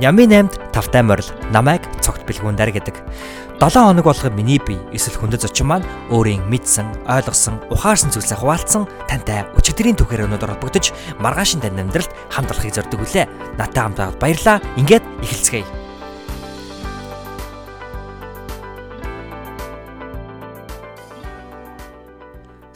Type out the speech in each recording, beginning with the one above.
Нямын 8-д тавтай морил намайг цогт бэлгүүндэр гэдэг. 7 хоног болгоо миний бие эсвэл хүндэт зочин маань өөрийн мэдсэн, ойлгосон, ухаарсан зүйлсээ хуваалцсан тантай өчигдрийн түүхээр өнөдөр холбогдож маргаашин тань амьдралд хамт олохыг зорддог үлээ. Натай хамт байгаад баярлаа. Ингээд эхэлцгээе.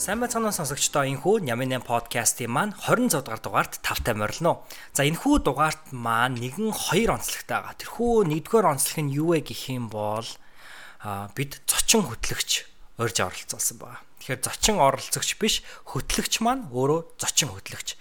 Сайн байцгаана сонсогчдоо энхүү Нямын 8 подкастын маань 26 дугаар дугаарт тавтай морилно. За энхүү дугаарт маань нэгэн хоёр онцлогтой байгаа. Тэрхүү нэгдүгээр онцлог нь юу вэ гэх юм бол бид зочин хөтлөгч урьж оролцуулсан байгаа. Тэгэхээр зочин оролцогч биш хөтлөгч маань өөрөө зочин хөтлөгч.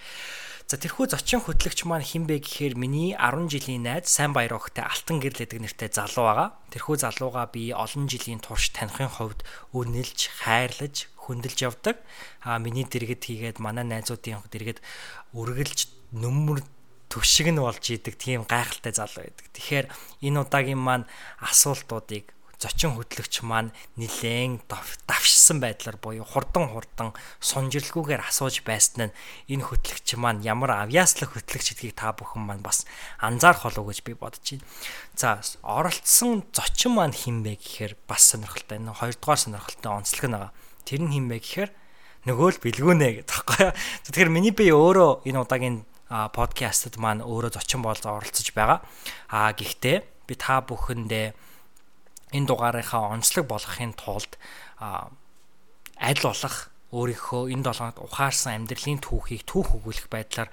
За тэрхүү зочин хөтлөгч маань хинбэ гэхээр миний 10 жилийн найз сайн баяр өгтэй Алтан гэрлэдэг нэртэй залуу байгаа. Тэрхүү залууга би олон жилийн турш таних хувьд үнэлж, хайрлаж, хөндлөж явдаг. Аа миний дэргэд хийгээд манай найзуудын дэргэд үргэлж нүмер төвшиг нь болж идэг тийм гайхалтай залуу байдаг. Тэгэхээр энэ удаагийн маань асуултуудыг зочин хөтлөгч маань нилээн давшсан байдлаар буюу хурдан хурдан сунжирлгүйгээр асууж байсан нь энэ хөтлөгч маань ямар авьяаслах хөтлөгч гэдгийг та бүхэн маань бас анзаарах болов уу гэж би бодож байна. За оролцсон зочин маань хин бэ гэхээр бас сонирхолтой. Энэ хоёрдугаар сонирхолтой онцлог байгаа. Тэр нь хин бэ гэхээр нөгөө л бэлгүүнэ гэх тоххой. Тэгэхээр миний би өөрөө энэ удаагийн подкастт маань өөрөө зочин болж оролцож байгаа. Аа гэхдээ би та бүхэндээ энэ дугаарынхаа онцлог болгохын тулд аль болох өөрийнхөө энэ долоонод ухаарсан амьдралын түүхийг түүх өгүүлэх байдлаар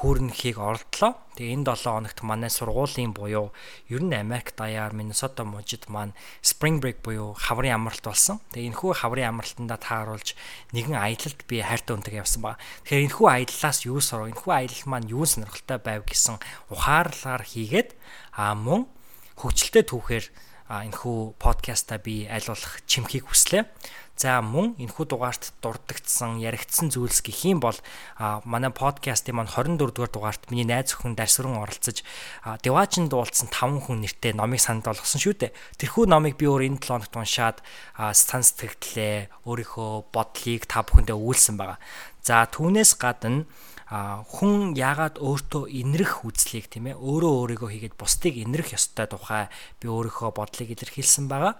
хүүрнэхийг оролдлоо. Тэгээ энэ 7 хоногт манай сургуулийн буюу ер нь Америк даяар Миннесота мужид маань Spring Break буюу хаврын амралт болсон. Тэгээ энэхүү хаврын амралтандаа тааруулж нэгэн аялалд би хайртай үнтэйг явсан ба. Тэгэхээр энэхүү аяллаас юу сурав? Энэхүү аялал маань юу сонирхолтой байв гэсэн ухаарлаар хийгээд аа мөн хөгжилтэй түүхээр энэхүү подкаста би аль болох чимхийг хүслээ. За мөн энэхүү дугаарт дурддагдсан, яригдсан зүйлс гэх юм бол манай подкастын маань 24 дугаар дугаарт миний найз өхөн дарсран оролцож Деважин дуулсан 5 хүн нэртэй номыг санал болгосон шүү дээ. Тэрхүү номыг би өөр энэ 7 хоногт уншаад сан сэтгэлдлээ, өөрийнхөө бодлыг та бүхэндээ өгүүлсэн байгаа. За түүнээс гадна хүн яагаад өөртөө инрэх үзлийг тийм ээ өөрөө өөрийгөө хийгээд бусдыг инрэх ёстой тухай би өөрийнхөө бодлыг илэрхийлсэн байгаа.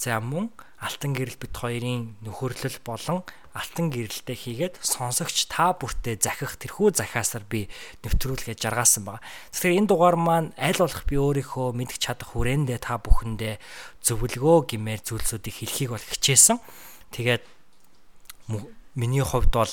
За мөн алтан гэрэл бит хоёрын нөхөрлөл болон алтан гэрэлтэй хийгээд сонсогч та бүртээ захих тэрхүү захиасаар би нэвтрүүлгээ жаргаасан байгаа. Тэгэхээр энэ дугаар маань аль болох би өөрийнхөө мэдгч чадах хүрээндээ та бүхэндээ зөвлөгөө гэмээр зүйлсүүдийг хэлхийг бол хичээсэн. Тэгээд миний хувьд бол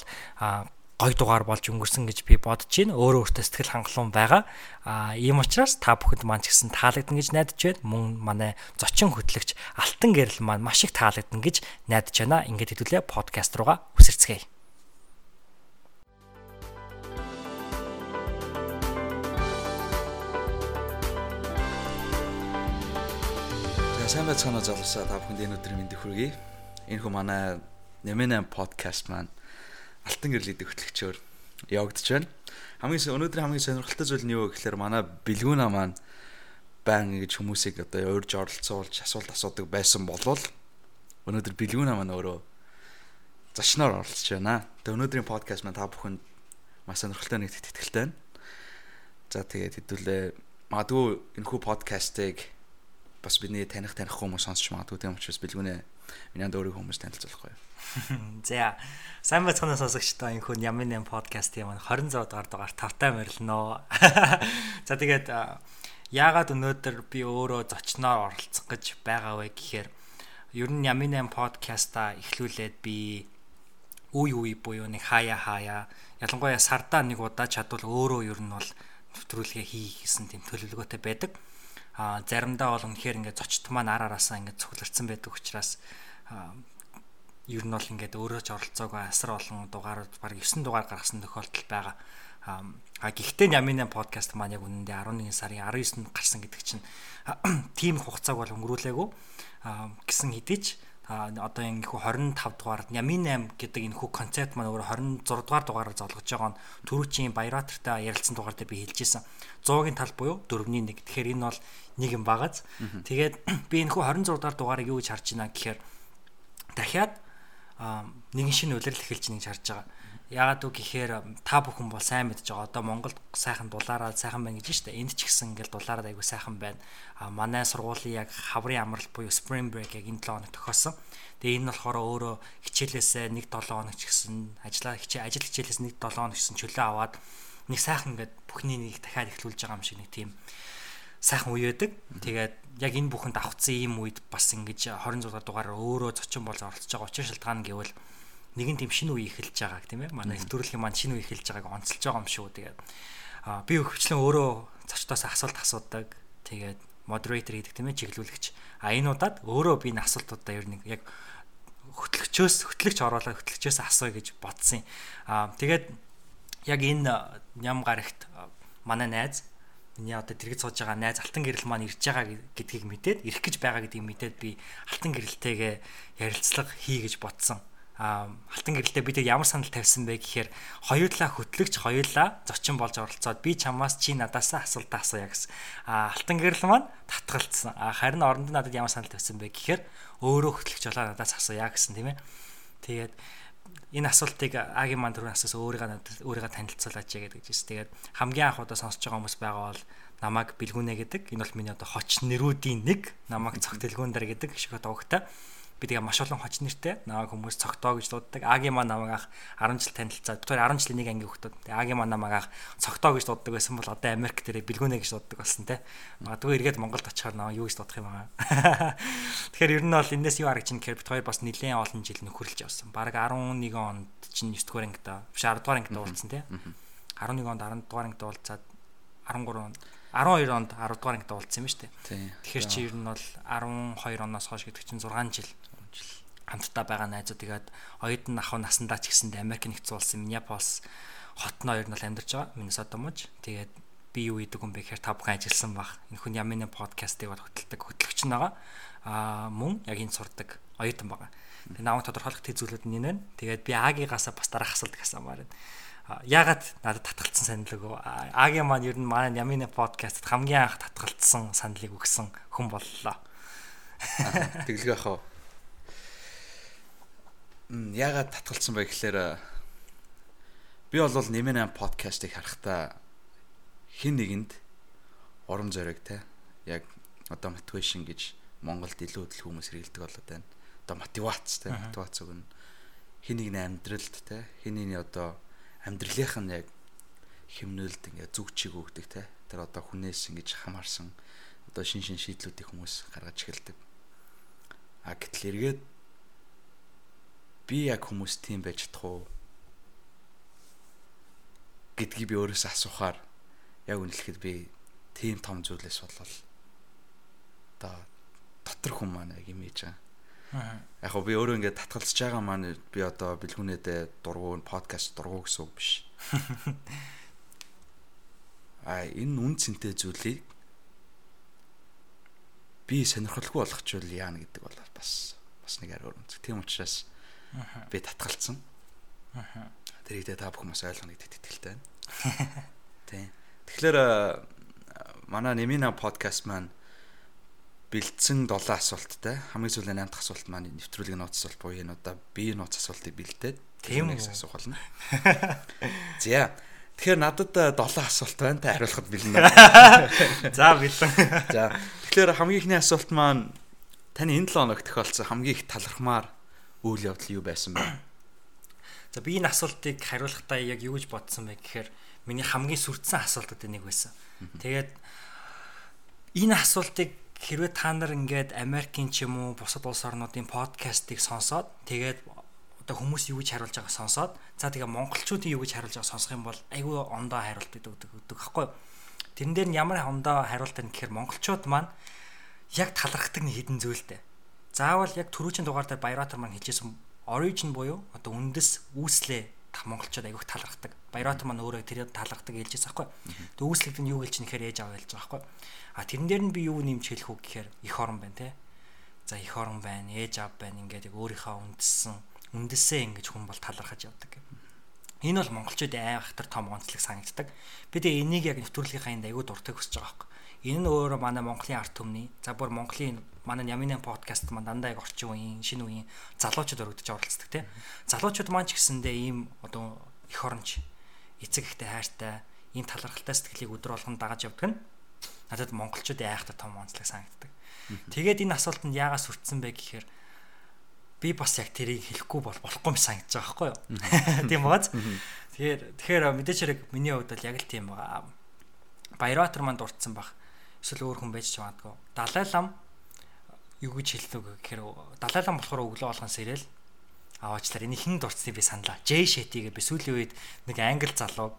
гой дугаар болж өнгөрсөн гэж би бодож байна. Өөрөө өөртөө сэтгэл хангалуун байгаа. Аа ийм учраас та бүхэнд маань ч гэсэн таалагдана гэж найдаж байна. Мөн манай зочин хөтлөгч Алтан гэрэл маань маш их таалагдана гэж найдаж байна. Ингээд хэдүүлээ подкаст руугаа үсэрцгээе. сайн байцгаана залуусаа та бүхэнд энэ өдрийн мэндийг хүргэе. Энэ хөө манай Нэмэнэ подкаст маань алтан гэрлэдэг хөтлөгчөөр явагдаж байна. Хамгийн өнөөдөр хамгийн сонирхолтой зүйл нь юу гэхээр манай бэлгүүна маань байн гэж хүмүүсийг одоо урьж оролцуулж асуулт асуудаг байсан болвол өнөөдөр бэлгүүна маань өөрөө зочноор оролцож байна. Тэгээ өнөөдрийн подкаст маань та бүхэнд маш сонирхолтой нэг тэтгэлтэй байна. За тэгээд хэдүүлээ магадгүй энэхүү подкастыг бас бидний таних таних хүмүүс сонсч магадгүй тийм учраас бэлгүүнэ миний өөрийн хүмүүс танилцуулахгүй. За сайн байцгаана сонсогчдоо энэ хүн Ямын 8 подкастын маань 26 дугаар дугаар тавтай морилноо. За тэгээд яагаад өнөөдөр би өөрөө зочноор оролцох гэж байгаа вэ гэхээр ер нь Ямын 8 подкаста эхлүүлээд би үе үе буюу нэг хаяа хаяа ялангуяа сардаа нэг удаа чадвал өөрөө ер нь бол нэвтрүүлгээ хийх гэсэн тийм төлөвлөгөөтэй байдаг а заримдаа бол үнэхээр ингээд зочд маань ар араасаа ингээд цугларсан байдаг учраас ер нь бол ингээд өөрөө ч оролцоогүй асар олон дугаарууд баг 9 дугаар гаргасан тохиолдол байгаа. А гэхдээ Ямин подкаст маань яг үнэндээ 11 сарын 19-нд гарсан гэдэг чинь тийм хугацааг бол өнгөрүүлээгүй гэсэн хэдий ч одоо энэ хүү 25 дугаар Ямин 8 гэдэг энэ хүү концепт маань өөрөө 26 дугаар дугаараар золгож байгаа нь түрүүчийн Баяратартай ярилцсан дугаар дээр би хэлжсэн. 100-гийн тал буюу 4-ний 1. Тэгэхээр энэ бол нэг юм багаз. Тэгээд би энэ хүү 26 дугаар дугаарыг юу гэж харж байна гэхээр дахиад нэгэн шинэ улирал эхэлж байгааг харж байгаа. Яагаад үг гэхээр та бүхэн бол сайн мэдж байгаа. Одоо Монголд сайхан дулаараа сайхан байна гэж штэ. Энд ч гэсэн ингээл дулаараа айгүй сайхан байна. А манай сургуулийн яг хаврын амралт буюу spring break яг энэ 7 хоног тохиосон. Тэгээ энэ болохоор өөрөө хичээлээсээ 1 7 хоног ч гэсэн ажиллаа хичээл ажил хичээлээс 1 7 хоног гэсэн чөлөө аваад нэг сайхан ингээд бүхний нэг дахиад эхлүүлж байгаа юм шиг нэг тийм сайхан үе байдаг. Тэгээд яг энэ бүхэнд авцсан ийм үед бас ингэж 26 дугаар өөрөө зочин болж оролцож байгаа учир шалтгаан гэвэл нэгэн тийм шинэ үе эхэлж байгааг тийм ээ. Манай нэвтрүүлгийн маань шинэ үе эхэлж байгааг онцолж байгаа юм шүү. Тэгээд би өвчлэн өөрөө зочдоос асуулт асуудаг. Тэгээд модератор хийдэг тийм ээ чиглүүлэгч. А энэ удаад өөрөө би энэ асуултуудаа ер нь яг хөтлөгчөөс хөтлөгч оруулаад хөтлөгчөөс асууя гэж бодсон юм. А тэгээд яг энэ ням гарагт манай найз миний одоо дэргэд сууж байгаа найз алтан гэрэл маань ирж байгаа гэдгийг мэдээд ирэх гэж байгаа гэдгийг мэдээд би алтан гэрэлтэйгээ ярилцлага хий гэж бодсон а алтан гэрэлтэй бид ямар санал тавьсан бэ гэхээр хоёулаа хөтлөгч хоёулаа зочин болж оролцоод би чамаас чи надаасаа асуултаа асууя гэсэн. А алтан гэрэл маань татгалцсан. А харин оронд надад ямар санал тавьсан бэ гэхээр өөрөө хөтлөгч болоо надаас асууя гэсэн тийм ээ. Тэгээд энэ асуултыг агийн маань түрүүн асуусан өөрийгөө надад өөрийгөө танилцуулаач гэдэг гэсэн. Тэгээд хамгийн анх удаа сонсож байгаа хүмүүс байгаа бол намайг бэлгүнэ гэдэг. Энэ бол миний одоо хоч нэрүүдийн нэг. Намайг цогт дэлгүүндэр гэдэг шиг одоо өгтэй би тэгээ маш олон хоч нэртэй намайг хүмүүс цогтоо гэж дууддаг. Агийн маань намайг ах 10 жил танилцаад битүүр 10 жилийн нэг анги хөхтөд. Тэгээ агийн маань намайг ах цогтоо гэж дууддаг байсан бол одоо Америк дээр бэлгүнэ гэж дууддаг болсон те. Магадгүй эргээд Монголд очихоор намайг юу гэж дуудах юм аа. Тэгэхээр ер нь бол энэс юу харагч чинь гэхээр бит хоёр бас нэлээд олон жил нөхөрлж явсан. Бараг 11 онд чинь 9 дугаар ангида биш 10 дугаар ангида уулзсан те. 11 онд 10 дугаар ангида уулзаад 13 онд 12 онд 10 дугаар ангид уулзсан юм шүү дээ. Тэгэхээр чи ер нь бол 12 оноос хойш гэдэг чинь 6 жил хамтдаа байгаа найзууд тэгээд оюутан ах насандаа ч гэсэндээ Америк нэгдсэн улсын Миннеаполис ер нь бол амьдарч байгаа. Миннесота мууж. Тэгээд би юу идэг юм бэ гэхээр та бүхэн ажилласан баг. Энэ хүн Ямины подкастыг бол хөтэлдэг хөтлөгч нь байгаа. Аа мөн яг энэ сурдаг оюутан байгаа. Тэгээд намайг тодорхойлох зүйлүүд нь энэ байна. Тэгээд би Агигасаа бас дараах асуулт асуумаар байна. Яагаад надад татгалцсан санал өгөө? Агийн маань ер нь манай Ямины подкастт хамгийн анх татгалцсан саналыг өгсөн хүн боллоо. Тэглэг яхаа яагаад татгалцсан бэ гэхээр би бол нэмэн 8 подкастыг харахтаа хин нэгэнд урам зориг те яг одоо мотивашн гэж Монголд илүү хөдөл хүмүүс хэрэгэлдэг болоод байна. Одоо мотивац те мотивац өгнө. Хин нэгний амьдралд те хин нэгний одоо амьдралынх нь яг хэмнэлд ингээ зүг чиг өгдөг те тэр одоо хүнээс ингэж хамаарсан одоо шин шин шийдлүүдийг хүмүүс гаргаж эхэлдэг. А гэтэл эргээд би яг хүмүүс тийм байж чадах уу гэдгийг би өөрөөсөө асуухаар яг үнэлэхэд би тийм том зүйлээс болол одоо дотор хүн маань яг имиж байгаа. Яг гоо би өөрөө ингээд татгалзаж байгаа маань би одоо бэлгүнэдээ дургуун подкаст дургуу гэсэн үг биш. А энэ үн цэнтэй зүйлийг би сонирхолгүй болгочвол яана гэдэг бол бас бас нэг өөр үнцэг. Тийм учраас би татгалцсан. Тэрийг та бүхэн бас ойлгоно гэдэгт итгэлтэй байна. Тийм. Тэгэхээр манай Немина подкаст маань бэлдсэн 7 асуулттай хамгийн сүүлийн 8 дахь асуулт маань нэвтрүүлгийн нууц асуулт буюу энэ удаа бие нууц асуултыг бэлдээд тийм үү асуух болно. За Тэгэхээр надад 7 асуулт байна та хариулахад бэлэн. За бэлэн. За тэгэхээр хамгийн ихний асуулт маань таны энэ 7 хоног тохиолдсон хамгийн их талархмаар үйл явдал юу байсан бэ? За би энэ асуултыг хариулахдаа яг юу гэж бодсон бэ гэхээр миний хамгийн сүрдсэн асуултууд нэг байсан. Тэгээд энэ асуултыг хэрвээ та нар ингээд Америкийн ч юм уу бусад улс орнуудын подкастыг сонсоод тэгээд одоо хүмүүс юу гэж хариулж байгааг сонсоод за тэгээ монголчуудын юу гэж хариулж байгааг сонсох юм бол айгүй ондоо хариулт өгдөг өгдөг аахгүй. Тэрэн дээр нь ямар ондоо хариулт байна гэхээр монголчууд маань яг талархдаг нэг хідэн зүйлтэй заавал яг түрүүчийн дугаар дээр Баяратар маань хэлжсэн origin буюу одоо үндэс үүслээ монголчууд айгүйх талархдаг. Баяратар маань өөрөө тэр талархдаг хэлжсэн аахгүй. Тэг үүслэгд нь юу гэлж нэхэр ээж аваа хэлж байгаа аахгүй. А тэрэн дээр нь би юу нэмж хэлэх үү гэхээр их орон байна те. За их орон байна, ээж аав байна ингээд яг өөрийнхөө үндэссэн үндэсээ ингэж хүн бол талархаж явдаг. Энэ бол монголчууд айхтар том онцлог санагддаг. Би тэгээ энийг яг нэвтрүүлгийнхаа энд айгүй дуртай хүсэж байгаа байхгүй. Энэ нь өөрөө манай Монголын арт түмний за бүр Монголын манай Ямины подкаст маань дандаа яг орчин үеийн шинэ үеийн залуучууд өргөдөж оролцдог тийм. Залуучууд маань ч гэсэндээ ийм одоо эх оронч эцэг ихтэй хайртай ийм талархалтай сэтгэлийг өдөр болгон дагаж явдаг нь надад монголчуудын айхтар том онцлог санагддаг. Тэгээд энэ асуултанд яагаад сүрдсэн бэ гэхээр би бас яг тэрийг хэлэхгүй бол болохгүй юм санагдаж байгаа байхгүй юу. Тийм бааз. Тэгэхээр тэгэхээр мэдээч хэрэг миний хувьд бол яг л тийм байгаа. Баяратар манд дурдсан баг. Эсвэл өөр хүн байж ч магадгүй. Далай лам юу гэж хэлдэг гэхээр далай лам болохоор өглөө болгон сэрэл аваачлаар энэ хин дурдсныг би саналаа. Жей шэтигээ би сүүлийн үед нэг англ залуу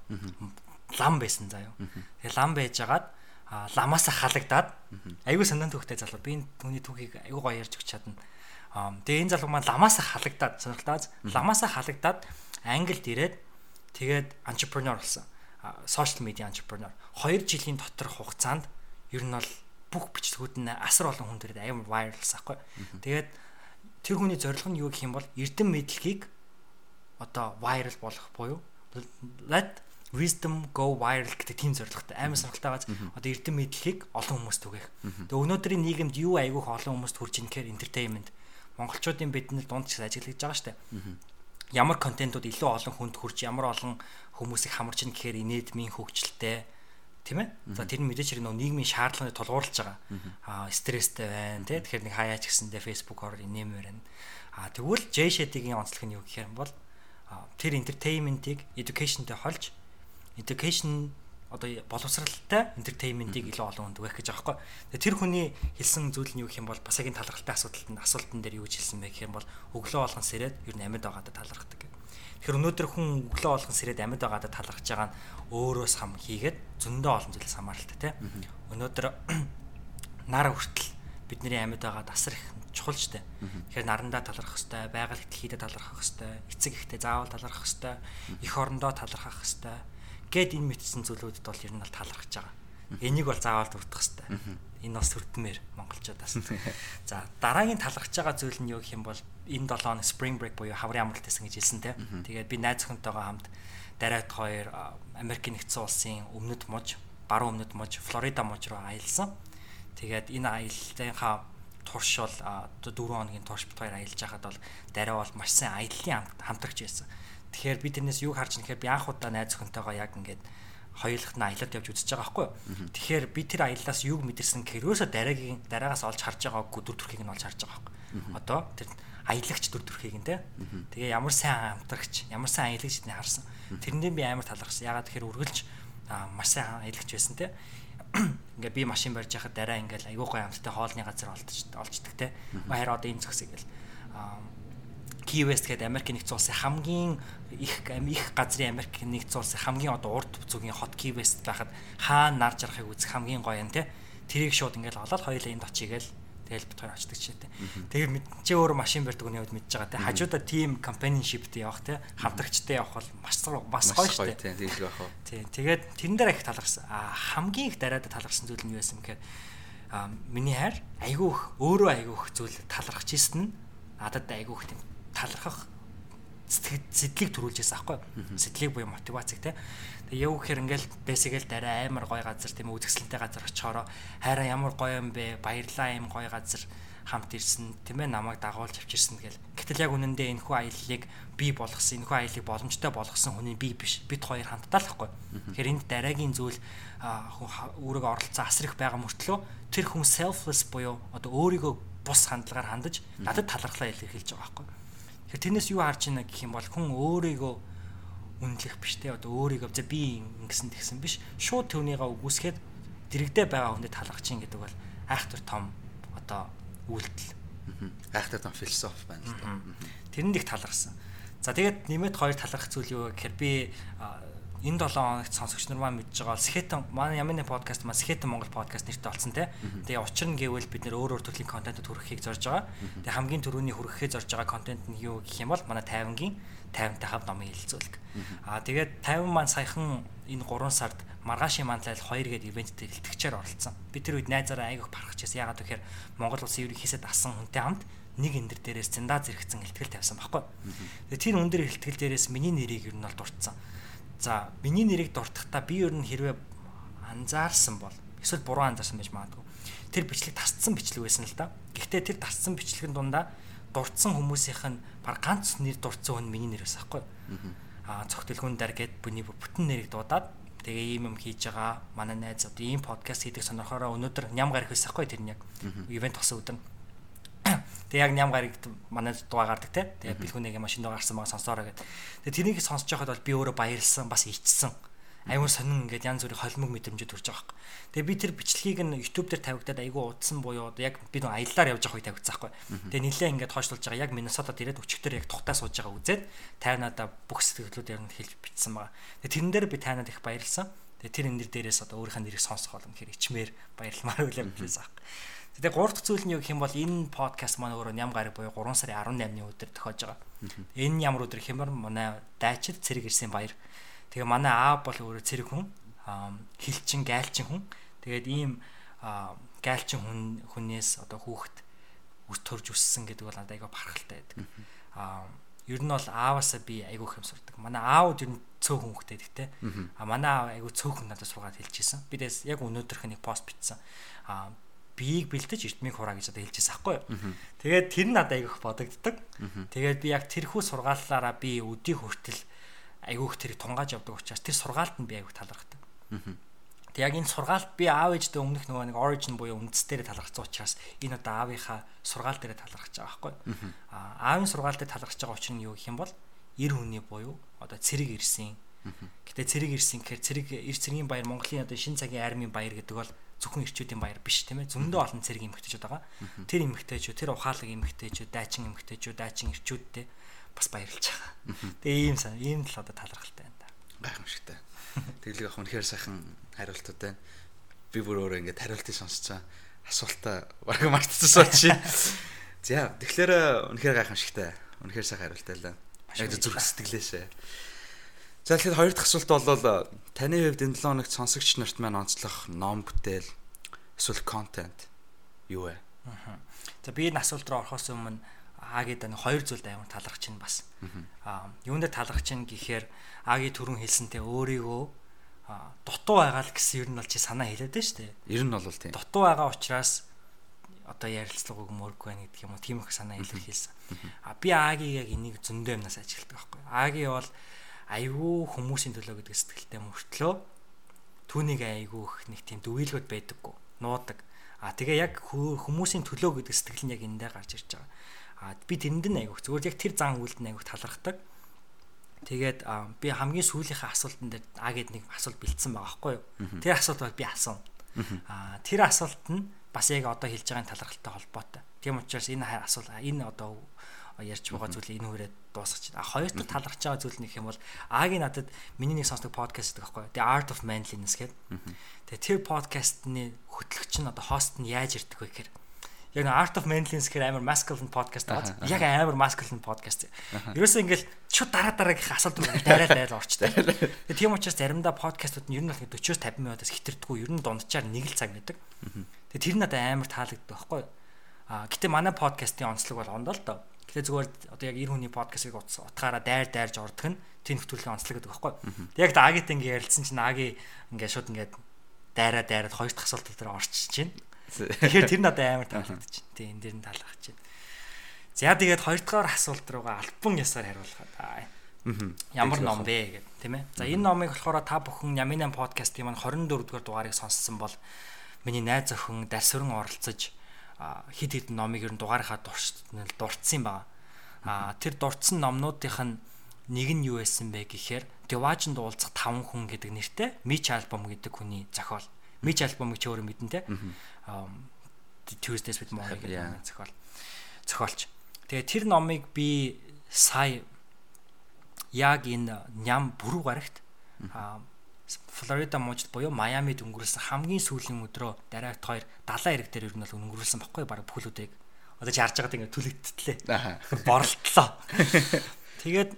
лам байсан заяа. Тэгээ лам байжгаад ламаасаа халагдаад айгүй сандаан төвхтэй залуу. Би энэ түүний түүхийг айгүй гоё ярьж өгч чадна. Тэгээ энэ залуу маань ламаасаа халагдаад сонирхолтой. Ламаасаа халагдаад англид ирээд тэгээд entrepreneur болсон. Social media entrepreneur. 2 жилийн дотор хугацаанд ер нь бол бүх бичлэгүүд нь асар олон хүн төрөд амар viral-сан байхгүй. Тэгээд тэр хүний зорилго нь юу гэх юм бол эрдэм мэдлэгийг одоо viral болгох буюу let wisdom go viral гэдэг тийм зорилготой амар сонирхолтой байгаа. Одоо эрдэм мэдлэгийг олон хүмүүст түгээх. Тэгээ өнөөдрийн нийгэмд юу айгүйх олон хүмүүст хүрч ийн гэхээр entertainment. Монголчуудын бидний дунд ч ажиллаж байгаа штэ. Ямар контентууд илүү олон хүнд хүрч ямар олон хүмүүсийг хамарч ийн гэхээр инээдмийн хөгжилтэй тийм ээ. За тэр нь мэдээч хэрэг нөө нийгмийн шаардлагыг тулгуурлаж байгаа. Аа стресстэй байна тий. Тэгэхээр нэг хаяач гэсэндээ Facebook-оор инээмээр байна. Аа тэгвэл J Shed-ийн онцлог нь юу гэхээр бол тэр entertainment-ийг education-тэй холж education одоо боловсралтай entertainment-ийг илүү олон хүнд өгөх гэж байгаа байхгүй. Тэр хүний хэлсэн зүйл нь юу гэх юм бол бас яг энэ талархалтай асуудалтанд асуултан дээр юу гэж хэлсэн бэ гэх юм бол өглөө болгон сэрээд ер нь амьд байгаадаа талархдаг гэх. Тэгэхээр өнөөдөр хүн өглөө болгон сэрээд амьд байгаадаа талархаж байгаа нь өөрөөс хам хийгээд зөндөө олон зүйлс хамааралтай тий. Өнөөдөр нар хүртэл бидний амьд байгаад асар их чухал штэ. Тэгэхээр нарандаа талархах хэвээр, байгаль ихтэйдээ талархах хэвээр, эцэг ихтэй заавал талархах хэвээр, эх орондоо талархах хэвээр гэд энэ мэдсэн зүйлүүдэд бол ер нь бол талархаж байгаа. Энийг бол заавал дурдах хэвээр. Энэ бас төрдмээр монголчуудаас. За дараагийн талархаж байгаа зүйл нь юу гэх юм бол энэ 7 хоног spring break буюу хаврын амралт гэсэн гэж хэлсэн те. Тэгээд би найз охинтойгоо хамт дараад хоёр Америк нэгдсэн улсын өмнөд муж, баруун өмнөд муж, Флорида муж руу аялсан. Тэгээд энэ аяллаа турш бол 4 хоногийн турш бит хоёр аялж байхад бол дараа бол маш сайн аяллаа хамтрагч байсан. Тэгэхээр би тэрнээс юу харж нэхэр би анх удаа найз охинтойгоо яг ингээд хоёулахт нь аялалд явж үзэж байгаа байхгүй юу. Тэгэхээр би тэр аяллаас юг мэдэрсэн гэхээр өөсө дараагийн дараагаас олж харж байгаа дүр төрхийг нь олж харж байгаа байхгүй. Одоо тэр аялагч дүр төрхийг нь те. Тэгээ ямар сайн амтрагч, ямар сайн аялагч нь харсан. Тэрэндээ би амар талархсан. Ягаад тэгэхээр үргэлж маш сайн аялагч байсан те. Ингээ би машин барьж яхад дараа ингээл айгүй гой амттай хоолны газар олдож олждаг те. Баяр одоо ийм зөксэй гэл. Key West гэдэг Америк нэгдсэн улсын хамгийн их их газрын Америк нэгдсэн улсын хамгийн одоо урд зүгийн хот Key West байхад хаана нар жарахыг үзэх хамгийн гоё юм те. Тэрийг шууд ингээл олоод хоёулаа энд очигээл тэгэл бит хоёр очдөг ч гэдэг. Тэгээ чи өөрөө машин барьдаг үний үед мэдж байгаа те. Хажуудаа team companionshipтэй явах те. Хамтрагчтай явах бол маш бас гоё шүү дээ. Тийм тийм байх уу. Тийм тэгээд тэрэн дээр их талархсан. А хамгийн их дараад талархсан зүйл нь юу байсан гэхээр миний хайр айгүйх өөрөө айгүйх зүйл талархаж ийсэн нь надад айгүйх тийм талархах сэтгэлийг төрүүлж байсан аахгүй сэтгэлийг буюу мотивацийг те. Тэгээ яв гэхээр ингээл бэсгээл дараа амар гоё газар тийм үзэсгэлэнтэй газар очихороо хайраа ямар гоё юм бэ? Баярлаа юм гоё газар хамт ирсэн. Тийм ээ намайг дагуулж авчирсан гэл. Гэтэл яг үнэндээ энэхүү аяллыг би болгосон энэхүү аяллыг боломжтой болгосон хүний би биш. Бид хоёр хамтдаа л байхгүй тэгэхээр энд дараагийн зүйл өөрийгөө оролцсон асар их байгаа мөртлөө тэр хүн selfless буюу одоо өөрийгөө бус хандлагаар хандаж надад талархлаа илэрхийлж байгаа байхгүй Тэгэхээр тэрнээс юу харж байна гэх юм бол хүн өөрийгөө үнэлэх биш те. Одоо өөрийгөө за би ингэсэн тэгсэн биш. Шууд түүнийгээ үгүйсгээд дэрэгдээ байгаа хүндэд талархаж чинь гэдэг бол айхтар том одоо үйлдэл. Айхтар том философи байна л да. Тэрэнд их талархсан. За тэгээд нэмээд хоёр талархах зүйл юу гэхээр би энэ 7 хоногт сонсогч нар маань мэдж байгаа Skeleton манай нэг подкаст маань Skeleton Монгол подкаст нэртэй болсон те. Тэгээ учир нь гэвэл бид нэр өөр өөр төрлийн контентод хүрэхийг зорж байгаа. Тэгээ хамгийн түрүүний хүрэхээ зорж байгаа контент нь юу гэх юм бол манай 50-гийн 50-тай хав номын хэлэлцүүлэг. Аа тэгээд 50 маань саяхан энэ 3 сард маргаашийн манлайл 2 гээд ивенттэй бэлтгэгчээр оролцсон. Би тэр үед найзаараа айгүйх барахж байсан. Ягаад гэхээр Монгол улсын ерөнхийсэд асан хүнтэй хамт нэг энэ дээрээс зэндаа зэрэгцэн хэлтгэл тавьсан байхгүй. Тэгээ тэр өндөр хэлтгэл дээрээс миний нэрийг ер нь бол дурдсан. За миний нэрийг дуртахдаа би ер нь хэрвээ анзаарсан бол эсвэл буруу анзаарсан байж магадгүй. Тэр бичлэг тасцсан бичлэг байсан л да. Гэхдээ тэр тасцсан бичлэгийн дундаа дурдсан хүмүүсийнх нь баг ганц нэр дурдсан хүн миний нэр байсан байхгүй. аа цогт дэлгүүн дээр гээд бүний бүтэн нэрийг дуудаад тэгээ ийм юм хийж байгаа манай найз одоо ийм подкаст хийдэг сонирхороо өнөөдөр ням гарах байсан хгүй тэр нь яг ивент тосон өдөр Тэгээ яг ням гарыг манай дугаа гардаг те. Тэгээ бэлгүүнийгээ машин дугаа гарсан байгаа сонсоороо гэд. Тэгээ тэрийг сонсож байхад бол би өөрөө баярлсан бас ичсэн. Аюун сонин ингээд янз бүрийн холимог мэдрэмжүүд төрж байгаа хэрэг. Тэгээ би тэр бичлэгийг нь YouTube дээр тавигдаад айгүй удсан буюу яг би нэг аяллаар явж байгаа үе тавигдсан байхгүй. Тэгээ нилээ ингээд хойшлуулж байгаа яг Миннесотад ирээд өчигдөр яг тухтаа сууж байгаа үзээд тайнада бүх сэтгэлдлүүдээр нь хэлж бичсэн байгаа. Тэгээ тэрэн дээр би тайнад их баярлсан. Тэгээ тэр энэ дээрээс одоо өөрийнхөө нэрийг сонсох боломж хэрэг ичмээр баярламаар үлэм билээс аах. Тэгээ гурав дахь зүйл нь юу гэх юм бол энэ подкаст маань өөрөө ням гараг буюу 3 сарын 18-ны өдөр тохиож байгаа. Энэ ямар өдөр хэмээр манай дайчид цэрэг ирсэн баяр. Тэгээ манай аав бол өөрөө цэрэг хүн, хилчин гайлчин хүн. Тэгээд ийм гайлчин хүн хүнээс одоо хүүхэд үс төрж өссөн гэдэг бол айгаа бархалтай байдаг. Аа ер нь бол ааваасаа би айгүй хэм сурдаг. Манай аауд ер нь цөөхөн хүүхдтэй гэхдээ а манай аав айгүй цөөхөн надад сургаад хэлчихсэн. Би дэс яг өнөөдрөх нэг пост бичсэн. А биеийг бэлдэж эртмийг хураа гэж одоо хэлчихсэн аахгүй. Тэгээд тэр нь надад айгүйх бодогддог. Тэгээд би яг тэрхүү сургааллаараа би өдийг хүртэл айгүйх тэрийг тунгааж явдаг учраас тэр сургаалт нь би айгүйх талархдаг. Тэг яг энэ сургаалт би аав ээжтэй өмнөх нөгөө нэг origin буюу үндэс дээр талархсан учраас энэ одоо аавынхаа сургаал дээр талархаж байгаа байхгүй. Аа аавын сургаал дээр талархаж байгаа учраас юу гэх юм бол эр хүний буюу одоо цэрэг ирсэн. Гэтэ цэрэг ирсэн гэхээр цэрэг эр цэргийн баяр Монголын одоо шин цагийн армийн баяр гэдэг бол зөвхөн эрчүүдийн баяр биш тийм ээ зөндөө олон цэрэг эмэгтэйчүүд байгаа. Тэр эмэгтэйчүүд тэр ухаалаг эмэгтэйчүүд дайчин эмэгтэйчүүд дайчин эрчүүдтэй бас баярлж байгаа. Тэгээ ийм сан ийм л одоо талархалтай байна да. Гайхамшигтай. Тэглэг ах үнэхээр сайхан хариултууд байна. Би бүр өөрөө ингээд хариултыг сонсцоо асуултаа бараг мартчихсан чи. За тэгэхээр үнэхээр гайхамшигтай. Үнэхээр сайхан хариултаа лээ. Яг зүрх сэтгэлээсээ. За тэгэхээр хоёр дахь асуулт бол таны хувьд энэ 7 хоногт сонсогч нарт маань онцлох ном бүтээл эсвэл контент юу вэ? За би энэ асуулт руу орохоос өмнө Агийн даны хоёр зүйлд амар талархаж чинь бас. Аа юунд талархаж чинь гэхээр Аги түрүүн хэлсэнтэй өөрийгөө дутуу байгаа л гэсэн ер нь бол чи санаа хэлээд байна шүү дээ. Ер нь бол тийм. Дутуу байгаа учраас одоо ярилцлага өгмөргүй байна гэдэг юм уу тийм их санаа илэрхийлсэн. А би Агийн яг энийг зөндөө юмнаас ажигладаг байхгүй. Аги бол айгүй хүмүүсийн төлөө гэдэг сэтгэлтэй мөртлөө түүнийг айгүй их нэг тийм дүгийлгүүд байдаггүй нуудаг. А тэгээ яг хүмүүсийн төлөө гэдэг сэтгэл нь яг эндээ гарч ирж байгаа. А би тэрэнд нь айгүй зүгээр яг тэр зан үйлд нь айгүй талархдаг. Тэгээд би хамгийн сүүлийнхээ асуултан дээр А гэд нэг асуулт бэлдсэн байгаа байхгүй юу. Тэр асуулт бол би асууна. А тэр асуулт нь бас яг одоо хэлж байгаа талархалтай холбоотой. Тийм учраас энэ асуулт энэ одоо ярьж байгаа зүйлийг энэ хүрээд дуусгач. А хоёр дахь талархж байгаа зүйл нэг юм бол Агийн надад миний нэг сонсдог подкаст гэдэг байхгүй. The Art of Manliness гэдэг. Тэгээ тэр подкастны хөтлөгч нь одоо хост нь яаж ирдэг вэ гэхээр яг Art of Manliness гэхээр амар masculine podcast байгаа. Яг амар masculine podcast. Ерөөсөө ингээл шууд дараа дараагийнхаа асуулт руу дарайл айл орчтой. Тэгээ тийм учраас заримдаа подкастууд нь ер нь бол 40-оос 50 минутаас хитэрдэггүй ер нь дундчаар нэг л цаг байдаг. Тэгээ тэр надад амар таалагддаг байхгүй. А гэтээ манай подкастын онцлог бол ондоо л доо Тэгээ зүгээр одоо яг эр хүний подкастыг утгаараа дайр дайрж ордог нь тийм хөтөлбөрийн онцлог гэдэг байхгүй. Яг Агит ингээ ярилцсан чинь Аги ингээ шууд ингээ дайраа дайраад хоёр дахь асуулт дээр орчиж чинь. Тэгэхээр тэр надад амар таалагдчих. Тийм энэ дэр нь таалагдж чинь. За тэгээд хоёр дахь асуулт руугаа альбан ясаар хариулах аа. Ямар ном бэ гэдэг тийм ээ. За энэ номыг болохоор та бүхэн Яминан подкастын маань 24 дугаар дугаарыг сонссон бол миний найз охин Дарсврын оролцож хид хид номыг ер нь дугаарынхаа дурдсан байгаа. А тэр дурдсан номнуудынх нь нэг нь юу байсан бэ гэхээр Деважинд уулзах 5 хүн гэдэг нэртэй Мич альбом гэдэг хүний зохиол. Мич альбомыг ч өөрөө мэдэн те. Tuesdays with Morrie гэдэг зохиол. Зохиолч. Тэгээ тэр номыг би сая яг энэ ням бүрүү гарагт Флорида мужид буюу Майамид өнгөрүүлсэн хамгийн сүүлийн өдрөө дараагт хоёр далайн ирэг дээр ер нь бол өнгөрүүлсэн баггүй баг бүхлүүдийг одоо ч харж байгаад ингээд түлэгдтлээ. Борлтлоо. Тэгээд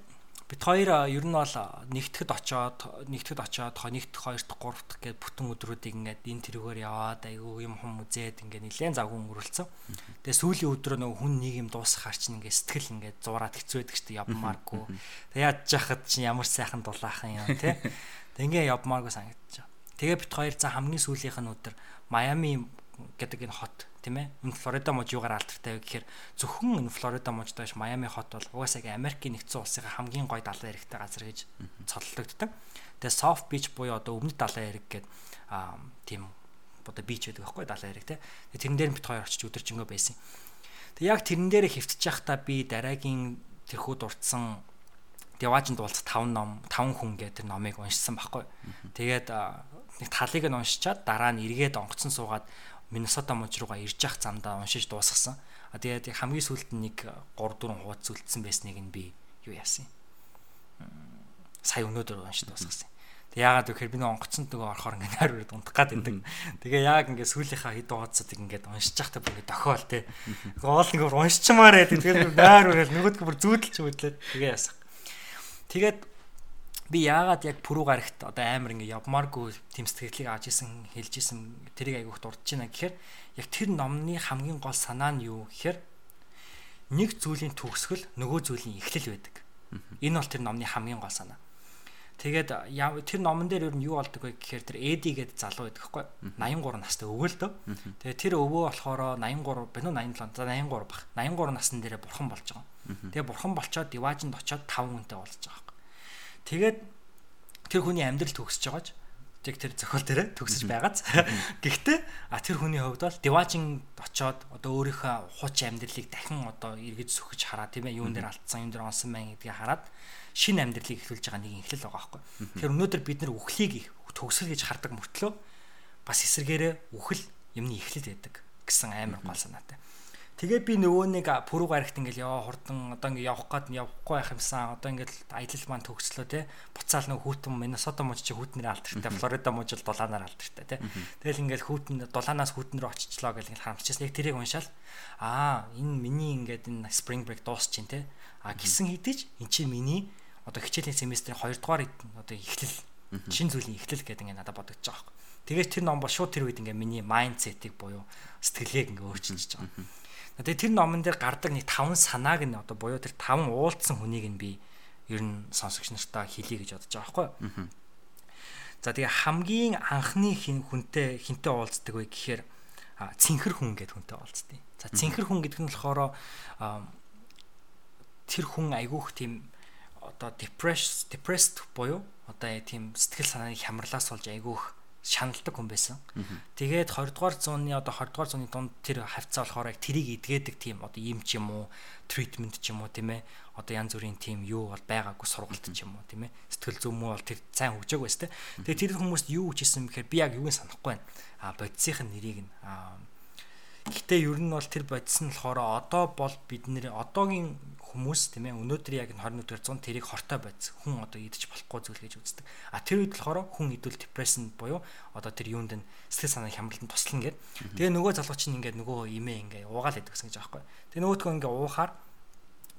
бид хоёр ер нь бол нэгтгэд очоод нэгтгэд очоод нэгт хоёрт гуравт гээд бүтэн өдрүүдийг ингээд энэ тэрүүгээр яваад айгүй юм хум үзээд ингээд нэлээд завгүй өнгөрүүлсэн. Тэгээ сүүлийн өдрөө нөгөө хүн нэг юм дуусах харчин ингээд сэтгэл ингээд зураад хэцүү байдаг дээ явмааргүй. Тэгээ яаж яхад чинь ямар сайхан дулаахан юм те. Тэгээ явмааргүй санагдаж байгаа. Тэгээ бит хоёр за хамгийн сүүлийнх нь өдөр Майами гэдэг энэ хот тийм ээ. Энэ Флорида муж юугаар алдартай вэ гэхээр зөвхөн энэ Флорида мужтай биш Майами хот бол угаасаа Америкийн нэгдсэн улсын хамгийн гоё далайн эрэгтэй газар гэж цоллогддог. Тэгээ soft beach буюу одоо өмнөд далайн эрэг гэдэг аа тийм одоо бич байдаг байхгүй далайн эрэг те. Тэгээ тэрэн дээр бит хоёр очиж өдөржингөө байсан. Тэг яг тэрэн дээр хөвтөж явахдаа би дараагийн тэрхүү дурдсан Деважинд уулз 5 ном 5 хүн гэдэг тэр номыг уншсан байхгүй. Тэгээд нэг талыг нь уншичаад дараа нь эргээд онгоцсон суугаад Миннесота мужи руугаа ирж явах замдаа уншиж дуусгасан. А тэгээд хамгийн сүүлд нэг 3 4 хуудас үлдсэн байсныг нь би юу яасан. Сая өнөөдөр уншиж дуусгасан. Тэг яагаад гэхээр би нэг онгоцонд нөгөө орохоор ингээд найр үрд унтах гад байдаг. Тэгээ яг ингээд сүүлийнхаа хэд хуудасыг ингээд уншиж явахдаа бүр ингээд дохиол те. Гол нэг уншичмаар байдаг. Тэгэхээр найр үрэл нөгөөдгөө бүр зүүдэлж хөдлөө. Тэгээ ясах. Тэгээд би яагаад яг пүрүү гарагт одоо амар ингэ явмааргүй тэм сэтгэлийг авч исэн хэлж исэн тэрийг айгүйх дурдж байна гэхээр яг тэр номны хамгийн гол санаа нь юу гэхээр нэг зүйлийн төгсгөл нөгөө зүйлийн эхлэл байдаг. Энэ бол тэр номны хамгийн гол санаа. Тэгээд тэр номон дээр ер нь юу болдог вэ гэхээр тэр Эди гэдэг залуу байдаг хгүй 83 настай өвөө л дөө. Тэгээд тэр өвөө болохоор 83 бинүү 87 за 83 бах. 83 насны дээрээ бурхан болж байгаа. Тэгээд бурхан болчоод Диважинд очоод 5 хүнтэй болж байгаа хгүй. Тэгээд тэр хүний амьдрал төгсөж байгааж яг тэр зохиол дээр төгсөж байгааз. Гэхдээ а тэр хүний хувьд бол Диважин очоод одоо өөрийнхөө хуучин амьдралыг дахин одоо эргэж сөхөж хараа тийм ээ юун дээр алдсан юм дээр онсон байна гэдгийг хараад шинэ амьдралыг эхлүүлж байгаа нэг эхлэл байгаа байхгүй. Тэгэхээр өнөөдөр бид нар үхлийг төгсөл гэж хардаг мөртлөө бас эсэргээрээ үхэл юмны эхлэл байдаг гэсэн амар гол санаатай. Тэгээ би нөгөө нэг пүрүү гарагт ингээл яваа хурдан одоо ингээ явах гээд явахгүй байх юмсан. Одоо ингээл аялал маань төгслөө те. Буцаал нөгөө хүүтэн Миннесота мужи чи хүүтнэрээ алдартай Флорида мужи л дулаанаар алдартай те. Тэгэл ингээл хүүтэн дулаанаас хүүтэн рүү очичлоо гэл ингээл харамчсан яг тэрийг уншаал. Аа энэ миний ингээд энэ spring break дуусч чинь те. А гисэн хэдиж эн чинь миний одоо хичээлийн семестрийн 2 дугаар одоо эхлэл шин зүйлийн эхлэл гэдэг ингээ надад бодогдож байгаа юм. Тэгээд тэр ном бол шууд тэр үед ингээ миний майндсетийг буюу сэтгэлгээг ингээ өөрчилж байгаа. Тэгээд тэр номон дээр гардаг нэг таван санааг нь одоо буюу тэр таван уулдсан хүнийг нь би ер нь сонсогч нартаа хэлье гэж бодож байгаа байхгүй. За тэгээ хамгийн анхны хин хүнтэй хинтэй уулздаг вэ гэхээр цэнхэр хүн гэдэг хүнтэй уулздаг. За цэнхэр хүн гэдэг нь болохоор тэр хүн айгүйх тийм одоо depressed depressed буюу одоо тийм сэтгэл санааны хямралаас болж айгүйх шаналдаг хүн байсан. Тэгээд 20 дугаар зууны одоо 20 дугаар зууны дунд тэр хавцаа болохоор яг тэрийг эдгээдэг тийм одоо юм ч юм уу, treatment ч юм уу тийм ээ. Одоо янз бүрийн тийм юу бол байгаагүй сургалт ч юм уу тийм ээ. Сэтгэл зүйн муу бол тэр сайн хөгжөөг байс тээ. Тэгээд тэр хүмүүст юу хүчээсэн бэхээр би яг юуг санахгүй байна. А бодисхийн нэрийг нь Гэтэ ер нь бол тэр бодис нь болохоор одоо бол бид нэр одоогийн хүмүүс тийм ээ өнөөдөр яг 21 дэх зуун тэрийг хортой байц хүн одоо идэж болохгүй зүйл гэж үздэг. А тэр үед болохоор хүн идвэл депрессэн буюу одоо тэр юунд нь сэтгэл санааны хямралд туслана гэд. Тэгээ нөгөө залгууч чинь ингээд нөгөө имээ ингээ уугаал идэх гэсэн гэж аахгүй. Тэгээ нөгөөдгөө ингээ уухаар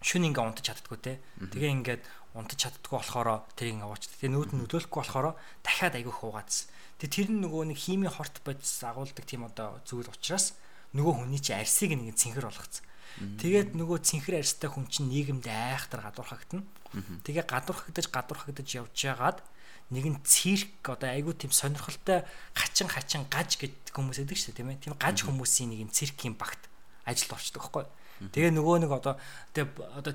шүн ингээ унтаж чаддгүй те. Тэгээ ингээд унтаж чаддгүй болохоор тэрийг ингээ ууч. Тэгээ нүүд нь нөлөөлөхгүй болохоор дахиад айгүй хуугаадс. Тэгээ тэр нь нөгөө нэг химийн хорт бодис агуулдаг тийм одоо зүйл учраас нөгөө хүний чи арсыг нэг цэнхэр болгоцсон. Тэгээд нөгөө цэнхэр арьстай хүн чинь нийгэмд айхтар гадуурхагдана. Тэгээ гадуурхагдаж гадуурхагдаж явж байгаад нэгэн цирк одоо айгүй тийм сонирхолтой хачин хачин гаж гэдэг хүмүүс эдэг шүү тийм ээ. Тийм гаж хүмүүсийн нэгэн циркийн багт ажилд орчдөг байхгүй. Тэгээ нөгөө нэг одоо тэгээ одоо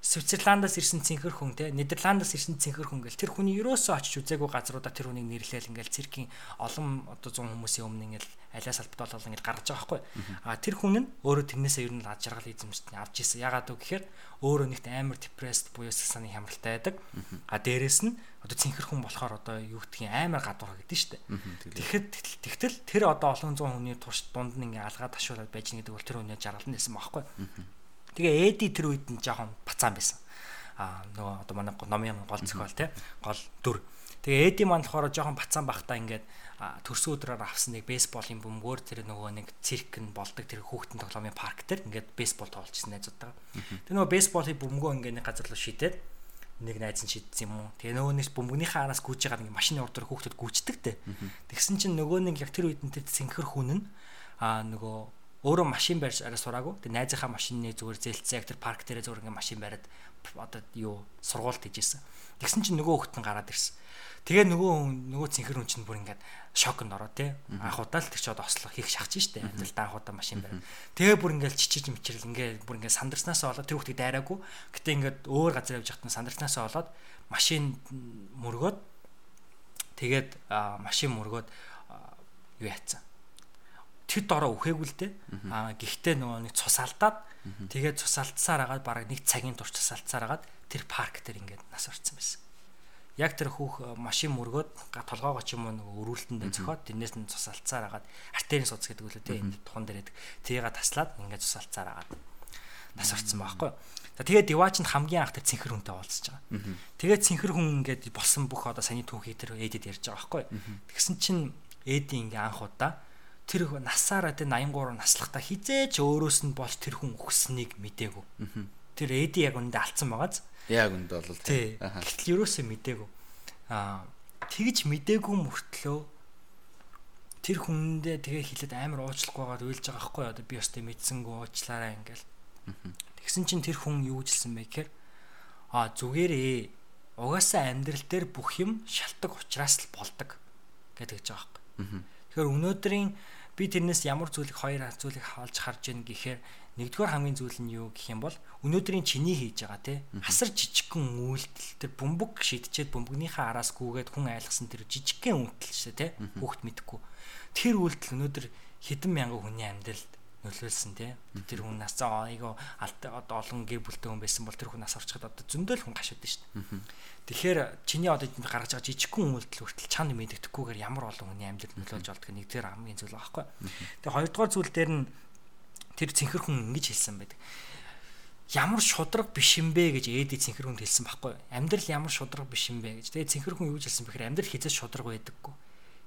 Свицерландаас ирсэн цэнхэр хүн те Нидерландаас ирсэн цэнхэр хүн гэл тэр хүний ерөөсөө очиж үзээгүй газруудаа тэр хүнийг нэрлээл ингээл циркийн олон одоо 100 хүмүүсийн өмнө ингээл алиа салбт болол ингээл гаргаж байгаа байхгүй. А тэр хүн нь өөрөө тэрнээсээ ер нь ад жаргал эзэмшсэн авч ирсэн. Ягаад вэ гэхээр өөрөө нэгт амар депресд буюу сасаны хямралтай байдаг. А дээрэс нь одоо цэнхэр хүн болохоор одоо юу гэдгийг амар гадуур гэдэг нь шүү дээ. Тэгэхэд тэгтэл тэр одоо олон зуун хүний турш дунд нь ингээ алгаа ташуулаад байж нэг гэдэг бол тэр хүний жаргал нь байсан байхгүй. Тэгээ Эди тэр үед нь жоохон бацаан байсан. Аа нөгөө одоо манай номын гол зохиол те гол дүр. Тэгээ Эди маань болохоор жоохон бацаан бахта ингээд төрсөн өдрөөр авсан нэг бейсболын бөмбөгөөр тэр нөгөө нэг цирк нь болдог тэр хүүхдэн тоглоомын парк дээр ингээд бейсбол тоглож ирсэн найзуудтайгаа. Тэр нөгөө бейсболын бөмбөгөө ингээд нэг газар руу шийдээд нэг найз нь шийдсэн юм уу. Тэгээ нөгөө нэг бөмбөгнийхээ араас гүйж байгаа нэг машины урд хүүхдүүд гүйждэг те. Тэгсэн чинь нөгөө нэг яг тэр үед нь тэр цэнхэр хүн нь аа нөгөө өөрөө машин барьж арай сураагүй. Тэгээ найзынхаа машины зүгээр зээлцээ тэр парк дээрээ зүгээр ингээ машин бариад одоо юу сургуульд хийжсэн. Тэгсэн чинь нөгөө хөлтөн гараад ирсэн. Тэгээ нөгөө нөгөө цэнхэр хүн чинь бүр ингээд шокнд ороо тий. Анх удаа л тэр чод ослоо хийх шахаж штэ. Амьдралдаа анх удаа машин барь. Тэгээ бүр ингээд чичиж мичрэл ингээд бүр ингээд сандарснасаа болоод тэр хүүхдийг дайраагүй. Гэтэ ингээд өөр газар явж байхад сандарснасаа болоод машин мөргөөд тэгээд машин мөргөөд юу яатсан. Тэд дороо үхээгүй л дээ. Аа гэхдээ нөгөө нэг цус алдаад тэгээд цус алдсаар агаад бараг нэг цагийн турш цус алдсаар агаад тэр парк дээр ингээд нас орцсон байсан яг тэр хүүх э, машин мөргөөд толгоогоо ч юм уу нөгөө өрүүлтэндээ зөхиод тэрнээс нь цус алцаар агаад артерийн суц гэдэг үлээ тэ энэ тухан дээр. Тэрийг таслаад ингээд цус алцаар агаад нас орцсон байхгүй. За тэгээд диваачнд хамгийн анх тэр цэнхэр хүнтэй уулзж байгаа. Тэгээд цэнхэр хүн ингээд болсон бүх одоо саний түүхийг тэр эдэд ярьж байгаа байхгүй. Тэгсэн чинь эди ингээ анх удаа тэр насаараа тэр 83 наслахта хизээч өөрөөс нь болж тэр хүн өгснгийг мдээгүй. Тэр эди яг үндэ алдсан байгааз Яг үнд бол тий. Гэтэл ерөөсөө мдээгүй. Аа тэгж мдээгүй мөртлөө тэр хүндээ тэгээ хилээд амар уучлах байгаад уйлж байгаа байхгүй одоо би өстэй мэдсэнгүү уучлаарай ингээл. Тэгсэн чинь тэр хүн юу жилсэн бэ гэхээр аа зүгээрээ угаасаа амьдрал дээр бүх юм шалтак ухраас л болдог гэдэг гэж байгаа байхгүй. Тэгэхээр өнөөдрийн би тэрнээс ямар зүйлийг хоёр зүйлийг хаалж харж яах гэхээр Нэгдүгээр хамгийн зүйл нь юу гэх юм бол өнөөдрийн чиний хийж байгаа те асар жижигхэн үйлдэл тэр бөмбөг шидчихэд бөмбөгнийхээ араас гүгээд хүн айлгсан тэр жижигхэн үйлдэл шүү те хүүхд мэдхгүй. Тэр үйлдэл өнөөдөр хэдэн мянган хүний амьдралд нөлөөлсөн те тэр хүн насаа айгаа одоо олон гэр бүлтэй хүн байсан бол тэр хүн нас орчиход одоо зөндөл хүн гашаад дээ. Тэгэхээр чиний одоо гаргаж байгаа жижигхэн үйлдэл хүртэл чанд мэддэхгүйгээр ямар олон хүний амьдралд нөлөөлж болдгийг нэгдүгээр хамгийн зүйл байхгүй. Тэгээ хоёрдугаар зүйл дээр нь тэр цэнхэр хүн ингэж хэлсэн байдаг. Ямар шудраг биш юм бэ гэж ээди цэнхэр хүнд хэлсэн байхгүй. Амьдрал ямар шудраг биш юм бэ гэж. Тэгээ цэнхэр хүн юу хэлсэн бэхээр амьдрал хизээ шудраг байдаггүй.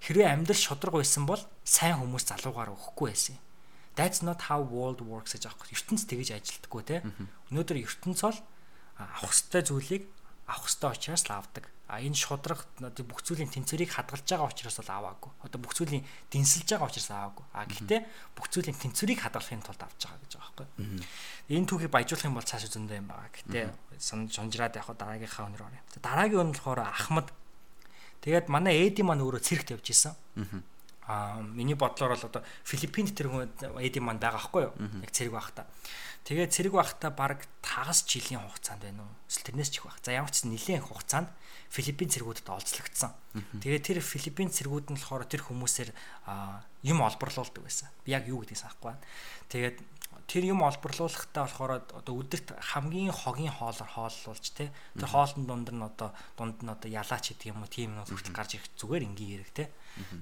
Хэрвээ амьдрал шудраг байсан бол сайн хүмүүс залуугаар өгөхгүй байсан юм. That's not how world works гэж аахгүй. ертөнц тэгэж ажилтдаггүй те. Өнөөдөр ертөнц бол авах ёстой зүйлийг авах ёстой учраас л авдаг а энэ шудраг бүх зүйлийн тэнцвэрийг хадгалж байгаа учраас бол аваагүй. Одоо бүх зүйлийн дэнсэлж байгаа учраас аваагүй. А гэхдээ бүх зүйлийн тэнцвэрийг хадгалахын тулд авч байгаа гэж байгаа байхгүй. Энэ түүхийг баяжуулах юм бол цааш зөндөө юм байгаа. Гэхдээ сонжраад яг дараагийнхаа өнөр орё. Дараагийн өн болохоор Ахмад. Тэгээд манай Эди маань өөрөө цэрэгт явж исэн. Аа миний бодлоор бол одоо Филиппинд тэр хүн Эди маань байгаа байхгүй юу? Яг цэрэг байх та. Тэгээд цэрэг байхдаа баг тагас жилийн хугацаанд байна уу? Эсвэл тэрнээс ч их байх. За ямар ч нэлээд их хугацаанд Филиппин цэргүүдэд олзлогдсон. Тэгээд тэр Филиппин цэргүүд нь болохоор тэр хүмүүсээр юм олборлуулдаг байсан. Би яг юу гэдгийг санахгүй байна. Тэгээд тэр юм олборлуулахдаа болохоор одоо өдөрт хамгийн хогийн хоолоор хооллуулж тэ тэр хоолны дунд нь одоо дунд нь одоо ялаач гэдэг юм уу тийм юм хүртэл гарч ирэх зүгээр энгийн хэрэг тэ.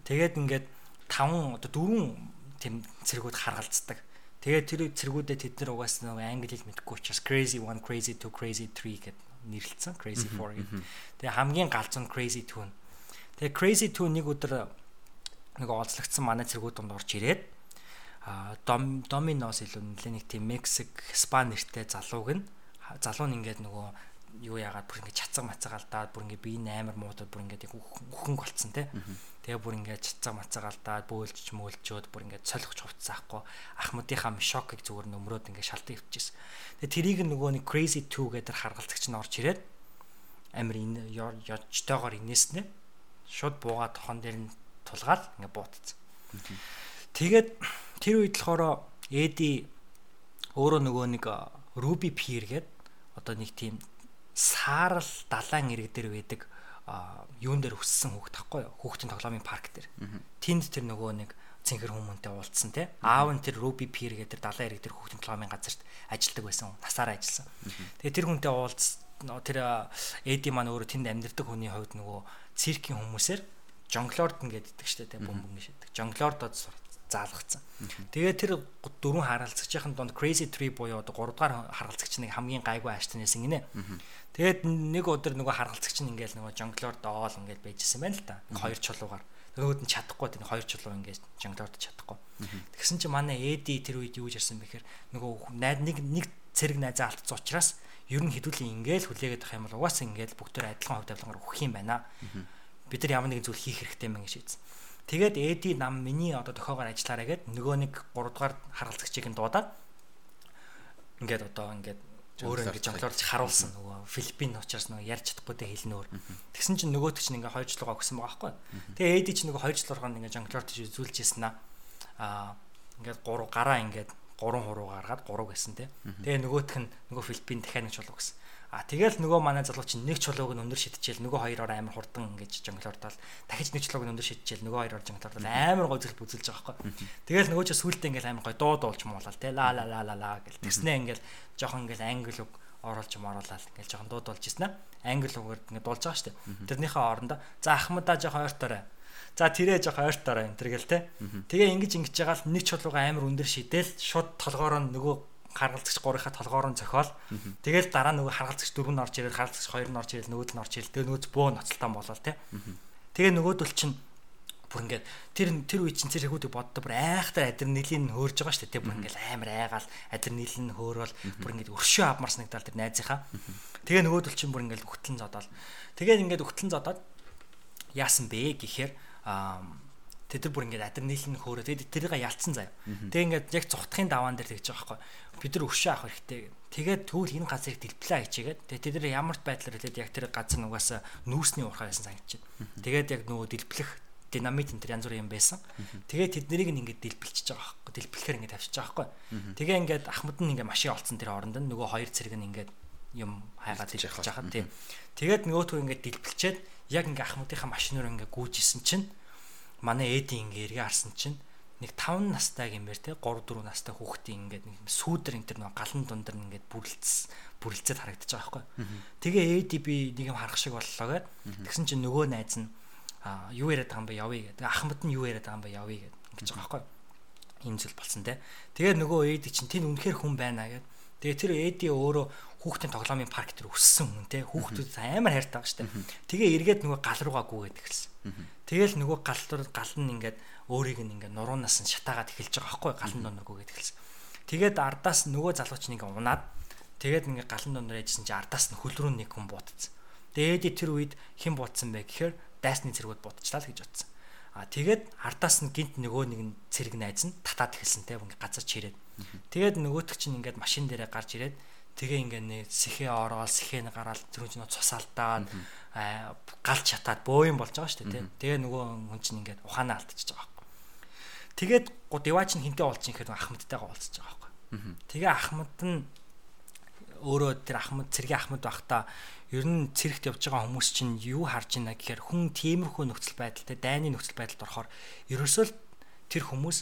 Тэгээд ингээд таван одоо дөрвөн тийм цэргүүд харгалцдаг. Тэгээд тэр цэргүүдэд тэд нар угаасаа нэг англи хэл мэдэхгүй учраас crazy 1 crazy 2 crazy 3 гэд нэрлэлсэн crazy 4 гэд. Тэгээд хамгийн галзуу crazy 2. Тэгээд crazy 2 нэг өдөр нэг олзлогдсон манай цэргүүд донд орж ирээд а доминоос илүү нэлээ нэг тийм Мексик, Испани нэртэй залууг нь залуу нь ингээд нөгөө юу яагаад бүр ингээд чацаг мацаг алдаад бүр ингээд би амар муудад бүр ингээд яг үхэн голцсон те. Тэгээ бүр ингээд чацаг мацаг алдаад бөөлж мөөлчөөд бүр ингээд цолих хувцсаахгүй ахмадынхаа шокыг зүгээр нөмрөөд ингээд шалтан өвчжсэн. Тэгээ тэрийг нөгөө нэг crazy 2 гэдэг харгалзагч нь орж ирээд амар энэ ёжтойгоор инээснэ. Шууд буугаад тохон дээр нь тулгаад ингээд буутцсан. Тэгээд тэр үед болохоор Эди өөрөө нөгөө нэг Ruby Peer гэдэг одоо нэг тийм саарл далайн ирэг дээр байдаг юун дээр өссөн хүүхд тахгүй юу? Хүүхдийн тоглоомын парк дээр. Тэнд тэр нөгөө нэг цэнхэр хүмүүнтэй уулзсан тий. Аав нь тэр Руби Пир гэдэг тэр далайн ирэг дээр хүүхдийн тоглоомын газарт ажилдаг байсан. Насаараа ажилласан. Тэгээ тэр хүнтэй уулз тэр Эди маань өөрөө тэнд амьдардаг хүний хувьд нөгөө циркийн хүмүүсээр жонглорд гэдэг штэ тий бөмбөг шидэг. Жонглордод заалгацсан. Тэгээд тэр дөрвөн харгалзагчийн донд Crazy Tree буюу одоо 3 дугаар харгалзагч нэг хамгийн гайгүй аштнээс гинэ. Тэгээд нэг өдөр нөгөө харгалзагч нь ингээл нөгөө жонглоор доол ингээл байжсэн байна л да. Хоёр чулуугаар. Нөгөөд нь чадахгүй тийм хоёр чулуу ингээд жонглоорд чадахгүй. Тэгсэн чинь манай Эди тэр үед юу ярьсан бэхээр нөгөө найд нэг нэг цэрэг найзаа алдсан учраас ер нь хэдүүлийн ингээл хүлээгээд авах юм бол угаасаа ингээл бүгд төр адилхан хувьд авилгаар өгөх юм байна. Бид нар ямар нэгэн зүйл хийх хэрэгтэй мэн гэж хэлсэн. Тэгээд Эди нам миний одоо тохиогоор ажиллаарай гэд нөгөө нэг 3 дугаар харгалзагчийг нь дуудаад ингээд одоо ингээд өөрөө ингэж жонглоорч харуулсан нөгөө Филиппин учраас нөгөө ярьж чадахгүй дэ хэлнээр. Тэгсэн чинь нөгөөт чинь ингээ хоёрчлуугаа өгсөн байгаа байхгүй. Тэгээ Эди чинь нөгөө хоёрчлуургаанд ингээ жонглоорч үзүүлж ирсэн аа. Ингээд гурав гараа ингээд гурван хуруу гаргаад гурав гэсэн тий. Тэгээ нөгөөх нь нөгөө Филиппин дахиад нэг чулуу гэсэн. А тэгэл нөгөө манай залуу чинь нэг чулууг нь өндөр шидчихэл нөгөө хоёроор амар хурдан ингэж жонглордол дахиж нэг чулууг нь өндөр шидчихэл нөгөө хоёроор жонглордол амар гой зэрэг бүзэлж байгаа байхгүй. Тэгэл нөгөө ч сүултээ ингээл амар гой дуу дуулж муулал те. Ла ла ла ла ла гэл. Тэгснэ ингээл жоохон ингээл англи үг оруулж маруулаад ингээл жоохон дуу дуулж ирсэн аа. Англи үгээр ингээд дуулж байгаа дээ. Тэрнийхээ орондоо за ахмадаа жоохон ойрторой За тэрээ жоох ойртоорой энэ төр гэл те. Тэгээ ингэж ингэж байгаа л нэг чулууга амар өндөр шидэл. Шууд толгоороо нөгөө харгалзагч гурийнхаа толгоор нь зохиол. Тэгэл дараа нөгөө харгалзагч дөрөв нь орж ирэл харгалзагч хоёр нь орж ирэл нөгөөд нь орж ирэл тэгээ нөгөөд бөө ноцтолтон болол те. Тэгээ нөгөөдөл чинь бүр ингээд тэр тэр үе чинь тэр хүүдийг боддоо бүр айхтар адреналин хөөрж байгаа шүү дээ бүр ингээд амар айгаал адреналин хөөрөөл бүр ингээд өршөө авмар санагдал тэр найзынхаа. Тэгээ нөгөөдөл чинь бүр ингээд өгтлэн зодоол. Тэгээд ингээд өгтлэн зодоод яасан бэ гэхээр аа Тэд нар бүр ингээд адреналин хөөрөө тэгээд тэрийг ялцсан заяа. Тэгээд ингээд яг цухтахын даваан дээр тэгж байгаа байхгүй. Бид нар өвшөө авах хэрэгтэй. Тэгээд түүл энэ газрыг дэлплээ хийгээд тэгээд тэд нар ямар ч байдлаар тэгээд яг тэр газар нугасаа нүүсний урхаа санагдаж байна. Тэгээд яг нөгөө дэлплэх динамит энэ төр янз бүрийн юм байсан. Тэгээд тэднийг ингээд дэлбэлчихэж байгаа байхгүй. Дэлбэлэхээр ингээд тавьчихж байгаа байхгүй. Тэгээ ингээд ахмад нь ингээд машин олцсон тэр оронд нь нөгөө хоёр цэрэг нь ингээд юм хайгаад дэлбэлж байгаа тийм. Тэгээд нөгөөтгөө ингээд дэлбэлчээд яг ингээд ахмадынхаа машинаар ингээд гүйжсэн чинь манай эди ингээ харсан чинь нэг 5 настай гэмээр те 3 4 настай хүүхдийн ингээд нэг сүүдэр энэ төр нэг галан дундэр ингээд бүрлц бүрлцээд харагдаж байгаа байхгүй. Тэгээ эди би нэг юм харах шиг боллоо гэд. Тэгсэн чинь нөгөө найз нь а юу яриад байгаа юм бэ явъя гэдэг. Ахмад нь юу яриад байгаа юм бэ явъя гэдэг ингэж байгаа байхгүй. Ийм зүйл болсон те. Тэгээ нөгөө эди чинь тэн үнэхээр хүн байна гэд. Тэгээ тэр эди өөрөө хүүхдийн тоглоомын парк дээр өссөн хүн те. Хүүхдүүд амар хайртай байгаа штэ. Тэгээ эргээд нөгөө гал руугаа гүгээд эхэлсэн. Тэгэл нөгөө гал дор гал нь ингээд өөрийг нь ингээд нуруунаас нь шатаагаад эхэлж байгаа байхгүй галан доноргоо гэдэг эхэлсэн. Тэгээд ардаас нөгөө залууч нэг унаад тэгээд ингээд галан донор яжсэн чи ардаас нь хөл рүү нэг хүн буутцсан. Тэгээд тэр үед хэн буутсан бэ гэхээр дайсны цэргүүд буутчлаа л гэж бодсон. А тэгээд ардаас нь гинт нөгөө нэг нь цэрэг найз нь татаад эхэлсэн те ингээд газар чирээд. Тэгээд нөгөөтг чинь ингээд машин дээрээ гарч ирээд тэгээ ингээ нэг сэхээ ороод сэхээ гараад хүн чинь цусаалтаад галж чатаад бөөм болж байгаа шүү дээ тэгээ нөгөө хүн чинь ингээ ухаанаа алдчихж байгаа байхгүй. Тэгээд диваа чинь хинтээ олж ихэд ахмадтайгаа уулзж байгаа байхгүй. Тэгээ ахмад нь өөрөө тэр ахмад цэргийн ахмад байхдаа ер нь цэрэгт явж байгаа хүмүүс чинь юу харж байна гэхээр хүн тиймэрхүү нөхцөл байдалтай дайны нөхцөл байдалд орохоор ерөөсөө тэр хүмүүс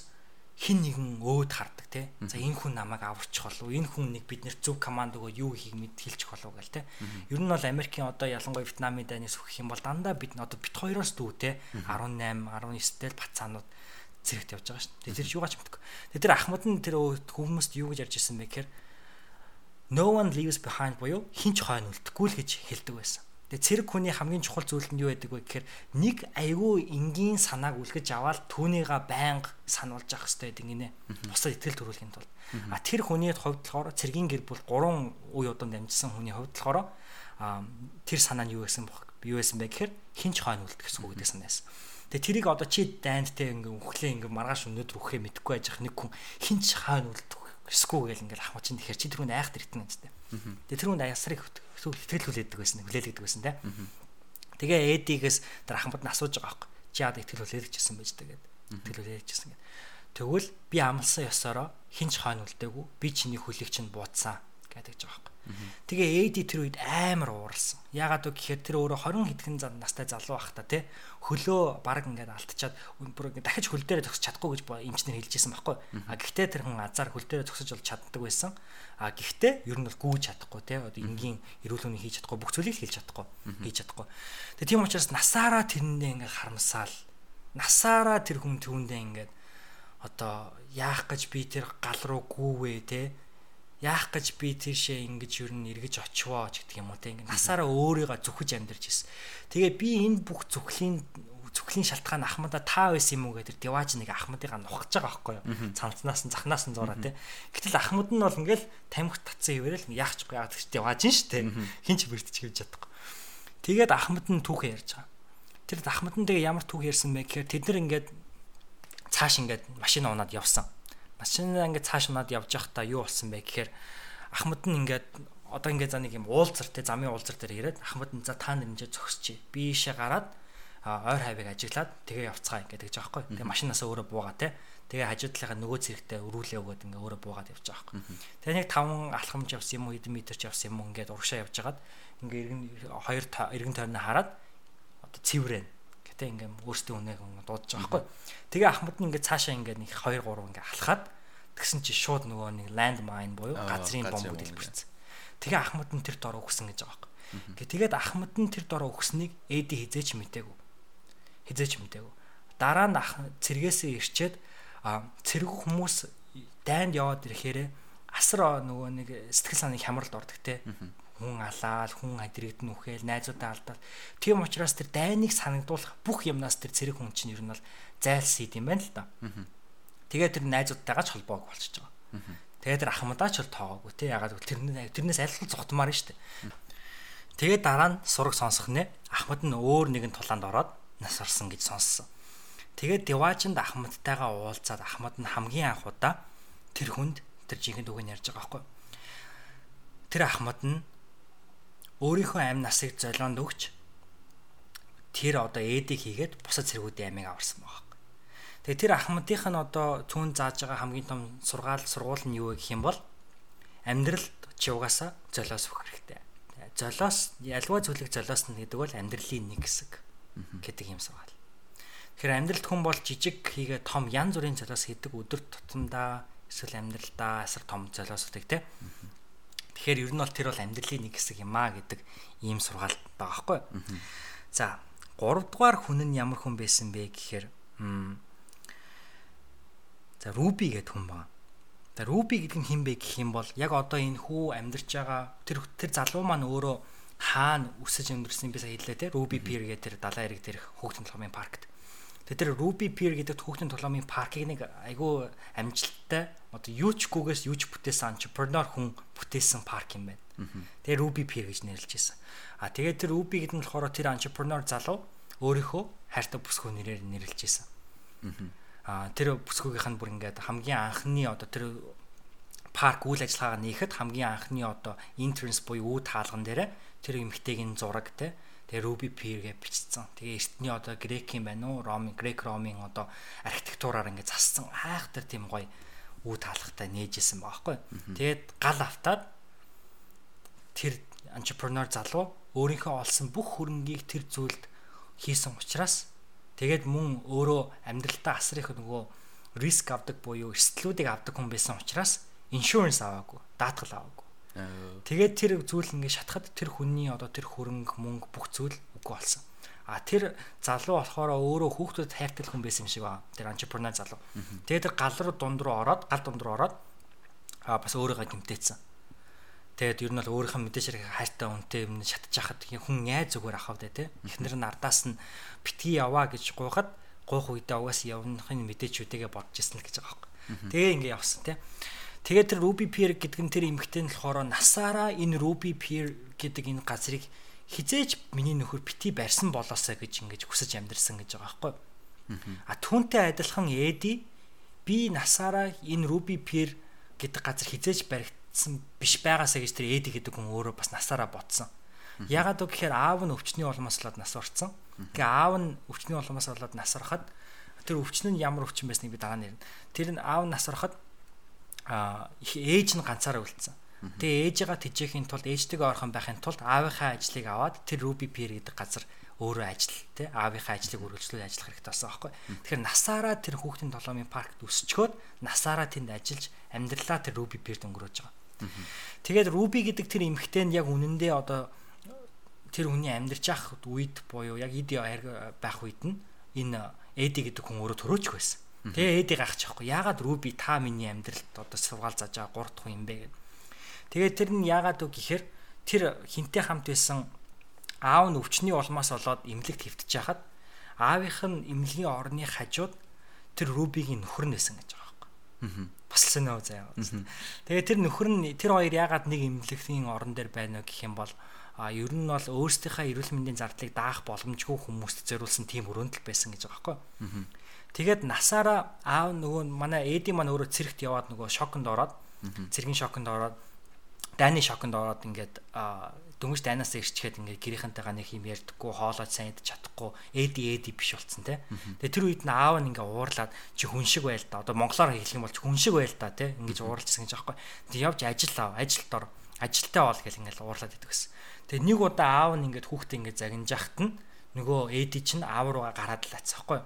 хин нэгэн өөд хардаг те. За энэ хүн намайг аварчих болов. Энэ хүн нэг бид нэр зөв команд өгөө юу хийх мэд хэлчих болов гэл те. Ер нь бол Америкийн одоо ялангуяа Вьетнамын дайнаас өгөх юм бол дандаа бид одоо бит хоёроос дүү те. 18 19-тэл бацаанууд зэрэгт явж байгаа шүү. Тэр юугаач мэдгүй. Тэгээ тэр Ахмад нь тэр хүмүүст юу гэж ярьж ирсэн бэ гэхээр no one leaves behind буюу хинч хойно үлдэхгүй л гэж хэлдэг байсан. Тэгээ цэрэг хүний хамгийн чухал зүйл нь юу байдаг вэ гэхээр нэг айгүй энгийн санааг үлгэж аваад түүнийга байнга сануулж явах хэрэгтэй гэдэг гинэ. Бусад ихтгэл төрүүлэхийн тулд. А тэр хүний хувьд болохоор цэргийн гэр бүл 3 үе удаа дамжсан хүний хувьд болохоор тэр санаа нь юу гэсэн юу байсан бэ гэхээр хинч хойно үлдэх гэсэн үг гэдэг санаасан. Тэгээ тэрийг одоо чи дайндтэй ингээ үхлээ ингээ маргааш өнөдөр үхээ мэдгүй байж нэг хүн хинч хойно үлдэх эсгүй гэл ингээл ахмад чинь тэгэхэр чи тэр хүн айх дэртэн гэжтэй. Тэгээ тэр хүн аясрыг сэтгэл хүлээдэг байсан, хүлээлгдэг байсан те. Тэгээ эдигээс тэр ахмад нь асууж байгаа байхгүй. Чи яад итгэл хүлээлгэжсэн байж тэгээд. Итгэл хүлээлгэжсэн гэд. Тэгвэл би амлсан ёсороо хинч хойно үлдээгүй. Би чиний хүлийг чинь буудсан гэдэг жбайгаа байхгүй. Тэгээ Эди тэр үед амар ууралсан. Яагаад вэ гэхээр тэр өөрөө 20 хэдхэн зам настай залуу байх та тий. Хөлөө баг ингээд алтчаад бүр ингээд дахиж хөл дээрээ зогсож чадахгүй гэж эмчнэр хэлжсэн байхгүй. А гэхдээ тэр хүн азар хөл дээрээ зогсож бол чаддаг байсан. А гэхдээ ер нь бол гүйж чадахгүй тий. Одоо энгийн эрүүл мэндийн хийж чадахгүй бүх зүйлийг хийж чадахгүй. Хийж чадахгүй. Тэгээ тийм учраас насаараа тэрэндээ ингээд харамсаал. Насаараа тэр хүн түүндээ ингээд одоо яах гэж би тэр гал руу гүүвээ тий яах гэж би тийшээ ингэж юу н эргэж очивоо ч гэдэг юм уу те ингэ насаараа өөрийгөө зүхэж амьдарч ирсэн. Тэгээ би энэ бүх зүхлийн зүхлийн шалтгаан ахмада та байсан юм уу гэдэг дивааж нэг ахмадыгаа нухаж байгаа байхгүй юу. Цанцнаас нь захнаас нь зураа те. Гэтэл ахмад нь бол ингээл тамхи татсан ивэрэл яах ч яагаад гэж дивааж нь штэ. Хин ч бэртч хийж чадахгүй. Тэгээд ахмад нь түүхээ ярьж байгаа. тэр Ахмад нь тэгээ ямар түүх ярьсан бэ гэхээр тэд нар ингээд цааш ингээд машин унаад явсан. Машинаа ингээд цааш унаад явж байхдаа юу болсон бэ гэхээр Ахмад нь ингээд одоо ингээд за нэг юм уулзар те замын уулзар дээр ирээд Ахмад нь за та нэрнжээ зогсчи. Би ийшээ гараад ойр хавийг ажиглаад тэгээ явцгаа ингээд гэж байхгүй. Тэгээ машинаас өөрөө буугаа те. Тэгээ хажуу талынхаа нөгөө зэрэгтээ өрүүлээ өгөөд ингээ өөрөө буугаад явж байгаа байхгүй. Тэгээ нэг 5 алхамж явсан юм уу хэдэн метрч явсан юм уу ингээд урагшаа явж хагаад ингээ иргэн хоёр иргэн тойрноо хараад одоо цэврэн гэтээ ингээ өөртөө үнээг дуудаж байгаа байхгүй. Тэгээ Ахмад нь ингээ цаашаа ингээ нэг 2 3 ингээ алхаад тэгсэн чи шууд нөгөө нэг ланд майн буюу газрын бомбууд илбэрсэн. Тэгээ Ахмад нь тэр дор өгсөн гэж байгаа байхгүй. Тэгээд Ахмад нь тэр дор өгснийг Эди хизээч мтээгүй хизээч мэдээгүй. Дараа нь цэргээсээ ирчээд цэрэг хүмүүс дайнд яваад ирэхээр асар нөгөө нэг сэтгэл санааны хямралд ордог те хүн алаал хүн адрэгд нүхэл найзуудаа алдаал тийм учраас тэр дайныг санагдуулах бүх юмнаас тэр цэрэг хүн чинь ер нь бол зайлсхийд юм байна л да. Тэгээд тэр найзуудтайгаа ч холбоог болчихж байгаа. Тэгээд тэр ахмадаа ч бол тоогоогүй те ягаад гэвэл тэрнээс тэрнээс аль л зогтмаар нь штэ. Тэгээд дараа нь сураг сонсох нэ ахмад нь өөр нэгэн тулаанд ороод нас орсон гэж сонссон. Тэгээд Деважинд Ахмадтайгаа уулзаад Ахмад нь хамгийн анх удаа тэр хүнд тэр жинхэнэ үгийг ярьж байгаа байхгүй. Тэр Ахмад нь өөрийнхөө амь насыг золионд өгч тэр одоо эдийг хийгээд бусад цэргүүдийн амийг аварсан байгаа. Тэгээ тэр Ахмадынх нь одоо түүн зааж байгаа хамгийн том сургаал сургууль нь юу гэх юм бол амьдралд чи угаасаа золиос өгөх хэрэгтэй. Золиос альва зүйлийг золиос нь гэдэг бол амьдралын нэг хэсэг гэдэг юм сургаал. Тэгэхээр амьдралд хүн бол жижиг хийгээ том янз бүрийн золиос хийдэг өдөр тутамдаа эсвэл амьдралдаа асар том золиосуудыг те. Тэгэхээр ер нь бол тэр бол амьдралын нэг хэсэг юм аа гэдэг ийм сургаал байгаа байхгүй. За 3 дугаар хүн нь ямар хүн байсан бэ гэхээр за Руби гэдэг хүн байна. За Руби гэдэг нь хэн бэ гэх юм бол яг одоо энэ хүү амьдарч байгаа тэр тэр залуу маань өөрөө хаана өсөж амьдэрсэн би сая хэллээ те Ruby Pier гэдэг тэр далайн эрэг дээрх хүүхдийн тоглоомын паркт. Тэр Ruby Pier гэдэг хүүхдийн тоглоомын паркийг нэг айгүй амжилттай одоо юучгүйгээс юуч бүтээсэн entrepreneur хүн бүтээсэн парк юм байна. Тэгээ Ruby Pier гэж нэрлэж байсан. А тэгээд тэр Ruby гэдэг нь болохоор тэр entrepreneur залуу өөрийнхөө хайртай бүсгүй нэрээр нэрлэж байсан. А тэр бүсгүйгийнх нь бүр ингээд хамгийн анхны одоо тэр парк үйл ажиллагаагаа нээхэд хамгийн анхны одоо entrance буюу үе таалган дээр тэр эмэгтэйгийн зураг те тэгээ Ruby Pier гэж бичсэн. Тэгээ эртний одоо грекийн байна уу, ромын грек ромын одоо архитектураар ингээд зассан айхтар тийм гоё үе таалгатай нээжсэн байгаа байхгүй. Тэгээд гал автаад тэр entrepreneur залуу өөрийнхөө олсон бүх хөрөнгийг тэр зүйлд хийсэн учраас тэгээд мөн өөрөө амьдралтаа асар их нөгөө риск авдаг буюу эрсдлүүдийг авдаг хүн байсан учраас иншуранс аваагүй, даатгал аваагүй. Тэгээд тэр зүйл ингээд шатахад тэр хүний одоо тэр хөрөнгө мөнгө бүх зүйл үгүй болсон. А тэр залуу болохоор өөрөө хүүхдүүд хайртай хүн байсан юм шиг байна. Тэр entrepreneur залуу. Тэгээд тэр гал руу дунд руу ороод, гал дунд руу ороод а бас өөрийгөө гимтээсэн. Тэгээд ер нь бол өөрийнх нь мэдээж хэрэг хайртай үнтэй юм шатж яхад хүн яа зүгээр ахав дээ те. Эхнэр нь ардаас нь битгий яваа гэж гуйхад гуйх үедээ угаас явнахын мэдээж үтэйгээ бодож ирсэн л гэж байгаа юм. Тэгээ ингээ явсан те. Тэгээд тэр Ruby Pier гэдэг нь тэр эмэгтэй нь болохоор насаараа энэ Ruby Pier гэдэг энэ газрыг хизээж миний нөхөр бити барьсан болоосаа гэж ингэж хүсэж амьдэрсэн гэж байгаа байхгүй. А түүнтэй адилхан Эди би насаараа энэ Ruby Pier гэдэг газар хизээж баригдсан биш байгаасаа гэж тэр Эди гэдэг хүн өөрөө бас насаараа ботсон. Ягаад үг гэхээр аав нь өвчний улмаас болоод нас орсон. Тэгээ аав нь өвчний улмаас болоод нас ороход тэр өвчин нь ямар өвчин байсныг би дараа нь ярина. Тэр нь аав нас ороход а их ээж нь ганцаараа үлдсэн. Тэгээ ээжигээ тэжээхийн тулд ээжтэйгээ орхон байхын тулд аавынхаа ажлыг аваад тэр Ruby Pier гэдэг газар өөрөө ажил тий аавынхаа ажлыг үргэлжлүүлж ажиллах хэрэгтэй болсон байхгүй. Тэгэхээр насаараа тэр хүүхдийн толгойн паркт өсчгөөд насаараа тэнд ажиллаж амьдралаа тэр Ruby Pier өнгөрөөж байгаа. Тэгээд Ruby гэдэг тэр эмэгтэй нь яг үнэндээ одоо тэр хүний амьдарч ах үед буюу яг эд байх үед нь энэ Эди гэдэг хүн өөрөө төрөөч байсан. Тэгээ эдийг гаргачих واخгүй. Яагаад Руби та миний амьдралд одоо сургаал зааж байгаа 3 дахь хүн юм бэ гэв. Тэгээ тэр нь яагаад вэ гэхээр тэр хинтээ хамт байсан аав нь өвчний улмаас болоод эмнэлэгт хэвтэж хахад аавынх нь эмнэлгийн орны хажууд тэр Рубигийн нөхөр нь байсан гэж байгаа байхгүй. Бас л сэнэ заяа. Тэгээ тэр нөхөр нь тэр хоёр яагаад нэг эмнэлгийн орон дээр байна вэ гэх юм бол а ер нь бол өөрсдийнхээ эрүүл мэндийн зардлыг даах боломжгүй хүмүүст зориулсан тийм өрөөнтөл байсан гэж байгаа байхгүй. Тэгээд насаараа аав нөгөө манай эди маань өөрөө цэрэгт яваад нөгөө шоконд ороод цэргийн шоконд ороод дайны шоконд ороод ингээд дөнгөж дайнаас ирчгээд ингээд гэрийнхэнтэйгээ нэг юм ярьдаггүй хоолойч сайн идэж чадахгүй эди эди биш болцсон те. Тэгээ тэр үед нь аав нь ингээд уурлаад чи хүн шиг байл та. Одоо монголоор хэлэх юм бол хүн шиг байл та те. Ингээд уурлажсэн гэж аахгүй. Тэг явж ажил ав, ажилд ор. Ажилтаа бол гэл ингээд уурлаад идэх гэсэн. Тэгээ нэг удаа аав нь ингээд хүүхдээ ингээд загинж яхад нь нөгөө эди чинь аав руугаа гараад л атсан байхгүй.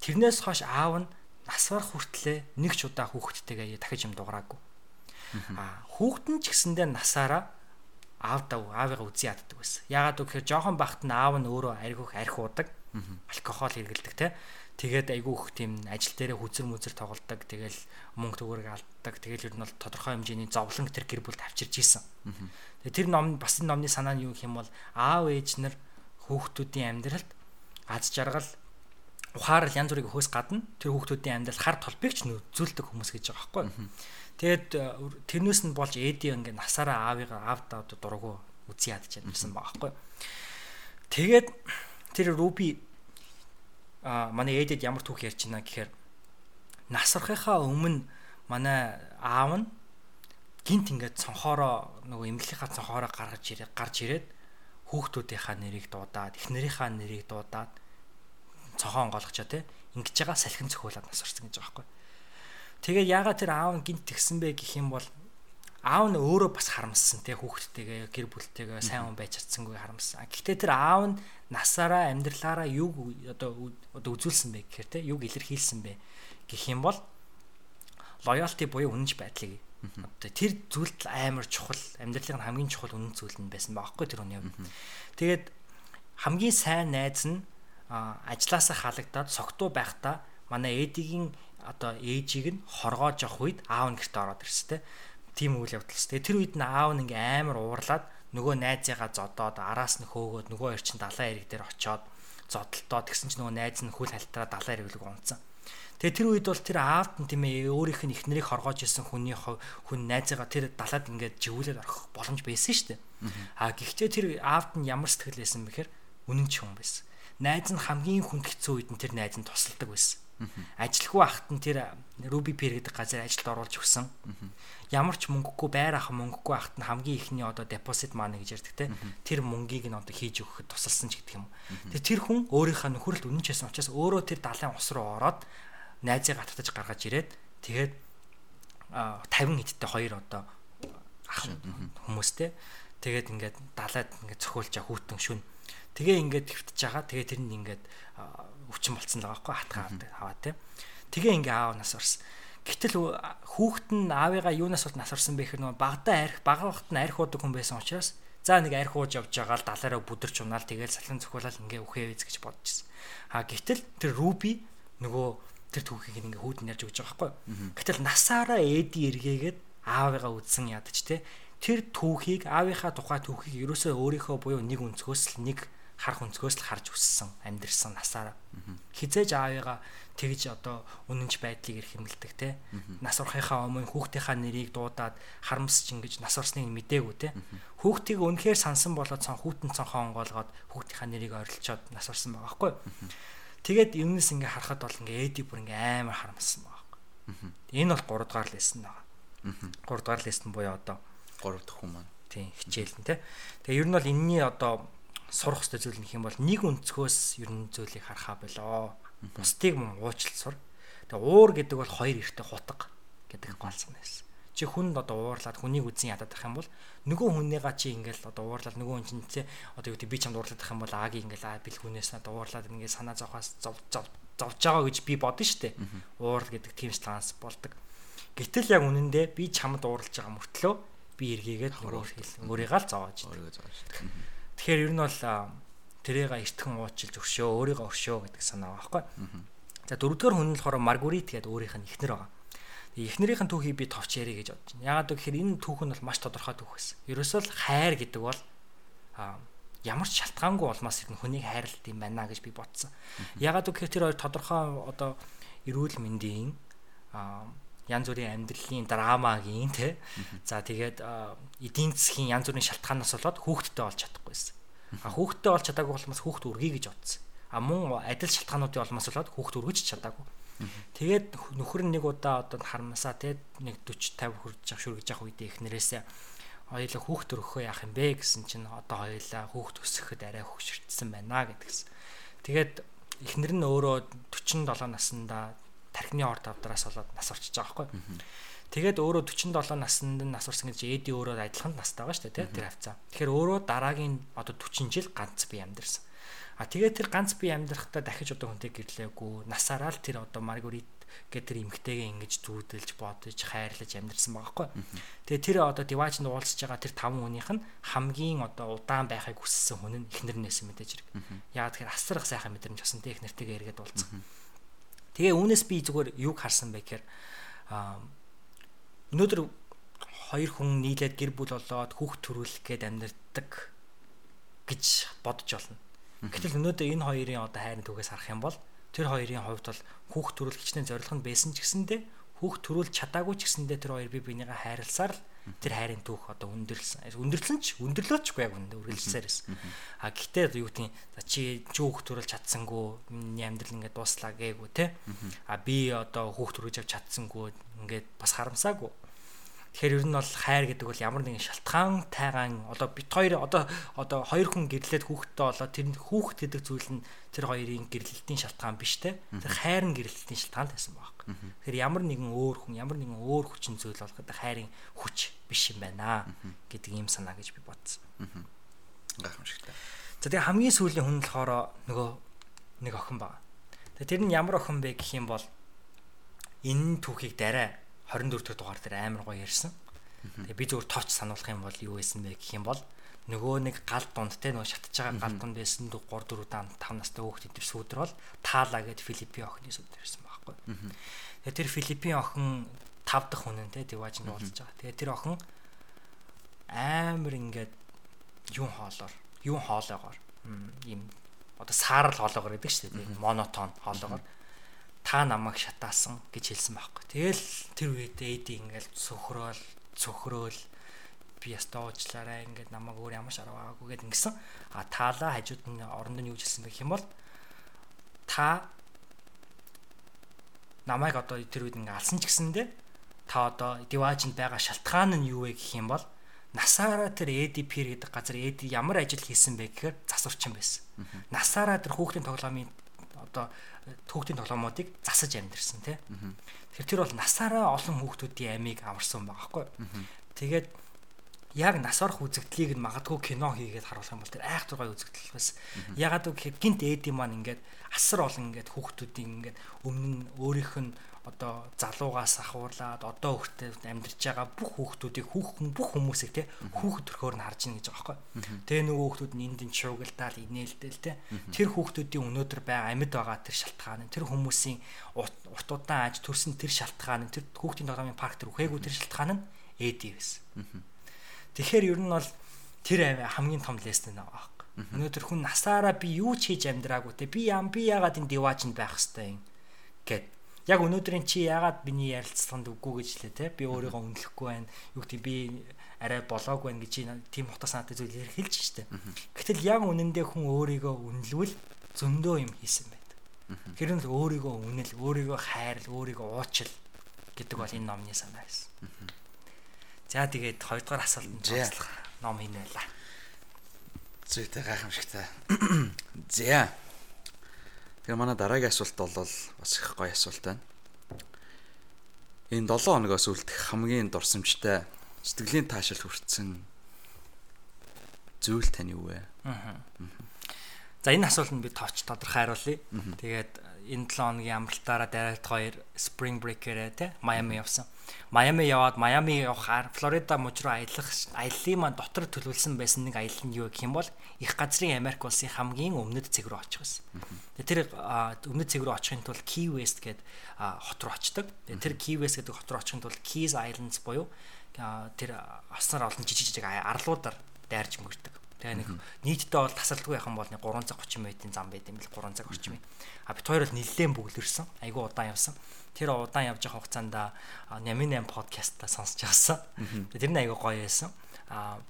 Тэрнээс хойш аав нь нас барах хүртлээр нэг ч удаа хүүхдтэйгээ дахиж юм дуграагүй. Аа хүүхэд нь ч гэсэндээ насаараа аавдаа аавыгаа үзий яддаг байсан. Яагаад гэвэл жоохон бахт нь аав нь өөрөө аргиух арх уудаг. Алкогол хэргэлдэг те. Тэгээд айгүй их тийм ажил дээрээ хүзэр мүзэр тоглодог. Тэгэл мөнгө төгөөрөг алддаг. Тэгэл ер нь бол тодорхой хэмжээний зовлон гэр бүлд авчирч ийсэн. Тэгээд тэр ном бас энэ номны санаа нь юу гэх юм бол аав ээж нар хүүхдүүдийн амьдралд аз жаргал ухаарал янз бүрийн хөөс гадна тэр хүүхдүүдийн амьдрал хар толбыг ч нөхцүүлдэг хүмүүс гэж байгаа байхгүй. Тэгэд тэрнээс нь болж эди ингээ насаараа аавыгаа аавдаа дургу үзий ядч чадсан байгаа байхгүй. Тэгээд тэр руби а манай эдэд ямар түүх ярьж байна гэхээр насрахынхаа өмнө манай аав нь гинт ингээд цонхороо нөгөө эмнэлгийнхаа цонхороо гаргаж ирээ гарч ирээд хүүхдүүдийнхаа нэрийг дуудаад эхнэрийнхаа нэрийг дуудаад цохоо онгойлгочоо те ингэж байгаа салхин цохиулаад нас орсон гэж байгаа байхгүй. Тэгээ яагаад тэр аав нь гинт тэгсэн бэ гэх юм бол аав нь өөрөө бас харамссан те хүүхдтэйгээ гэр бүлтэйгээ сайн хүн байж чадсангүй харамссан. Гэхдээ тэр аав нь насаараа амьдралаараа юу одоо одоо үзүүлсэн бэ гэхээр те юг илэрхийлсэн бэ гэх юм бол лоялти буюу үнэнч байдлыг тэр зүйлд амар чухал амьдралын хамгийн чухал үнэн зүйл нь байсан баахгүй тэр хүний хувьд. Тэгээд хамгийн сайн найз нь ажилласаа халагдаад согтуу байхдаа манай эдигийн одоо ээжийг нь хоргоож явах үед аав нь гэрт ороод ирсэн тийм үйл явдал. Тэгээд тэр үед нь аав нь ингээм амар уурлаад нөгөө найзыгаа зодоод араас нь хөөгөөд нөгөө эр чин далайн эрэг дээр очоод зодолтоо тэгсэн чинь нөгөө найз нь хүл хальтраа далайн эргэлэг унцсан. Тэгээ тэр үед бол тэр аавд нь тийм ээ өөрийнх нь ихнэрийг хоргоож исэн хүний хүн найзыгаа тэр далаад ингээд живүүлээд орох боломж байсан шүү дээ. А гэхдээ тэр аавд нь ямар сэтгэл байсан бэхээр үнэн ч хүн байсан. Найз нь хамгийн хүнд хэцүү үед нь тэр найз нь тусалдаг байсан. Ажилгүй ахт нь тэр Ruby Pair гэдэг газар ажилд оруулж өгсөн. Ямар ч мөнгөгүй байр ах мөнгөгүй ахт нь хамгийн ихний одоо deposit money гэж ярьдаг те. Тэр мөнгийг нь одоо хийж өгөхөд тусалсан ч гэдэг юм. Тэр хүн өөрийнхөө нөхөрлөлд үнэн ч байсан учраас өөрөө тэр далайн ус руу ороод найзыг гатгаж гаргаж ирээд тэгээд 50 хэдтэй хоёр одоо ах хүмүүстэй тэгээд ингээд далаад ингээд цохиулж байгаа хүүтэн шүн. Тэгээ ингээд твтж байгаа. Тэгээ тэр нь ингээд өвчин болцсон л байгаа байхгүй хатгаа аваад тий тэгээ ингээ аав нас орсон. Гэтэл хүүхэд нь аавыгаа юунаас бол нас орсон бэ гэхээр нөгөө багада арх бага вахт нь арх уудаг хүн байсан учраас за нэг арх ууж явж байгаа л далаараа бүдэрч унаал тэгээд салхин цохиулаад ингээ үхээ виз гэж бодчихсон а гэтэл тэр руби нөгөө тэр түүхийг ингээ хүүдэн ярьж өгч байгаа байхгүй. Гэтэл насаараа эди эргээгээд аавыгаа үдсэн ядаж те тэр түүхийг аавынхаа тухай түүхийг ерөөсөө өөрийнхөө буюу нэг өнцгөөс л нэг харах өнцгөөс л харж өссөн амьдрсан насаараа. Хизээж аавыгаа тэгж одоо үнэнч байдлыг эрхэмлдэг те нас урахынхаа өмнө хүүхдийнхаа нэрийг дуудаад харамсч ингэж нас орсныг мдээгүй те хүүхдийг үнэхээр сансан болоод сон хүүтэн цонхоо онгоолгоод хүүхдийнхаа нэрийг ойрлцоод нас орсон байгаа байхгүй Тэгээд юмнес ингээ харахад бол ингээ эди бүр ингээ амар харамссан байгаа. Энэ бол 3 дугаар лесэн байгаа. 3 дугаар лесэн буюу одоо 3 дахь хүн маань. Тийм хичээл нь те. Тэгээ ер нь бол энэний одоо сурах хэрэгтэй зүйл нөх юм бол нэг өнцгөөс ер нь зүйлийг харахаа болоо. Бусдыг мөн уучлал сур. Тэгээ уур гэдэг бол хоёр эртэ хутга гэдэг гол санаа байсан чи хүнд одоо уурлаад хүнийг үзэн ядаад байх юм бол нөгөө хүнийгаа чи ингээл одоо уурлаад нөгөө хүн чинь те одоо юу гэдэг би чамд уурлаад байх юм бол ааг ингээл аа бэл хүнээс надад уурлаад ингээд санаа зовхоос зов зов зовж байгаа гэж би бодно штэ уурал гэдэг тийм странс болдог. Гэтэл яг үнэндээ би чамд уурлаж байгаа мөртлөө би эргээгээд өөрөө өөрийгөө л зовоож өөрийгөө зовоож тэгэхээр ер нь бол тэрийг эртхэн уучлж өгшөө өөрийгөө өгшөө гэдэг санаа байгаа байхгүй? За дөрөвдүгээр хүн нь болохоор маргурит гэдэг өөрийнх нь ихнэр байгаа эхнэрийнхэн түүхийг би товч ярих гэж бодож байна. Яагаад гэвэл энэ түүх нь бол маш тодорхой түүх байсан. Ерөөсөө л хайр гэдэг бол а ямар ч шалтгаангүй улмаас ирнэ хүнийг хайрлалт юм байна гэж би бодсон. Яагаад гэвэл тэр хоёр тодорхой одоо эрүүл мэндийн а янз бүрийн амьдралын драмагийн те. За тэгээд эдийн засгийн янз бүрийн шалтгаанаас болоод хүүхдтэй болж чадахгүйсэн. А хүүхдтэй болж чадаагүй болохоос хүүхд үргэе гэж бодсон. А мөн адил шалтгаануудын олмоос болоод хүүхд үргэж чадаагүй. Тэгээд нөхөр нэг удаа одоо харамсаа те нэг 40 50 хүрж явах шүргэж явах үедээ эхнэрээсээ хоёулаа хүүхд өргөхөө яах юм бэ гэсэн чинь одоо хоёулаа хүүхд өсгөхөд арай хөвшөртсөн байна гэдгсэн. Тэгээд эхнэр нь өөрөө 47 наснда тархины орд авдраас болоод нас орчиж байгаа байхгүй. Тэгээд өөрөө 47 наснд нь нас орсон гэж эди өөрөө адилхан настай байгаа шүү дээ тэр хавцаа. Тэгэхээр өөрөө дараагийн одоо 40 жил ганц би амьдэрсэн. А тэгээд тэр ганц би амьдрахтаа дахиж одоо хүнтэй гэрлээгүй. Насаараа л тэр одоо Маргарит гэдэг тэр эмгтэйгээ ингэж зүудэлж бодож хайрлаж амьдрсан байгаа хгүй. Тэгээ тэр одоо диваачнд уулзж байгаа тэр таван хүнийх нь хамгийн одоо удаан байхыг хүссэн хүн нь эхнэр нээсэн мэдээж хэрэг. Яагаад тэгэхээр асрах сайхан мэдрэмж авсан тэ эхнэртэйгээ эргээд уулзсан. Тэгээ үүнээс би зүгээр юг харсан бэ гэхээр өнөөдөр хоёр хүн нийлээд гэр бүл болоод хүүхд төрүүлэх гээд амьдардаг гэж бодож болно. Гэтэл өнөөдөр энэ хоёрын одоо хайрын түгээс харах юм бол тэр хоёрын хувьд бол хүүхд төрүүлэх хичнээн зорилго нь байсан ч гэсэндэ хүүхд төрүүлж чадаагүй ч гэсэндэ тэр хоёр бие бинийгээ хайрласаар л тэр хайрын түүх одоо өндөрлсөн. Өндөрлсөн ч өндөрлөөчгүй яг үндэ үргэлжлсээр байсан. А гэхдээ юу гэдгийг за чи хүүхд төрүүлж чадсангүй миний амьдрал ингээд дууслаа гээгүй те. А би одоо хүүхд төрүүлж авч чадсангүй ингээд бас харамсаагүй Тэгэхээр ер нь бол хайр гэдэг бол ямар нэгэн шалтгаан тайгаан одоо бит хоёр одоо одоо хоёр хүн гэрлээд хүүхэдтэй болоод тэр хүүхэд гэдэг зүйл нь тэр хоёрын гэрлэлтийн шалтгаан биш те. Тэр хайр нь гэрлэлтийн шалтгаан байсан баг. Тэгэхээр ямар нэгэн өөр хүн ямар нэгэн өөр хүчин зүйл болгоод хайрын хүч биш юм байна гэдэг ийм санаа гэж би бодсон. Гайхамшигтай. За тэгээ хамгийн сүүлийн хүн болохоор нөгөө нэг охин баг. Тэгээ тэр нь ямар охин бэ гэх юм бол энэ түүхийг дараа 24 дахь дугаар дээр амар гоё ярьсан. Тэгээ би зөвхөн тооч сануулах юм бол юу байсан бэ гэх юм бол нөгөө нэг гал дунд те нөгөө шатж байгаа гал дунд байсан 3 4 дан 5 настай хүүхд энэ сүүдэр бол таала гэд Филиппийн охины сүүдэр ирсэн байхгүй. Тэгээ тэр Филиппийн охин 5 дахь хүн нь те диваажинд уулзж байгаа. Тэгээ тэр охин амар ингээд юун хоолоор юун хоолоогоор ийм одоо саарл хоолоогоор гэдэг шүү дээ. Монотон хоолоогоор та намайг шатаасан гэж хэлсэн байхгүй. Тэгэл тэр үед эди ингээл цөхрөөл цөхрөөл би ястаа уучлаарай ингээд намайг өөр ямар ч аргаагүй гэд ингэсэн. А таалаа хажууд нь оронд нь юу хэлсэн гэх юм бол та намайг одоо тэр үед ингээ алсан ч гэсэндэ та одоо диваажинд байгаа шалтгаан нь юу вэ гэх юм бол насаараа тэр ADP гэдэг газар AD ямар ажил хийсэн бэ гэхээр засварчин байсан. Насаараа тэр хүүхдийн тоглоомын одоо хүүхдийн тоглоомуудыг засаж амьдэрсэн тий. Тэгэхээр тэр бол насаараа олон хүүхдүүдийн амийг аварсан байгаа байхгүй. Тэгээд яг нас орох үзэгдлийг нь магадгүй кино хийгээд харуулах юм бол тэр айх зургай үзэгдэл бас ягаад гэвэл гинт эди маань ингээд асар олон ингээд хүүхдүүдийн ингээд өмнө өөрийнх нь одоо залуугаас ахуурлаад одоо хүртэл амьдарч байгаа бүх хүүхдүүдийг хүүхэн бүх хүмүүсийг те хүүхэд төрхөөр нь харж ийн гэж байгаа байхгүй. Тэгээ нөгөө хүүхдүүд нь энд энэ шуугилдаал инээлдэл те тэр хүүхдүүдийн өнөөдөр байгаа амьд байгаа тэр шалтгаан тэр хүмүүсийн урт удаан аж төрсөн тэр шалтгаан тэр хүүхдийн тоглоомын парк тэр үхээгүй тэр шалтгаан нь эди байсан. Тэгэхээр ер нь бол тэр хамгийн том лесэн байгаа байхгүй. Өнөөдөр хүн насаараа би юу ч хийж амьдраагүй те би ям би яагаад энэ диваажинд байх хэвээр юм? гэд яг өнөөдрийн чи яагаад миний ярилцлаганд үгүй гэж лээ те? Би өөрийгөө үнэлэхгүй байна. Юу гэдэг би арай болоогүй байна гэж тийм утга санаатай зүйл хэлж штэ гэтэл яг үнэндээ хүн өөрийгөө үнэлвэл зөндөө юм хийсэн байдаг тэр нь л өөрийгөө үнэл өөрийгөө хайрл өөрийгөө уучил гэдэг бол энэ номны санаа байсан. За тэгээд хоёрдугаар асуултанд тооцлох ном хийнэ байла зүйтэй гайхамшигтай. За Тэгээ манай дараагийн асуулт бол бас их гоё асуулт байна. Энэ 7 хоногоос үлдэх хамгийн дурсамжтай сэтгэлийн таашаал хүртсэн зүйл тань юу вэ? Аа. За энэ асуултанд би тооч тодорхой хариулъя. Тэгээд энэ 7 хоногийн амралтаараа дараалт хоёр spring break-ээрээ те Miami явсан. Майами яваад Майами явахаар Флорида мужи руу аялах аяллаа маань дотор төлөвлөсөн байсан нэг аялал нь юу гэх юм бол их газрын Америк улсын хамгийн өмнөд цэг рүү очих байсан. Тэр өмнөд цэг рүү очихын тулд Key West гэдэг хот руу очдог. Тэр Key West гэдэг хот руу очихын тулд Keys Islands буюу тэр аснаар олон жижиг жижиг арлуудаар дайрж мөрдөг. Тэгээ нэг нийтдээ бол тасалдгүй яхан бол нэг 3 цаг 30 минутын зам байд юм бил 3 цаг орчим. А бит хоёр бол нэлээд бүглэрсэн. Айгу удаан явсан. Тэр удаан явж явах хугацаанд Нямин 8 подкастаа сонсож явсан. Тэр нь айгу гоё байсан. А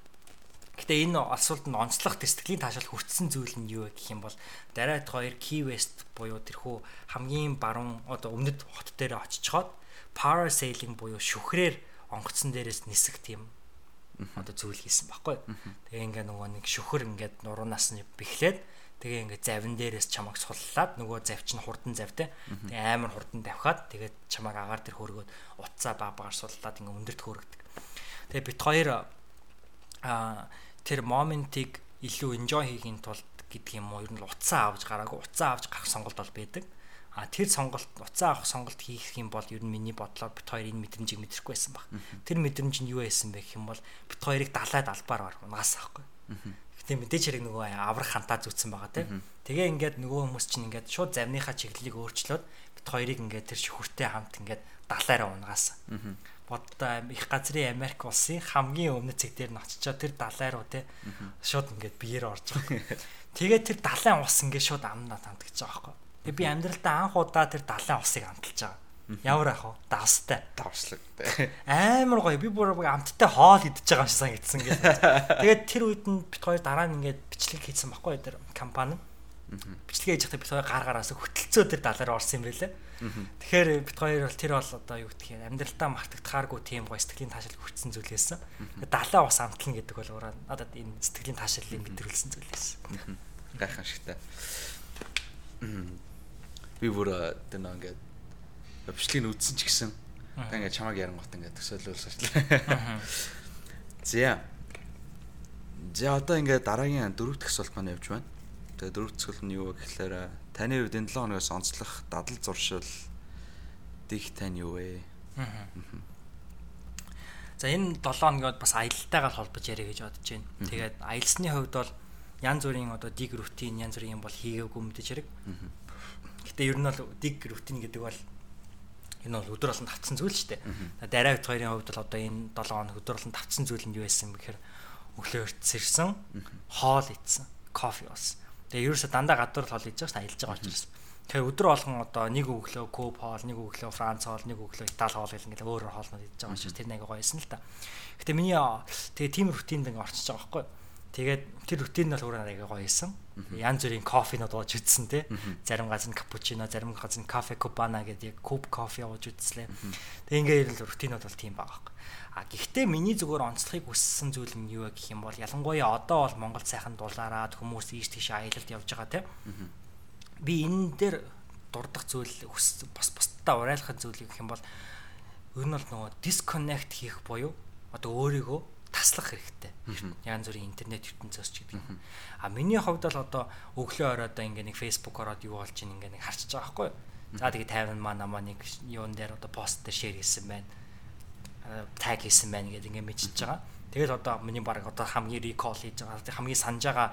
Гэтэ энэ асуултанд онцлог тэтгэлийн таашаал хүртсэн зүйл нь юу гэх юм бол дараад хоёр Key West буюу тэрхүү хамгийн баруун одоо өмнөд хот дээр очичоод parasailing буюу шүхрээр онгоцсон дээрээс нисэх тийм одоо зүйл хийсэн баггүй. Тэгээ ингээ нөгөө нэг шүхэр ингээд нуруунаас нь бэхлээд тэгээ ингээ завин дээрээс чамайг суллаад нөгөө завч нь хурдан завтай. Тэгээ амар хурдан давхаад тэгээд чамайг агаар дээр хөргөөд утсаа баг багаар суллаад ингээ өндөрт хөргөдөг. Тэгээ бит хоёр а тэр моментийг илүү enjoy хийхин тулд гэдэг юм уу ер нь утсаа авч гараагүй утсаа авч гарах сонголт бол байдаг. А тэр сонголт утсаа авах сонголт хийх юм бол ер нь миний бодлоор бит хоёр энэ мэдрэмжийг мэдрэхгүй байсан баг. Тэр мэдрэмж нь юу байсан бэ гэх юм бол бит хоёрыг далайд албаар бар унгаас авахгүй. Гэтэ мэдээч хэрэг нөгөө аврах хантаа зүтсэн байгаа тийм. Тэгээ ингээд нөгөө хүмүүс чинь ингээд шууд завныхаа чиглэлийг өөрчлөөд бит хоёрыг ингээд тэр шүхүртэй хамт ингээд далайраа унгаас боддоо их газрын Америк улсын хамгийн өмнөд цэг дээр нь очичоо тэр далай руу те шууд ингээд биеэр орж байгаа. Тэгээд тэр далайн ус ингээд шууд амнаа тандгаж байгаа байхгүй. Тэгээд би амьдралдаа анх удаа тэр далайн усыг амталж байгаа. Ямар ах вэ? Давстай. Давслаг. Амар гоё. Би бүр амттай хоол идчихэж байгаа юм шиг санагдсан гэдэг. Тэгээд тэр үед нь бит хоёр дараа нь ингээд бичлэг хийсэн байхгүй тэр компани. Бичлэгээ хийж байхдаа бит хоёр гар гараас хөтөлцөө тэр далаар орсон юм байлээ. Тэгэхээр бит хоёр бол тэр бол одоо юу гэх юм амьдралдаа мартагдахааргүй тийм гоё сэтгэлийн таашаал хүртсэн зүйл байсан. Далаа бас амтлна гэдэг бол ураа надад энэ сэтгэлийн таашаалыг мэдрүүлсэн зүйл байсан. Гайхан шигтэй. Би бүр тэр нэг ингээд бичлэгийг үзсэн ч гэсэн ингээд чамаг ярангуут ингээд төсөөлүүлсэн. За. За одоо ингээд дараагийн дөрөв дэх асуулт маань явж байна. Тэгээ дөрөв дэх асуулт нь юу вэ гэхлээр Таны хувьд энэ 7 хоногоос онцлох дадал зуршил дих тань юу вэ? За энэ 7 хоногод бас аялалтайгаар холбож яриа гэж бодож байна. Тэгээд аялсны хувьд бол янз бүрийн одоо dig рутин янз бүрийн юм бол хийгээгүй мэдээж хэрэг. Гэтэ ер нь бол dig рутин гэдэг бол энэ бол өдөр болон тавцсан зүйл шүү дээ. Дараа бит хоёрын хувьд бол одоо энэ 7 хоног өдөр болон тавцсан зүйл нь юу байсан бэхээр өглөө өртсэрсэн, хоол идсэн, кофе уусан. Тэгээ ерөөсө дандаа гадуур л хол хийж байгаа ш аялж байгаа учраас. Тэгээ өдөр болгон одоо нэг өглөө Коп хоол, нэг өглөө Франц хоол, нэг өглөө Итали хоол гэл ингээл өөр өөр хоолнууд хийж байгаа учраас тэр нэг гоёсэн л та. Гэтэ миний тэгээ тийм рутинд ингээ орчиж байгаа байхгүй. Тэгээд тэр рутин нь бол өөрөө аяга гоё исэн. Янз бүрийн кофенууд ууж үтсэн те. Зарим газар нь капучино, зарим газар нь кафе кубана гэдэг куб кофе ууж үтслээ. Тэг ингээд рутинууд бол тийм байгаа. А гэхдээ миний зүгээр онцлохыг хүссэн зүйл нь юу гэх юм бол ялангуяа одоо бол Монгол сайхан дулаараад хүмүүс ийш тийш аялалд явж байгаа тийм. Би энэ дээр дурдах зүйл бас бусдаа урайлах зүйл гэх юм бол ер нь бол нөгөө disconnect хийх буюу одоо өөрийгөө таслах хэрэгтэй. Янз бүрийн интернет ертөнцөөс ч гэдэг. А миний хувьд бол одоо өглөө оройдоо ингээ нэг Facebook ороод юу болж ийн ингээ нэг харчиж байгаа байхгүй. За тэгээ 50 маа намаа нэг юун дээр одоо пост дээр шеэр хийсэн байна таг хийсэн байна гэдэг ингээд мэдчихэж байгаа. Тэгэл одоо миний баг одоо хамгийн recall хийж байгаа. Хамгийн санаж байгаа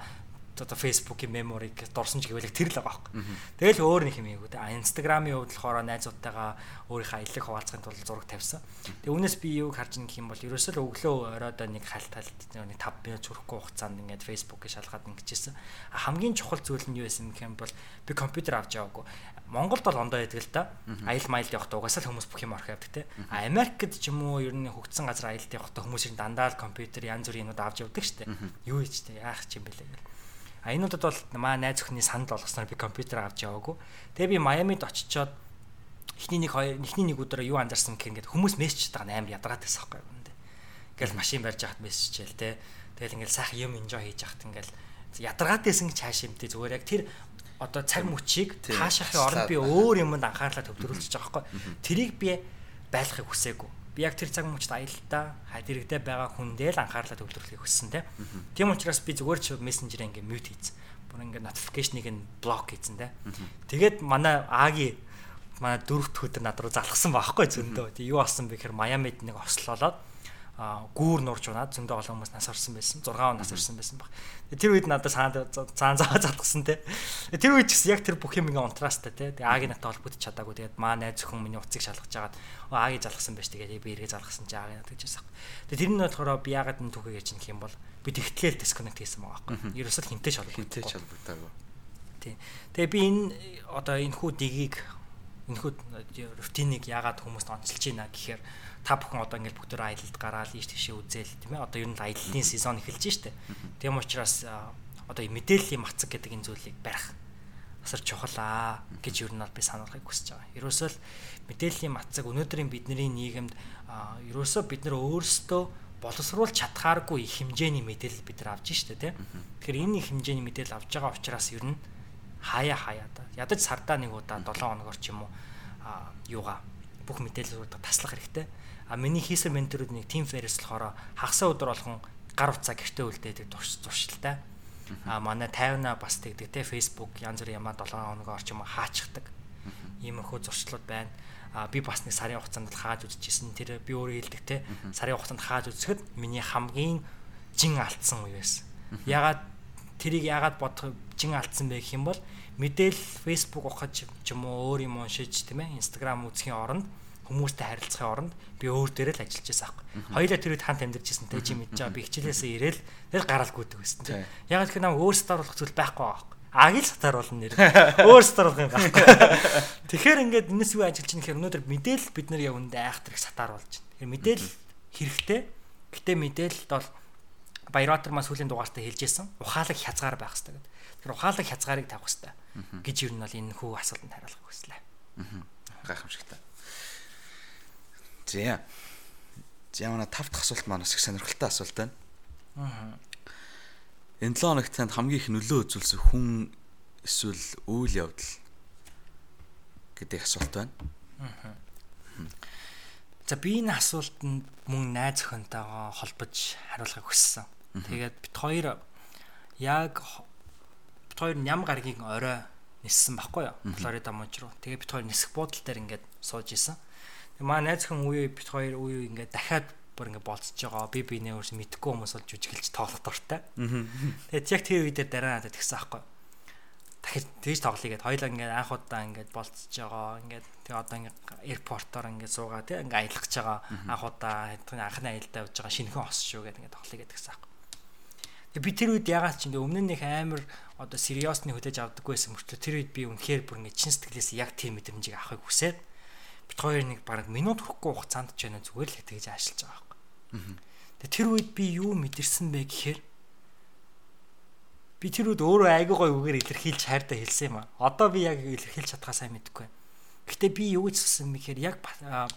одоо Facebook-ийн memory дурсан ч гэвэл тэр л байгаа байхгүй. Тэгэл өөр нэг юм ийгүү. Instagram-ийн хувьд болохоор найзуудтайгаа өөрийнхөө аяллаг хуваалцахын тулд зураг тавьсан. Тэгээ үүнээс би юуг харж гэх юм бол ерөөсөө л өглөө оройдоо нэг халт халт нэг 5 минут зөрөхгүй хугацаанд ингээд Facebook-ийг шалгаад ингэжсэн. Хамгийн чухал зүйл нь юу байсан гэх юм бол би компьютер авч яваагүй. Монголд бол ондоо байдаг л да. Аял маялд явахдаа угаасаа л хүмүүс бүх юм орох явдаг те. А Америкт ч юм уу ер нь хөгжсөн газар аялд явахдаа хүмүүс ер нь дандаа л компьютер янз бүрийн юмуд авч явдаг штэ. Юу ийж те яах ч юм бэлээ гэл. А энүүдэд бол маа найз өхний санал болгосноор би компьютер авч яваагүй. Тэгээ би Майамид очичоод эхний нэг хоёр эхний нэг өдөр юу анзаарсан гэх ингээд хүмүүс мессеж тагаа амар ядраад байсан байхгүй юм дэ. Ингээл машин барьж яхад мессеж чил те. Тэгэл ингээл сайхан юм enjoy хийж яхад ингээл ядаргаад байсан гэж хааш юмтэй зүгээр яг тэр одоо цаг мөчийг таашаахын оронд би өөр юмд анхаарлаа төвлөрүүлчихэж байгаа байхгүй. Тэрийг би байлгахыг хүсээгүй. Би яг тэр цаг мөчд аялалтаа дэрэгдээ байгаа хүндээ л анхаарлаа төвлөрүүлэхийг хүссэн тийм. Тийм учраас би зүгээр ч мессенжер ингээ мьют хийсэн. Бүр ингээ notification-ыг нь блок хийсэн тийм. Тэгээд манай Аги манай дөрөвт өдөр над руу залгсан байхгүй зөндөө. Тэг юу болсон бэ гэхээр Майамид нэг ослолоод гүүр нурж унаад зөндөө олон хүмүүс нас орсон байсан 6 он нас орсон байсан баг. Тэр үед надад цаан цаан заа задгсан те. Тэр үед ч гэсэн яг тэр бүх юм ингээ унтраастай те. Тэгээ аагийн натаа холбогдож чадаагүй. Тэгээд маа найз зөвхөн миний уцыг шалгаж жагаад аагийг залгасан байж тэгээд би эргээ залгасан чи аагийн натаа гэжсэн. Тэгээ тэр нь болохоор би ягаад энэ түүхийг яж юм бол би тэгтлээл дисконнект хийсэн байгаа байхгүй. Ерөөсөл хинтэй шалгах. Хинтэй шалгагдаагүй. Тийм. Тэгээ би энэ одоо энэ хүү дигийг энэ хүү рутиныг ягаад хүмүүст онцолж байна гэхээр та бүхэн одоо ингээд бүгд аялалд гараад ийш тийшээ үзээл тийм ээ одоо ер нь аяллаа сезон эхэлж штэ. Тийм учраас одоо мэдээллийн мацаг гэдэг энэ зүйлийг барих асар чухал аа гэж ер нь бол би сануулгыг хүсэж байгаа. Ерөөсөө л мэдээллийн мацаг өнөөдрийн бидний нийгэмд ерөөсөө бид нар өөрсдөө боловсруулж чадхааргүй их хэмжээний мэдээлэл бид нар авж штэ тийм. Тэгэхээр энэ их хэмжээний мэдээлэл авж байгаа учраас ер нь хаяа хаяа да. Ядаж сардаа нэг удаа 7 хоногор ч юм уу юугаа бүх мэдээллүүд таслах хэрэгтэй. А миний хийсэн менторууд нэг team fair-с болохоор хагасаа өдөр болгон гар утсаа гэртээ үлдээдэг зуршилтай. А манай 50-аа бас тэгдэг те Facebook янз бүрийн ямаа 7 хоног орчим хаачдаг. Иймэрхүү зуршлууд байна. А би бас нэг сарын хугацаанд хааж үзчихсэн. Тэр би өөрөө хэлдэг те. Сарын хугацаанд хааж үзэхэд миний хамгийн жин алдсан үе байсан. Ягаад тэрийг ягаад бодох жин алдсан бэ гэх юм бол мэдээл Facebook ухаж ч юм уу өөр юм уншиж тийм ээ Instagram үзхийн оронд хүмүүстэй харилцахын оронд би өөр дээрээ л ажиллаж байсан аахгүй. Хоёулаа тэр үед хамт амьдарч байсан тэ чи мэдж байгаа би хичээлээсээ ирээл тэгэл гараал гүйдэг байсан тийм. Яг л хэрэг нам өөр стар болох зүйл байхгүй аахгүй. Агийг л сатаар болно нэр. Өөр стар болох юм байхгүй. Тэгэхээр ингээд энэс юу ажиллаж байгаа гэхээр өнөөдөр мэдээлэл бид нар яг үндэ айхтар их сатаар болж байна. Тэгэхээр мэдээлэл хэрэгтэй. Гэтэ мэдээлэлд бол Баярбаатар маань сүүлийн дугаартаа хэлжсэн. Ухаалаг хязгаар байх хэрэгтэй гэдэг. Тэгэхээр ухаалаг хязгаарыг тавих хэрэгтэй гэж юу нь бол энэ хүү асуултанд хариулах хүслээ. Гайхамшигтай. За. За манай тав дахь асуулт маань бас их сонирхолтой асуулт байна. Аа. Энэ 7 хоногт танд хамгийн их нөлөө үзүүлсэн хүн эсвэл үйл явдал гэдэг асуулт байна. Аа. За би энэ асуултанд мөн найз охинтойгоо холбож хариулахыг хүссэн. Тэгээд бит хоёр яг бит хоёр ням гаргийн орой ниссэн байхгүй юу? Флорида мужи руу. Тэгээд бит хоёр нисэх буудлын дээр ингээд сууж исэн. Маа найзхан үе бит хоёр үе ингээд дахиад бүр ингээд болцож байгаа. Би бинээ өөрс мэдхгүй хүмүүс бол жүжиглж тоглох дуртай. Тэгээд яг тэр үе дээр дараа надад тэгсэн аахгүй. Дахиж тэгж тоглоё гэд хоёлаа ингээд анх удаа ингээд болцож байгаа. Ингээд тэг одоо ингээд аэропортоор ингээд суугаа тэг ингээд аялгаж байгаа. Анх удаа анхны аялалдаа явж байгаа шинэхэн хос шүү гэд ингээд тоглоё гэдгсэн аахгүй. Тэг би тэр үед ягаад ч ингээд өмнө нь их амар одоо сериосны хөтэж авдаггүй байсан мөртлөө тэр үед би үнэхээр бүр ингээд чин сэтгэлээс яг тийм мэдрэмжийг авахыг хүсээд бит хоёр нэг бараг минут хүрэхгүй хугацаанд ч байна зүгээр л тэгж ажиллаж байгаа байхгүй. Тэгээ тэр үед би юу мэдэрсэн бэ гэхээр би тэр үед өөрөө айгүй гой үгээр илэрхийлж хайртай хэлсэн юм а. Одоо би яг илэрхийлж чадхаа сайн мэдэхгүй. Гэтэ би юу гэж хэлсэн бэ гэхээр яг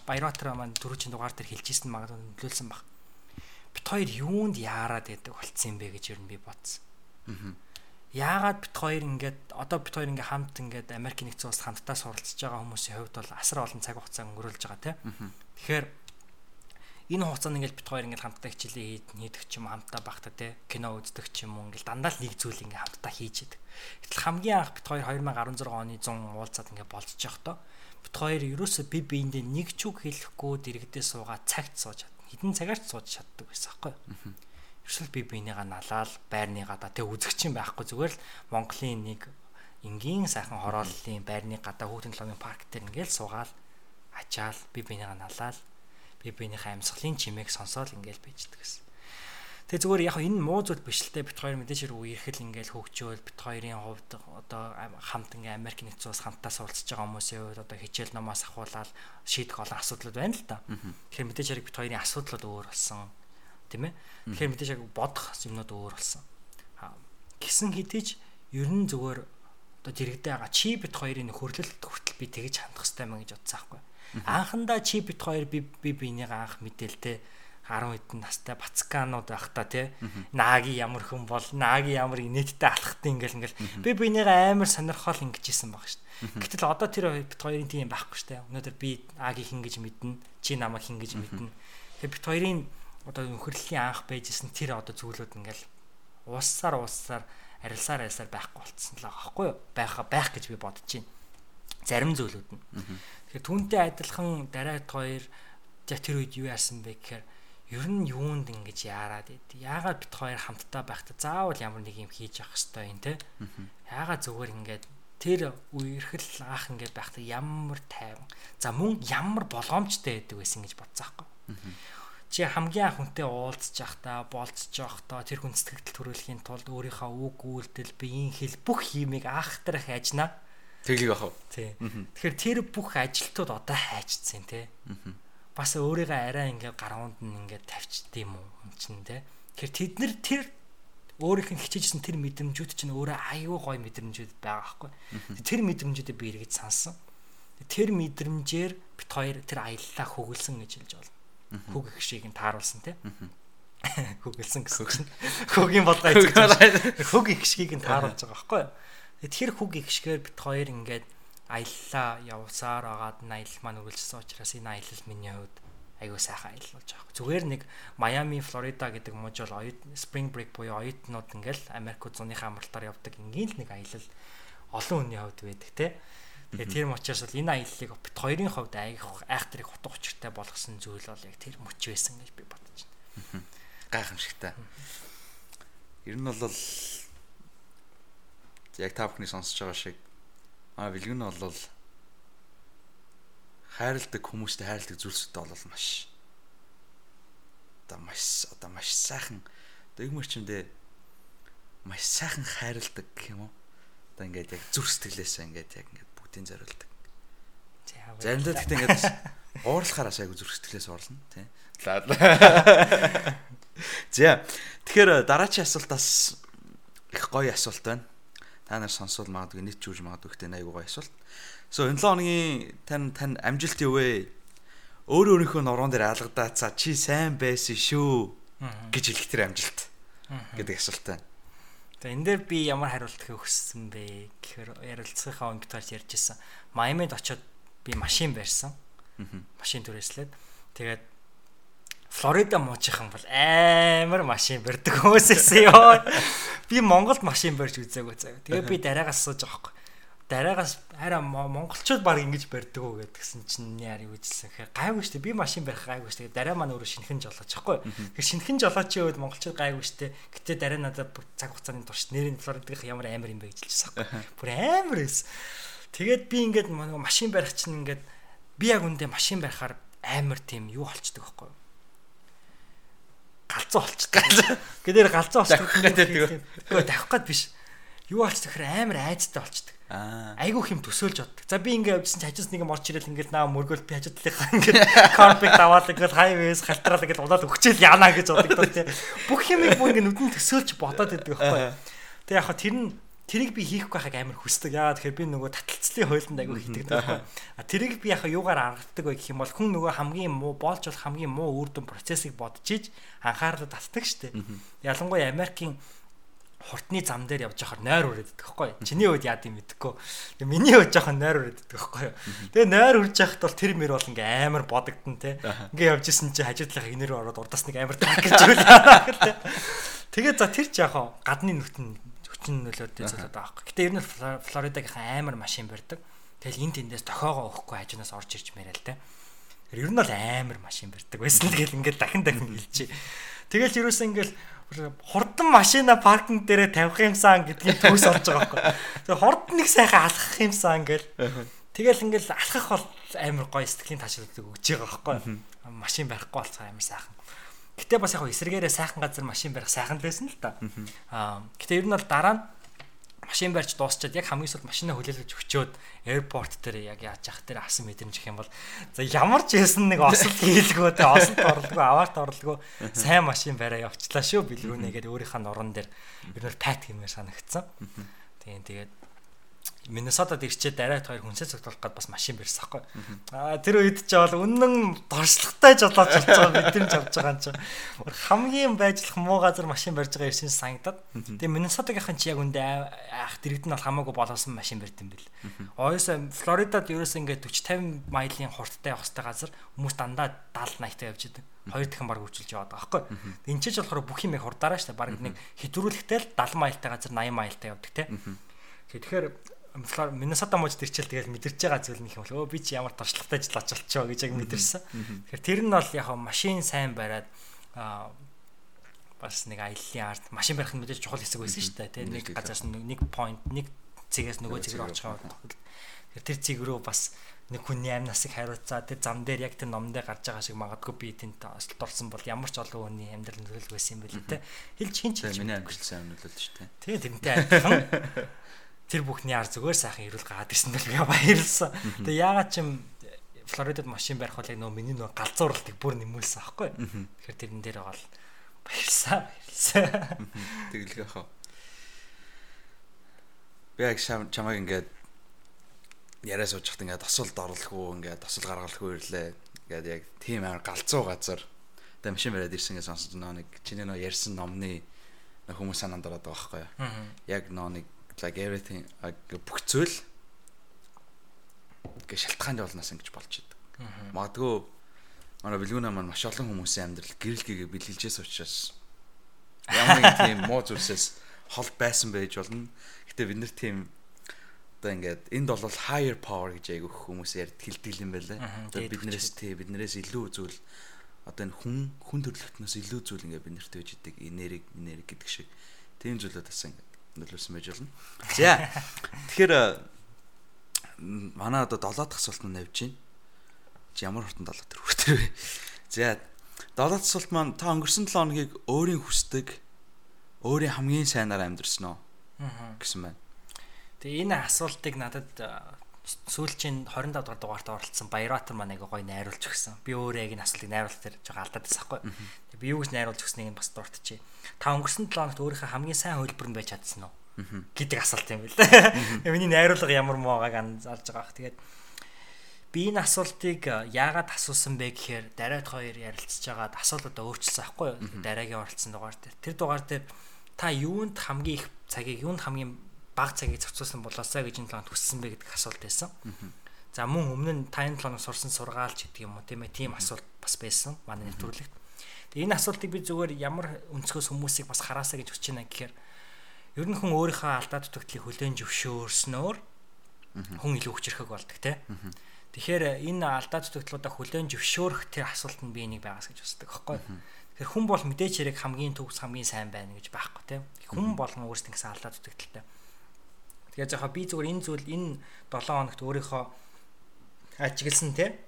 Баярбатар маань дөрөвчийн дугаар дээр хэлжсэн магадгүй нөлөөлсөн баг. Бит хоёр юунд яарад байдаг болцсон юм бэ гэж ер нь би бодсон. Аа яагаад бит хоёр ингээд одоо бит хоёр ингээд хамт ингээд Америк нэгдсэн улс хамтдаа суралцж байгаа хүмүүсийн хувьд бол асар олон цаг хугацаа өнгөрүүлж байгаа тийм. Тэгэхээр энэ хугацаанд ингээд бит хоёр ингээд хамтдаа хичээлээ хийдэг ч юм хамтдаа багтаа тийм кино үздэг ч юм уу ингээд дандаа л нэг зүйл ингээд хамтдаа хийж идэг. Гэтэл хамгийн анх бит хоёр 2016 оны 100 уулзаад ингээд болцож явахдаа бит хоёр ерөөсөө би биендээ нэг ч үг хэлэхгүй дэрэгдээ суугаад цагт сууж чадна. Хідэн цагаарч сууж чаддаг байсан байхгүй юу? Ерөөсөл би бинийгаа налаал байрныгаа да тэг үзэгчин байхгүй зүгээр л Монголын нэг энгийн сайхан хорооллын байрны гадаа хүүхдийн талын парк дээр ингээл суугаал ачаал би бинийгаа налаал би биенийхээ амьсгалын чимээг сонсоол ингээл байждаг гэсэн. Тэгээ зүгээр яг энэ муу зүйл биш л те бит хоёр мэдээж хэрэг үерхэл ингээл хөгжөөл бит хоёрын хувьд одоо хамт ингээ Америк нэгдсэн улс хамтаа суралцж байгаа хүмүүсийн хувьд одоо хичээл номоос ахуулаад шийдэх олон асуудлууд байна л да. Тэгэхээр мэдээж хэрэг бит хоёрын асуудлууд өөр болсон тийм ээ. Тэгэхээр мэдээж яг бодох юмнууд өөр болсон. Гисэн хэдиж ер нь зүгээр одоо дэрэгдээ байгаа чи бит хоёрын хөрлөлт хүртэл би тэгж хандах хэрэгтэй мэн гэж бодсон аахгүй. Анхандаа чи бит хоёр би би бинийг анх мэдээлтэй 10 хэдэн настай бацканууд байх та тий. Нааги ямар хүн бол нааги ямар инээдтэй алхахтай ингээл ингээл би бинийг амар сонирхол ингэж исэн баг шүү дээ. Гэтэл одоо тэр бит хоёрын тийм байхгүй шүү дээ. Өнөөдөр би ааги хин гэж мэднэ, чи намайг хин гэж мэднэ. Тэгэхээр бит хоёрын одоо нөхөрлөлийн анх байжсэн тэр одоо зүйлүүд ингээл ууссаар ууссаар арилсаар арилсаар байхгүй болцсон л байгаа байхгүй юу? Байх байх гэж би бодож байна. Зарим зүйлүүд нь. Тэгэхээр түүнтэй адилхан дараад хоёр яг тэр үед юу яасан бэ гэхээр ер нь юунд ингэж яарад байд. Яагаад бит хоёр хамтдаа байхдаа заавал ямар нэг юм хийж явах хэрэгтэй юм те. Яагаад зүгээр ингээд тэр үерхэл анх ингээд байхдаа ямар тайван. За мөн ямар болгоомжтой байдаг байсан гэж бодсаахгүй. Чи хамгийн анх хүнтэй уулзж явахдаа болцож явахдаа тэр хүн сэтгэл төрүүлэхийн тулд өөрийнхөө үг үйлдэл биеийн хэл бүх юмыг ахтрах ажнаа. Тэглэг ах. Тий. Тэгэхээр тэр бүх ажилтууд одоо хайчдсан тий. Бас өөрийгөө арай ингээд гаруунд нь ингээд тавьчд юм уу юм чинь те. Тэгэхээр тэд нар тэр өөрийнх нь хичээжсэн тэр мэдрэмжүүд чинь өөрөө аюу гой мэдрэмжүүд байгаа байхгүй. Тэр мэдрэмжүүдээ би эргэж сансан. Тэр мэдрэмжээр бит хоёр тэр аяллаа хөглсөн гэж хэлж болно. Хөг их шиг нь тааруулсан те. Хөглсөн гэсэн чинь хөгийн болгоо хөг их шгийг нь тааруулж байгаа байхгүй. Тэр хөг их шигээр бит хоёр ингээд аяллаа явсаар агаад аялал маань үргэлжсэн учраас энэ аялал миний хувьд айгүй сайхан аялал болж байгаа. Зүгээр нэг Майами, Флорида гэдэг мужи бол оюут Spring Break буюу оюутнууд ингээл Америк зуныхаа амралтаар явдаг ингээл л нэг аялал олон хүний хувьд байдаг те. Тэгээ тэр мочоос бол энэ аяллыг бит хоёрын хувьд айх айхтрыг утга учиртай болгосон зүйл бол яг тэр мөч байсан гэж би бодож байна. Гайхамшигтай. Ер нь бол яг та бүхний сонсож байгаа шиг А бэлгэн нь бол хайрладаг хүмүүстэй хайрладаг зүйлсүүдтэй бол маш одоо маш одоо маш сайхан одоо юм чимдээ маш сайхан хайрладаг гэх юм уу. Одоо ингээд яг зүр сэтгэлээсээ ингээд яг ингээд бүгдийн зориулдаг. Заримдаа гэхдээ ингээд уурлахаараа айгу зүр сэтгэлээс орлоо тий. За тэгэхээр дараачийн асуултаас их гоё асуулт байна та нар сонсвол магадгүй нийт жүүж магадгүй ихтэй айгуу гоё асуулт. So энэ 7 хоногийн тань тань амжилт юу вэ? Өөр өөрийнхөө нуруунд дээр алгадаа цаа чи сайн байсан шүү гэж хэлэх тэр амжилт гэдэг асуулт байна. Тэгээ энэ дээр би ямар хариулт өгсөн бэ гэхээр ярилцлагынхаа өнгөтгөөс ярьжсэн. Майамид очиод би машин барьсан. Машин түрээслээд тэгээд Флорида муужийнхан бол амар машин барьдаг хүмүүсээс ёо. Би Монголд машин барьж үзээгүй заяа. Тэгээ би дараагаас асууж байгаа байхгүй. Дараагаас арай монголчууд баг ингэж барьдаг уу гэдгсэн чинь яар юу гэжсэн гэхээр гайгүй штэ би машин барих гайгүй штэ дараа маань өөрөө шинхэн жолооч байхгүй. Тэгэхээр шинхэн жолоочийн үед монголчууд гайгүй штэ. Гэтэ дараа надад цаг хугацааны турш нэрийн Флоридах ямар амар юм бэ гэж хэлчихсэн байхгүй. Бүр амар эс. Тэгээд би ингээд машин барих чинь ингээд би яг үндэ машин барихаар амар тийм юу болчдөг байхгүй галзуу болчихдог. Гэдээр галзуу болчихдог. Тэгвэл тавих гээд биш. Юу болчих тэгэхээр амар айцтай болчихдог. Айгуу хэм төсөөлж боддог. За би ингээ явжсан чи хажууд нэг юм орч ирэл ингээл наа мөргөл би хажууд талынхаа ингээ карпет аваад ингээл хайвэс халтраал ингээл удаад өгчээл яана гэж боддог тий. Бүх юмыг бүр ингээ нүдэн төсөөлж бодоод байдаг байхгүй. Тэг яг хаа тэр нь Тэрийг би хийхгүй байхыг амар хүсдэг. Яагаад тэгэхээр би нөгөө таталцлын хуйланд айгүй хийдэг таахгүй. А тэрийг би яхаа юугаар аргадаг вэ гэх юм бол хүн нөгөө хамгийн муу болж болох хамгийн муу үр дүн процессыг бодож иж анхаарлаа татдаг штеп. Ялангуяа Америкийн хурдны зам дээр явж байхаар нойр үрээддэг байхгүй. Чиний үед яад юм мэдэхгүй. Тэгээ миний үед жоохон нойр үрээддэг байхгүй. Тэгээ нойр үрж яхад бол тэр мөр бол ингээ амар бодогдсон те. Ингээ явж исэн чи хажуудлах игнэр ороод урдаас нэг амар таг гэж үл. Тэгээ за тэр ч яхаа гадны нүтэн хүчин нөлөөтэй зүйлүүд байгаа байхгүй. Гэтэ ер нь Флоридагийнхан амар машин барьдаг. Тэгэл энд тэндээс тохоогоо өгөхгүй хажуунаас орж ирж мэрэл те. Ер нь бол амар машин барьдаг байсан. Тэгэл ингээд дахин дахин хэлчихэ. Тэгэл юусэн ингээл хурдан машина паркинг дээрээ тавих юмсан гэдгийг төгс олж байгаа байхгүй. Тэгээ хурдан нэг сайхан алхах юмсан ингээл. Тэгэл ингээл алхах бол амар гоё сэтгэлийн таашаалдаг өгж байгаа байхгүй. Машин барихгүй болцоо амар сайхан. Гэтэ бас яг эсрэгээрээ сайхан газар машин барих сайхан л байсан л та. Аа гэтэ ер нь бол дараа нь машин барьж дуусчаад яг хамгийн сүүлд машинаа хүлээлгэж өчөөд аэропорт дээр яг яаж явах дээр асан мэдрэмж гэх юм бол за ямар ч хэлсэн нэг осол хийлгөө тэ осолд орлого аваарт орлого сайн машин бариа явчлаа шүү бэлгүүнэ гэдэг өөрийнхөө нуран дээр ер нь пат гэмээр санагдсан. Тийм тэгээд Миннесотад ирчээд дараад хоёр хүнсээ цогцолох гээд бас машин барьсан хгүй. Аа тэр үед ч бол үнэн доршлагтай жолооч болж байгаа мэдрэмж авч байгаа юм чи. Хамгийн байжлах муу газар машин барьж байгаа ирсэн санагдаад. Тэгээ Миннесотагийнхан чи яг үндэ ах дэрэгд нь бол хамаагүй болоосон машин барьд юм бэл. Оёсоо Флоридад ерөөсөө ингээд 40 50 мaiлийн хурдтай явах хэвээр газар хүмүүс дандаа 70 80 та явж идэг. Хоёр дахин баг үржилж яваад байгаа байхгүй. Энд ч ч болохоор бүх юм их хурдаараа штэ. Бараг нэг хэтрүүлэхтэй л 70 майлтай газар 80 майлтай явдаг те. Тэгэхээр Миннесота мужид ирчээл тэгэл мэдэрч байгаа зүйл нөх юм бол өө би чи ямар туршлагатай ажил очилчоо гэж яг мэдэрсэн. Тэгэхээр тэр нь бол яг машин сайн бариад бас нэг аяллаа арт машин барих нь мэдээж чухал хэсэг байсан шүү дээ. Тэгээ нэг газраас нэг point нэг цэгээс нөгөө цэг рүү очих юм. Тэр цэг рүү бас нэг хүний амь насыг хариуцаа тэр зам дээр яг тэр номдөө гарч байгаа шиг магадгүй би тэнд осолт орсон бол ямар ч олон хүний амьдрал нөлөөлөх байсан юм бэ лээ те хэлж хин ч миний амьдрал сайн нөлөөлж штэ тэгээ тэрнтэй адилхан тэр бүхний ар зүгээр сайхан ирүүл гаад ирсэн бол би баярлсан. Тэгээ яагаад ч юм Флоридад машин барих бол яг нөө миний нөө галзууралтыг бүр нэмүүлсэн аахгүй. Тэгэхээр тэрэн дээр бол баярлсан баярлсан. Тэгэлгээ хаа би яг чамайг ингээд яриа сууж хат ингээд тосолд орлохгүй ингээд тосол гаргалгүй ирлээ. Ингээд яг тийм амар галзуу газар. Дамшин бариад ирсэн гэж сонсож нөө нэг чиний нөө ярьсан номны хүмүүс санаанд ороод байгаа байхгүй. Яг нөө нэг like everything бүх зүйл гэ шалтгааны болноос ингэж болж идэг. Магадгүй манай бэлгүүнаа маань маш олон хүмүүсийн амьдрал гэрэл гээгээ бэлгэлжээс учраас ямар нэг тийм муу зүйлсээс хол байсан байж болно. Гэтэ бид нэр тийм одоо ингээд энд бол higher power гэж айгүйх хүмүүс ярьд хилдэг юм байлаа. Одоо биднээс тий биднээс илүү зүйл одоо энэ хүн хүн төрлөختнөөс илүү зүйл ингээд бид нарт байж идэг энерги энерги гэдэг шиг тийм зүйлүүд бас ингээд нөлөөлсөн байж болно. За тэгэхээр манай одоо 7 дахь асуулт нь навж байна. Чи ямар хурдан 7 төр хүртэр вэ? За 7 дахь асуулт маань та өнгөрсөн 7 хоногийг өөрийн хүсдэг өөрийн хамгийн сайнаар амьдрсан уу? гэсэн байна. Тэгээ энэ асуултыг надад сүүлчийн 25 дахь дугаарт оролцсон Баяратар маань аяга гоё найруулж өгсөн. Би өөрөө яг энэ асуултыг найруулах дээр жоо алдаад байсан хгүй. Тэгээ би юу гэж найруулж өгснийг бас дуртачи. Та өнгөрсөн 7 хоногт өөрийнхөө хамгийн сайн хөлбөр нь байж чадсан уу? гэдэг асуулт юм байна. Миний найруулга ямар муу байгааг анзаарж байгаа х. Тэгээд би энэ асуултыг яагаад асуусан бэ гэхээр дараад хоёр ярилцж байгаад асуултаа өөрчилсөн аахгүй юу? Дараагийн оролцсон дугаар дээр. Тэр дугаар дээр та юунд хамгийн их цагийг юунд хамгийн баг цагийг зарцуулсан болоосаа гэж энэ талаар хүссэн бэ гэдэг асуулт байсан. За мөн өмнө нь та энэ талаар сурсан сургаалч гэдэг юм уу тийм ээ тийм асуулт бас байсан манай нэвтрүүлэгт. Тэгээ энэ асуултыг би зүгээр ямар өнцгөөс хүмүүсийг бас хараасаа гэж хүсэж байна гэхээр ер нь хүн өөрийнхөө алдаа дутагдлыг хүлээн зөвшөөрснөөр хүн илүү хүчрэхэг болдог тийм. Тэгэхээр энэ алдаа дутагдлуудаа хүлээн зөвшөөрөх тэр асуулт нь би энийг байгаас гэж үздэг аахгүй. Тэгэхээр хүн бол мэдээч хэрэг хамгийн төгс хамгийн сайн байна гэж байхгүй тийм. Хүн болгон өөрсдөө гэсэн алдаа дутагдaltaй. Тэгээ жахаа би зүгээр энэ зүйл энэ 7 хоногт өөрийнхөө ажигласан те.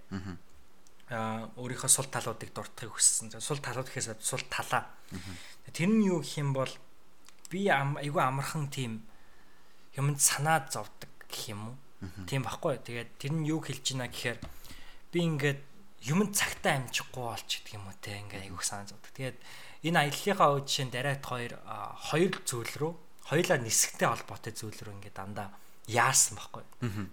Аа өөрийнхөө сул талуудыг дуртахыг хүссэн. Сул талууд гэхээс сул талаа. Тэр нь юу гэх юм бол би айгүй амархан тийм юмд санаад зовдөг гэх юм уу? Тийм баггүй. Тэгээд тэр нь юу хэлж байна гэхээр би ингээд юмд цагтаа амжихгүй болч гэдэг юм уу те ингээд айгүй санаа зовдөг. Тэгээд энэ аяллахаа үед жишээ нь дараат хоёр хоёр зүйл рүү хоёулаа нисгтэй холбоотой зүйл рүү ингээд дандаа яасан байхгүй.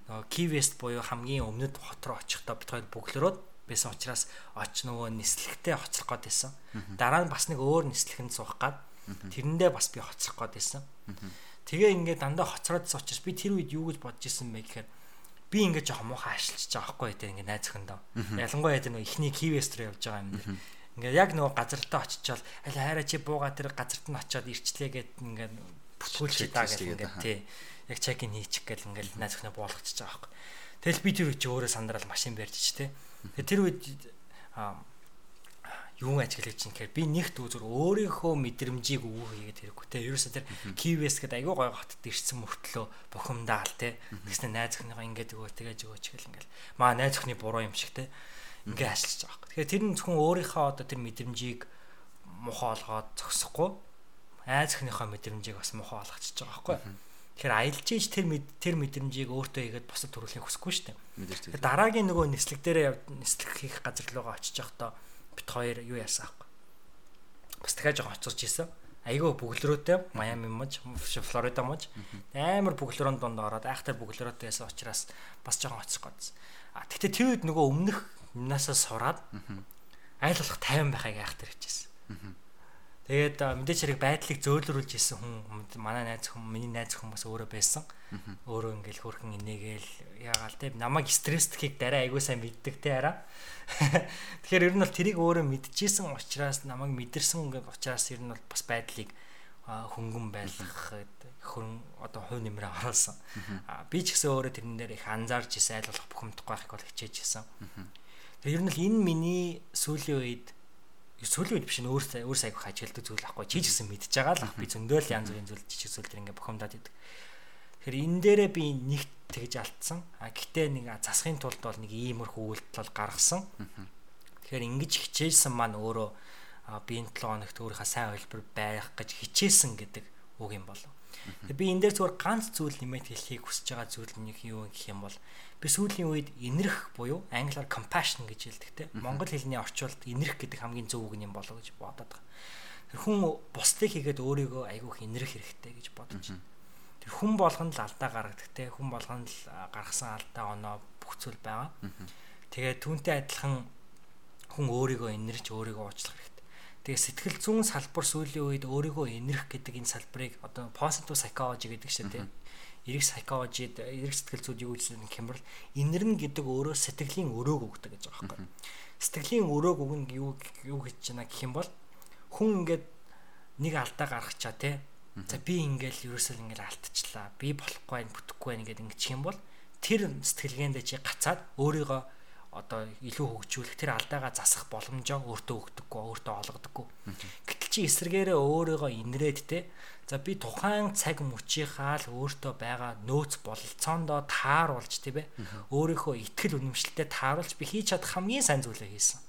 Нөгөө Key-West буюу хамгийн өмнөд хот руу очихдоо бид хоёр бүглөрөөд байсан учраас оч нөгөө нислэгтэй хоцрох гээд байсан. Дараа нь бас нэг өөр нислэгэнд суух гад тэрэндээ бас би хоцрох гээд байсан. Тэгээ ингээд дандаа хоцроод учраас би тэр үед юу гэж бодож исэн бэ гэхээр би ингээд жоохон муухай ашиглаж байгаа байхгүй тийм ингээд найз өхөндөө. Ялангуяа тэр нөгөө ихний Key-West руу явж байгаа юм дэр. Ингээд яг нөгөө газартаа очичаал аль хайраа чи бууга тэр газарт нь очиод ирчлээ гэд ингээд бүтгүүлчих даа гэх ингээд тий. Яг чек ин хийчих гэл ингээд найз өхнөө буулгачихж байгаа байхгүй. Тэгэл би тэр үчи өөрөө сандрал машин барьж ч тий. Тэр үед юу ажиглаж чинь гэхээр би нэгт үзүр өөрийнхөө мэдрэмжийг өвөө хийгээд хэрэггүй те. Ерөөсө тэр Keyves гэдэг айгүй гой хотод ирсэн мөртлөө бухимдаал те. Тэгснэ найз өхнийгаа ингээд өгөө тэгэж өгөөч гэл ингээл. Маа найз өхний буруу юм шиг те. Ингээ ажиллаж байгаа хэрэг. Тэгэхээр тэр нь зөвхөн өөрийнхөө одоо тэр мэдрэмжийг мухаа олгоод зогсохгүй айз хнийхээ мэдрэмжийг бас мохоо олгочихж байгаа байхгүй. Тэгэхээр аялж ийж тэр тэр мэдрэмжийг өөртөө игээд босод төрүүлэхийг хүсэхгүй шүү дээ. Дараагийн нөгөө нислэг дээрээ нислэг хийх газар руугаа очиж явахдаа бит хоёр юу яасан аахгүй. Бас дахиад жоохон хоцорч исэн. Айгүй бүглөрөөтэй Майами мож, Флорида мож. Амар бүглөрөөнд донд ороод айхтар бүглөрөөтэй байсан учраас бас жоохон хоцрох гэсэн. А тэгтээ тэр үед нөгөө өмнөх юмнасаа сураад айл болох тайван байхыг айхтар хийжсэн. Тэгээд мэдээч хэрэг байдлыг зөөлрүүлж исэн хүн манай найз хүн миний найз хүн бас өөрөө байсан. Өөрөө ингээл хөрхэн инээгээл яагаал те намайг стресстхийг дараа айгуу сайн мэддэг те араа. Тэгэхээр ер нь бол тэрийг өөрөө мэдчихсэн учраас намайг мэдэрсэн учраас ер нь бол бас байдлыг хөнгөн байлгах хөрн одоо хувь нэмрээ оруулсан. Би ч гэсэн өөрөө тэрэн дээр их анзаарч исэн айл болох бухимдахгүй байхыг бол хичээж исэн. Тэгэхээр ер нь л энэ миний сүүлийн үед сүүлийн үед биш нь өөр өөр сайг хажигладаг зүйл ахгүй чи гэсэн мэдж байгаа л би зөндөөл янз бүрийн зүйл жижиг зүйл төр ингээ бухимдаад идэг. Тэгэхээр энэ дээрээ би нэг тэгж алдсан. А гэтээ нэг засахын тулд бол нэг иймэрхүү үйлдэл гаргасан. Тэгэхээр ингэж хичээсэн маань өөрөө биеийн 7 хоногт өөрийнхөө сайн хэлбэр байх гэж хичээсэн гэдэг үг юм болов. Би энэ дээр зүгээр ганц зүйл нэмээд хэлхийг хүсэж байгаа зүйл нэг юу гэх юм бол би сүүлийн үед инэрх буюу англиар compassion гэж хэлдэг те. Монгол хэлний орчуулд инэрх гэдэг хамгийн зөв үг юм болов гэж бодоод байгаа. Тэр хүн бусдыг хийгээд өөрийгөө айгүйх инэрх хэрэгтэй гэж бодож байна. Тэр хүн болгонд л алдаа гаргадаг те. Хүн болгонд л гаргасан алдаа оноо бүх зүйл байгаа. Тэгээ түүнтэй адилхан хүн өөрийгөө инэрч өөрийгөө уучлах Тэгээ сэтгэл зүйн салбар сүүлийн үед өөрийгөө инэрх гэдэг энэ салбарыг одоо positive psychology гэдэг чинь тийм эрэг psychology-д эрэг сэтгэл зүйд юу гэж хэмбэрл инэрнэ гэдэг өөрөө сэтгэлийн өрөөг өгдөг гэж байгаа байхгүй. Сэтгэлийн өрөөг өгнө юу юу гэж байна гэх юм бол хүн ингээд нэг алдаа гаргачаа тий. За би ингээл ерөөсөө ингээл алдчихлаа. Би болохгүй байх, бүтэхгүй байх ингээд ингэчих юм бол тэр сэтгэлгээндээ чи гацаад өөрийгөө одоо илүү хөгжүүлэх тэр алдаагаа засах боломжоо өөртөө өгдөггүй өөртөө олгодоггүй. Гэтэл чи эсэргээрээ өөрийгөө инрээд те за би тухайн цаг мөчийнхаа л өөртөө байгаа нөөц бололцоондоо тааруулж тийм ээ өөрийнхөө ихтгэл үнэмшилтэд тааруулж би хийж чадах хамгийн сайн зүйлээ хийсэн.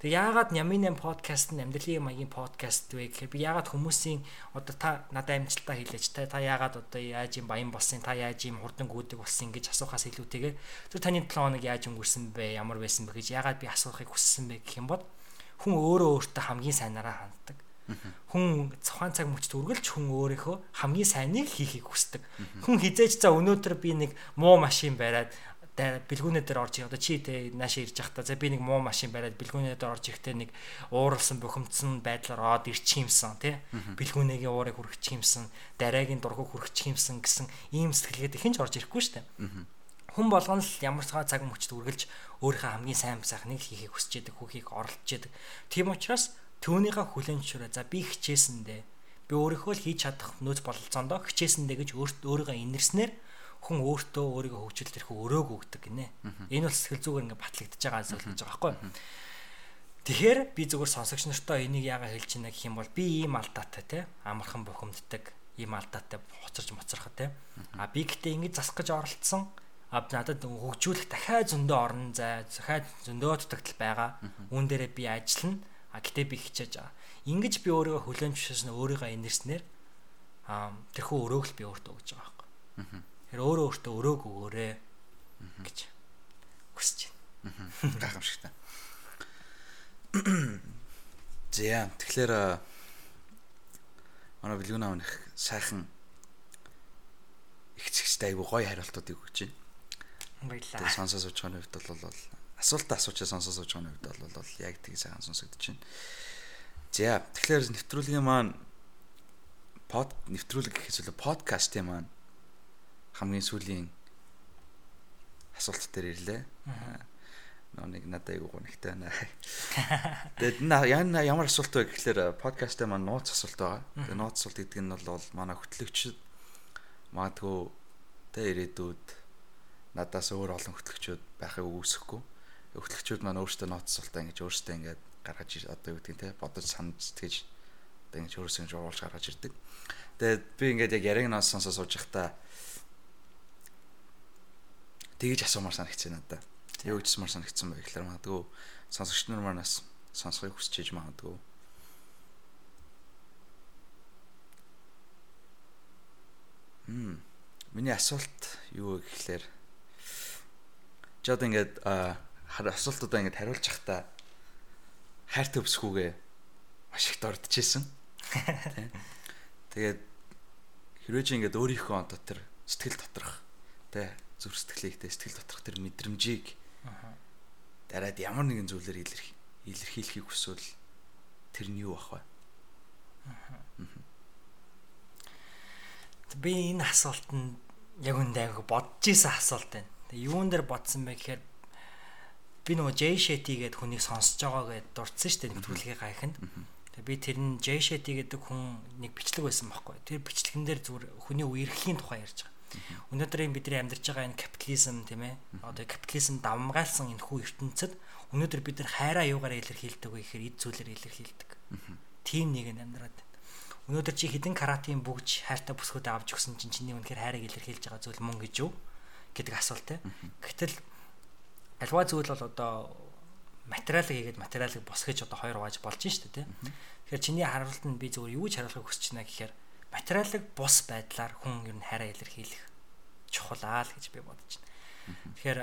Тэгээ яагаад Нямин 8 подкаст нь амьдралын маягийн подкаст вэ гэхээр би яагаад хүмүүсийн одоо та надад амжилтаа хэлээч та та яагаад одоо яаж юм баян болсон та яаж юм хурдан гүдэг болсон гэж асуухаас илүүтэйгээр тэр таны 7 хоног яаж өнгөрсөн бэ ямар байсан бэ гэж яагаад би асуухыг хүссэн бэ гэх юм бол хүн өөрөө өөртөө хамгийн сайнараа ханддаг. Хүн цохан цаг мөчт үргэлж хүн өөрийнхөө хамгийн сайныг хийхийг хүсдэг. Хүн хизээч за өнөөдөр би нэг муу машин бариад бэлгүүнээ дээр орж одоо чи тэ наашаа ирж явахдаа за би нэг муу машин бариад бэлгүүнээ дээр орж ирэхдээ нэг ууралсан бухимдсан байдлаар од ирчих юмсан тий бэлгүүнээгийн уурыг хүрчих юмсан дараагийн дургуг хүрчих юмсан гэсэн ийм сэтгэлгээд хэн ч орж ирэхгүй штэ. Хүн болгоно л ямар цагаа цаг мөчд үргэлж өөрийнхөө хамгийн сайн сайхныг хийхийг хүсэж яадаг хүүхийг оролдож яадаг тийм учраас түүнийхээ хүлэн зөвшөөрөө. За би хичээсэндээ би өөрийнхөө л хийж чадах нөөц бололцоондоо хичээсэндээ гэж өөрийгөө инэрснээр хүн өөртөө өөрийгөө хөгжүүлэлт ирэхүү өрөөг өгдөг гинэ. Энэ бол сэтгэл зүгээр ингээ батлагдчихж байгаа зүйл гэж байгаа байхгүй юу? Тэгэхээр би зүгээр сонсогч нартаа энийг яагаад хэлж байна гэх юм бол би ийм алдаатай те амархан бухимддаг ийм алдаатай хоцорж моцорхот те. А би гэтээ ингэж засах гэж оролцсон. А надад хөгжүүлэх дахиад зөндөө орон зай дахиад зөндөө дутагдал байгаа. Үүн дээрээ би ажиллана а гэтээ би хичээж байгаа ингэж би өөрийгөө хүлээн зөвшөөрсөн өөрийгөө инэрснээр а тэрхүү өрөөгөл би өөртөө өгж байгаа байхгүй Тэр өөрөө өөртөө өрөөг өгөөрэй гэж хүсэж байна. Гайхамшигтай. Зя тэгэхээр манай бэлгүүн аав их сайхан их зэгцтэй айгу гоё хариултуудыг өгч байна. Баярлалаа. Сонсоо сууж байгаа хувьд бол асуултаа асуучаа сонсоо сууж байгаа хувьд бол яг тийг сайхан сонсогдож байна. За тэгэхээр нэвтрүүлгийн маань под нэвтрүүлэг гэхээс илүү подкастын маань хамгийн сүүлийн асуулт дээр ирлээ. Нөө нэг надад айгуу гонхтой байна. Тэгээд ямар асуулт вэ гэхлээр подкастаа маань нууц асуулт байгаа. Тэгээд нууц асуулт гэдэг нь бол манай хөтлөгчд магадгүй тэ ирээдүйд надаас өөр олон хөтлөгчүүд байхыг үгүйсэхгүй. Хөтлөгчүүд маань өөрсдөө нууц асуултаа ингэж өөрсдөө ингэж гаргаж одоо юу гэдэг нь те бодож санаж сэтгэж одоо ингэж өөрсдөө ингэж оруулж гаргаж ирдэг. Тэгээд би ингээд яг яриг нас сонсоо сууж байхдаа тэгэж асуумаар санагдчихэ надад. Юу гэжсмаар санагдсан бэ гэхээр магадгүй сонсогч нар манаас сонсохыг хүсэж иж магадгүй. Хм. Миний асуулт юу вэ гэхээр жод ингээд асуултуудаа ингээд хариулж явахдаа хайр төвсгүүгээ маш их дордчихсэн. Тэгээд хэрвээ чи ингээд өөрийнхөө одоо тэр сэтгэл доторх тэ зүр сэтгэлээтэй сэтгэл доторх тэр мэдрэмжийг дараад ямар нэгэн зүйлээр илэрхий илэрхийлэхийг хүсвэл тэр нь юу ах вэ? Би энэ асуулт нь яг үндэ айгу бодож исэн асуулт байна. Тэгээ юун дээр бодсон бэ гэхээр би нөгөө Jay Shetty гэдэг хүнийг сонсож байгаа гэдээ дурдсан шүү дээ нэвтрүүлгийн гайханд. Тэгээ би тэр нь Jay Shetty гэдэг хүн нэг бичлэг байсан байхгүй. Тэр бичлэгэн дээр зүгээр хүний үерхлийн тухай ярьж байгаа Өнөөдөр бидний амьдарч байгаа энэ капитализм тийм ээ. Одоо капитализм давмгайлсан энэ хүү ертөнцид өнөөдөр бид нар хайраа юугаар илэрхийлдэг вэ гэхээр эд зүйлээр илэрхийлдэг. Тим нэг нь амьдраад байна. Өнөөдөр чи хідэн каратын бүгж хайртай бүсгүүдээ авч өгсөн чинь чиний үнэхээр хайрыг илэрхийлж байгаа зүйл мөн гэж юу гэдэг асуулт те. Гэтэл альва зүйл бол одоо материалыг хийгээд материалыг босгож одоо хоёр угааж болж штэ тий. Тэгэхээр чиний харуулт нь би зөвхөн юу гэж харуулахыг хүсэж байна гэхээр материалыг бус байдлаар хүн ер нь хайраа илэрхийлэх чухал аа л гэж би бодож байна. Тэгэхээр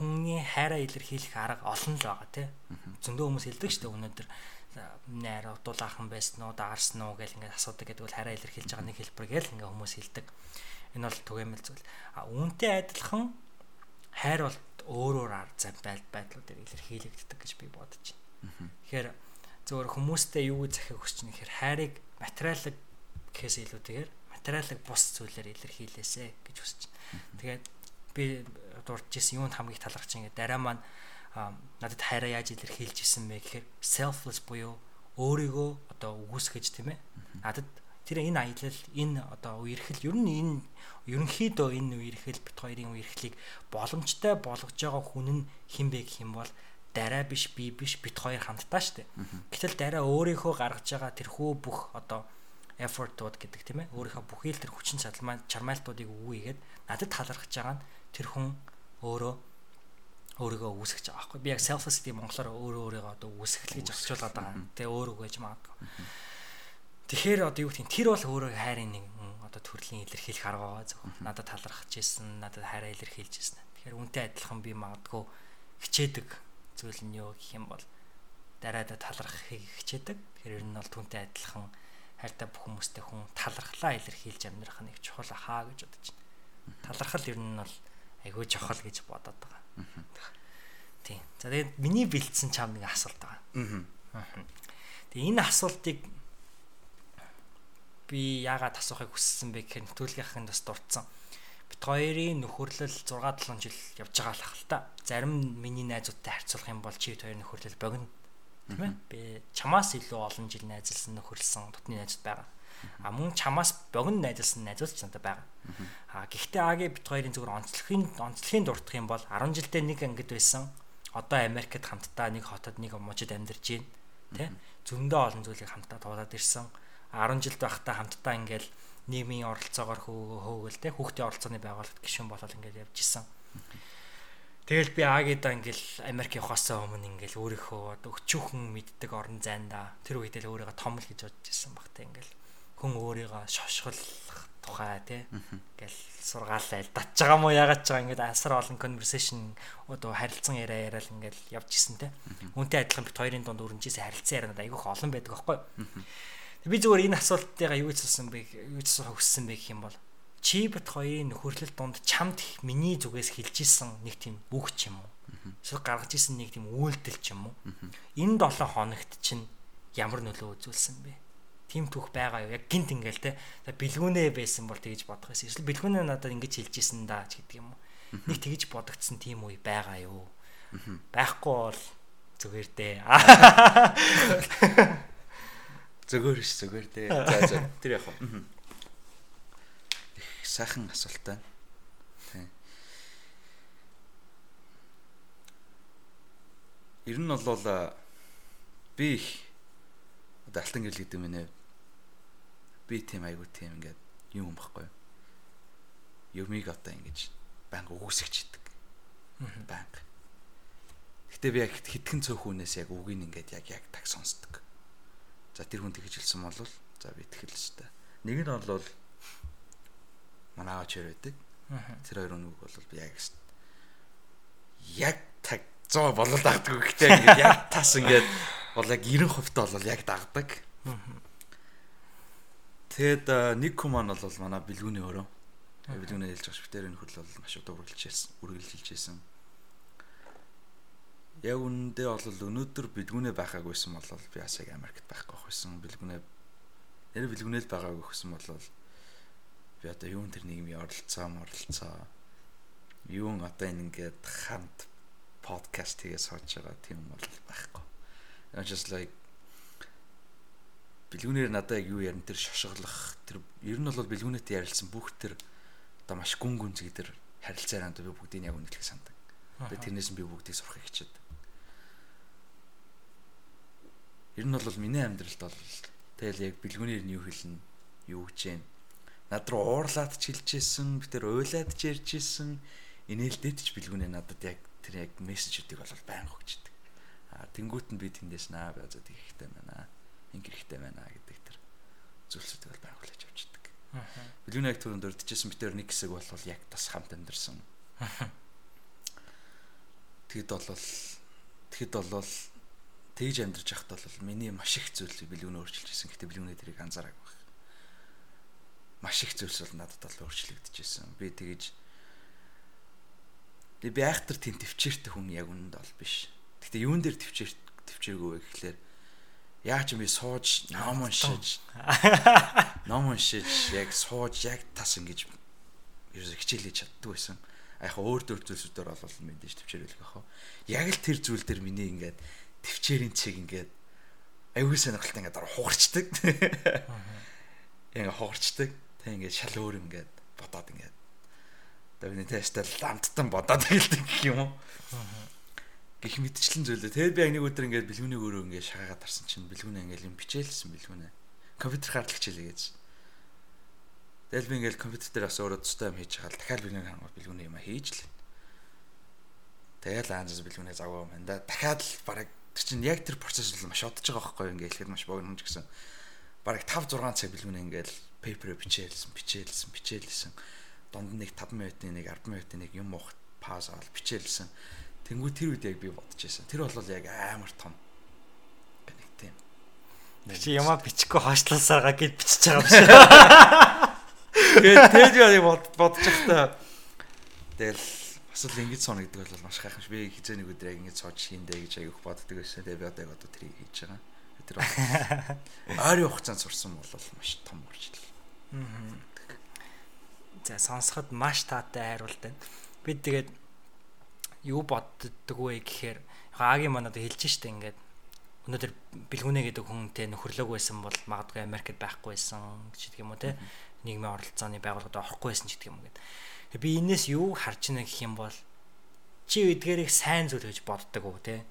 хүний хайраа илэрхийлэх арга олон л байгаа тий. Зөндөө хүмүүс хэлдэг штэ өнөөдөр найр дулаахан байсан уу даарсан уу гэл ингээд асуудаг гэдэг бол хараа илэрхийлж байгаа нэг хэлбэр гээл ингээд хүмүүс хэлдэг. Энэ бол түгээмэл зүйл. А үүнтэй адилхан хайр бол өөрөөр ар зам байдлуудаар илэрхийлэгддэг гэж би бодож байна. Тэгэхээр зөвөр хүмүүстэй юу захих хүсч нэг хэр хайрыг материалыг гэхээс илүүтэйгээр материалыг бус зүйлээр илэрхийлээсэ гэж хүсэж байна. Тэгээд би дурдж исэн юунд хамгийн талархаж ингээд дараа маань надад хайраа яаж илэрхийлж исэн бэ гэхээр selfless буюу өөрийгөө одоо үгүйсгэж тийм ээ. Надад тэр энэ аялал энэ одоо үерхэл ер нь энэ ерөнхийдөө энэ үерхэл бит хоёрын үерхлийг боломжтой болгож байгаа хүн нь хин бэ гэх юм бол дараа биш би биш бит хоёр хамтдаа штэ. Гэтэл дараа өөрийнхөө гаргаж байгаа тэрхүү бүх одоо effortууд гэдэг тийм ээ. Өөрийнхөө бүхий л тэр хүчин чадал маань чармайлтуудыг үгүйгээд надад талархаж байгаа нь тэр хүн өөрөө өөрийгөө үүсгэж байгаа байхгүй. Би яг self esteem монголоор өөрөө өөрийгөө одоо үүсгэх гэж орчуулад байгаа. Тэгээ өөрөө гэж магадгүй. Тэгэхээр одоо юу гэх юм тэр бол өөрөө хайрын нэг одоо төрлийн илэрхийлэх арга зөвхөн надад талархаж ирсэн, надад хайраа илэрхийлж ирсэн. Тэгэхээр үнтэй адилхан би магадгүй хичээдэг зүйл нь юу гэх юм бол дараадаа талархахыг хичээдэг. Тэгэхээр ер нь бол түнтэй адилхан хайртай бүх хүмүүстэй хүн талархлаа илэрхийлж амьдрах нэг чухал ахаа гэж бодож байна. Талархал ер нь бол айгүй чухал гэж бодоод байгаа. Тийм. За тэгээд миний бэлдсэн чам нэг асуулт байгаа. Аа. Тэгээ энэ асуултыг би яагаад асуухыг хүссэн бэ гэхээр нөтөлгийнхын бас дурдсан. Бит хоёрын нөхөрлөл 6 7 жил явж байгаа л хэл та. Зарим миний найзуудтай харьцуулах юм бол чи хоёр нөхөрлөл богино. Тийм ээ. Би чамаас илүү олон жил найзалсан нөхөрлсөн дотны найзууд байгаа. А мөн чамаас богино найзалсан найзууд ч надад байгаа. А гэхдээ Аги бит хоёрын зүгээр онцлогийн онцлогийн дурдах юм бол 10 жилдээ нэг ангид байсан. Одоо Америкт хамтдаа нэг хотод нэг мужид амьдарч байна. Тэ? Зөндөө олон зүйлийг хамтдаа туулаад ирсэн. 10 жилд байхдаа хамтдаа ингээл нийгмийн оролцоогоор хөөгөл тэ хүүхдийн оролцооны байгууллагт гишүүн болоод ингээл явж исэн. Тэгэл би Агида ингээл Америк явахаас өмнө ингээл өөрийнхөө өчүүхэн мэддэг орон зайнда тэр үедээ л өөрийгөө том л гэж бодож исэн багтаа ингээл. Хүн өөрийгөө шошголох тухай тий ингээл сургаалаа датж байгаа мó яагаад ч байгаа ингээд асар олон conversation одоо харилцан яриа яриад ингээл явж исэн тий үнтэй адилхан бит хоёрын дунд өрнжээс харилцан ярианад айгүйх олон байдаг аахгүй би зүгээр энэ асуултыгаа юу гэж хэлсэн бэ юу гэж хөссөн бэ гэх юм бол чи бит хоёрын нөхөрлөл дунд чамд миний зүгээс хэлж исэн нэг тийм үг ч юм уу эсвэл гаргаж исэн нэг тийм үйлдэл ч юм уу энэ 7 хоногт чинь ямар нөлөө үзүүлсэн бэ тийм түүх байгаа юу? Яг гинт ингээл те. Бэлгүүнээ байсан бол тэгж бодох байсан. Эсвэл бэлгүүнээ надад ингэж хэлж исэн да ч гэдэг юм уу. Нэг тэгж бодогдсон тийм үе байгаа юу? Байхгүй бол зүгээр дээ. Зүгээр ш зүгээр дээ. За за тэр яг. Их сайхан асуулт байна. Тийм. Ер нь бол би их одоо алтан гэрэл гэдэг юм нэ би тийм айгу тийм ингээд юм байхгүй юу. Юмиг одоо ингэж банк өгөөсгч идэг. Банк. Гэтэ би яг хитгэн цөөхүүнээс яг үгийг ингээд яг яг таг сонсдог. За тэр хүн тэгж хэлсэн бол за би итгэл л та. Нэг нь бол манай аач хоёр байдаг. Тэр хоёр үнэг бол би яг яг таг 100 болол дагдаг. Гэтэ яг тас ингээд бол яг 90% та бол яг дагдаг. Тэгэд нэг хүн маань бол манай бэлгүүний өрөө. Бэлгүүний хэлж байгаа швтер энэ хөрл бол маш удаа үргэлжилжсэн, үргэлжилжсэн. Яг үүндээ бол өнөөдөр бэлгүүнээ байхаагүйсэн бол би бас яг Америкт байхгүй байсан. Бэлгүүнээ нэр бэлгүүнээ л байгаагүй гэсэн бол би одоо юун тэр нийгмийн оролцоо, оролцоо юун одоо энэ ингээд хамт подкаст хийгээ сууж байгаа тийм бол байхгүй. Just like бэлгүүнээр надад яг юу ярина тэр шошиглох тэр ер нь бол бэлгүүнэт ярилцсан бүх тэр одоо маш гүн гүн зэгдэр харилцаараа би бүгдийг яг үнэлэх сандаг. Тэгээд тэрнээс нь би бүгдийг сурахыг хичээд. Ер нь бол миний амьдралд бол тэгэл яг бэлгүүнээр нь юу хэлнэ, юу гэж юм. Над руу уурлаад ч хэлжсэн, би тэр уйлаад ч ярьжсэн, инээлдээд ч бэлгүүнээ надад яг тэр яг мессежүүдийг бол байнга өгчдөг. А тэнгуут нь би тэндээс наа бай заа тийхтэй байна. Ингээ хэрэгтэй байна гэдэг тэр зүйлсүүдийг бол байнга хүлээж авчдаг. Бэлгүүний яг түрүүнд өрдөжсэн би тэр нэг хэсэг бол яг тас хамт амьдэрсэн. Тэгэд бол тэгэд бол тэгж амьдарч явахад бол миний маш их зүйл бэлгүүнээ өөрчилж ирсэн. Гэтэ бэлгүүнээ тэрийг анзаараагүй байх. Маш их зүйлс бол надад бол өөрчлөгдөж ирсэн. Би тэгж би айхтар тийм төвчээртэй хүн яг үнэнд бол биш. Гэтэ юун дээр төвчээр төвчээргүй вэ гэхлээр яаж юм би сууж ном уншиж ном уншиж яг сууж яг тас ингэж ерөөсө хичээлж чаддгүй байсан. Яг өөр дөр зүйлсүүдээр бол мэдээж төвчээрүүлэх яах вэ? Яг л тэр зүйл дээр миний ингээд төвчээрийн цэг ингээд аюул сонирхолтой ингээд дараа хугарчдаг. Ингээ хугарчдаг. Тэг ингээд шал өөр ингээд бодоод ингээд Давны тестэл ламттан бодоод хэлдэг гэх юм уу. Гэх мэтчлэн зүйлээ. Тэгээд би нэг өдөр ингээд бэлгүүний өөрөө ингээд шагаагаад тарсан чинь бэлгүүнээ ингээд юм бичээлсэн бэлгүүнээ. Компьютер хаардлах хичээлээ гэж. Тэгэл би ингээд компьютер дээр бас өөрөө тустай юм хийж байгаа л дахиад бэлгүүний хангал бэлгүүний юм хийж л. Тэгэл аанзас бэлгүүнээ завгаа юм да. Дахиад л бараг Тэр чинь яг тэр процесс бол маш одож байгаа байхгүй ингээ хэлэхэд маш богино ч гэсэн. Бараг 5 6 цаг билгүүнэ ингээл пейпер бичээлсэн, бичээлсэн, бичээлсэн. Донд нэг 5 минутын нэг 10 минутын нэг юм уухт пауз авал бичээлсэн. Тэнгүү тэр үед яг би бодож байсан. Тэр бол яг амар том. Нэг тийм. Чи ямаа бичихгүй хойшлуулсараа гэд бичиж байгаа юм шиг. Тэгээд тэгээд яг бодож байхдаа тэгэл бас л ингэж соно гэдэг бол маш гайхамш. Би хизээ нэг өдөр яг ингэж сууж хийндэ гэж аяг боддог байсан. Тэгээ би одоо яг одоо тэрийг хийж байгаа. Тэр ойрын хугацаанд сурсан бол маш том үржил. За сонсоход маш таатай хайруулт байна. Би тэгээд юу боддог вэ гэхээр Агийн манад хэлж штэ ингээд өнөөдөр бэлгүнэ гэдэг хүнтэй нөхөрлөөг байсан бол магадгүй Америкт байхгүй байсан гэдэг юм уу те нийгмийн оролцооны байгууллагад орохгүй байсан гэдэг юм гээд би энэс юу харж байна гэх юм бол чи эдгээрийг сайн зүйл гэж боддог уу те?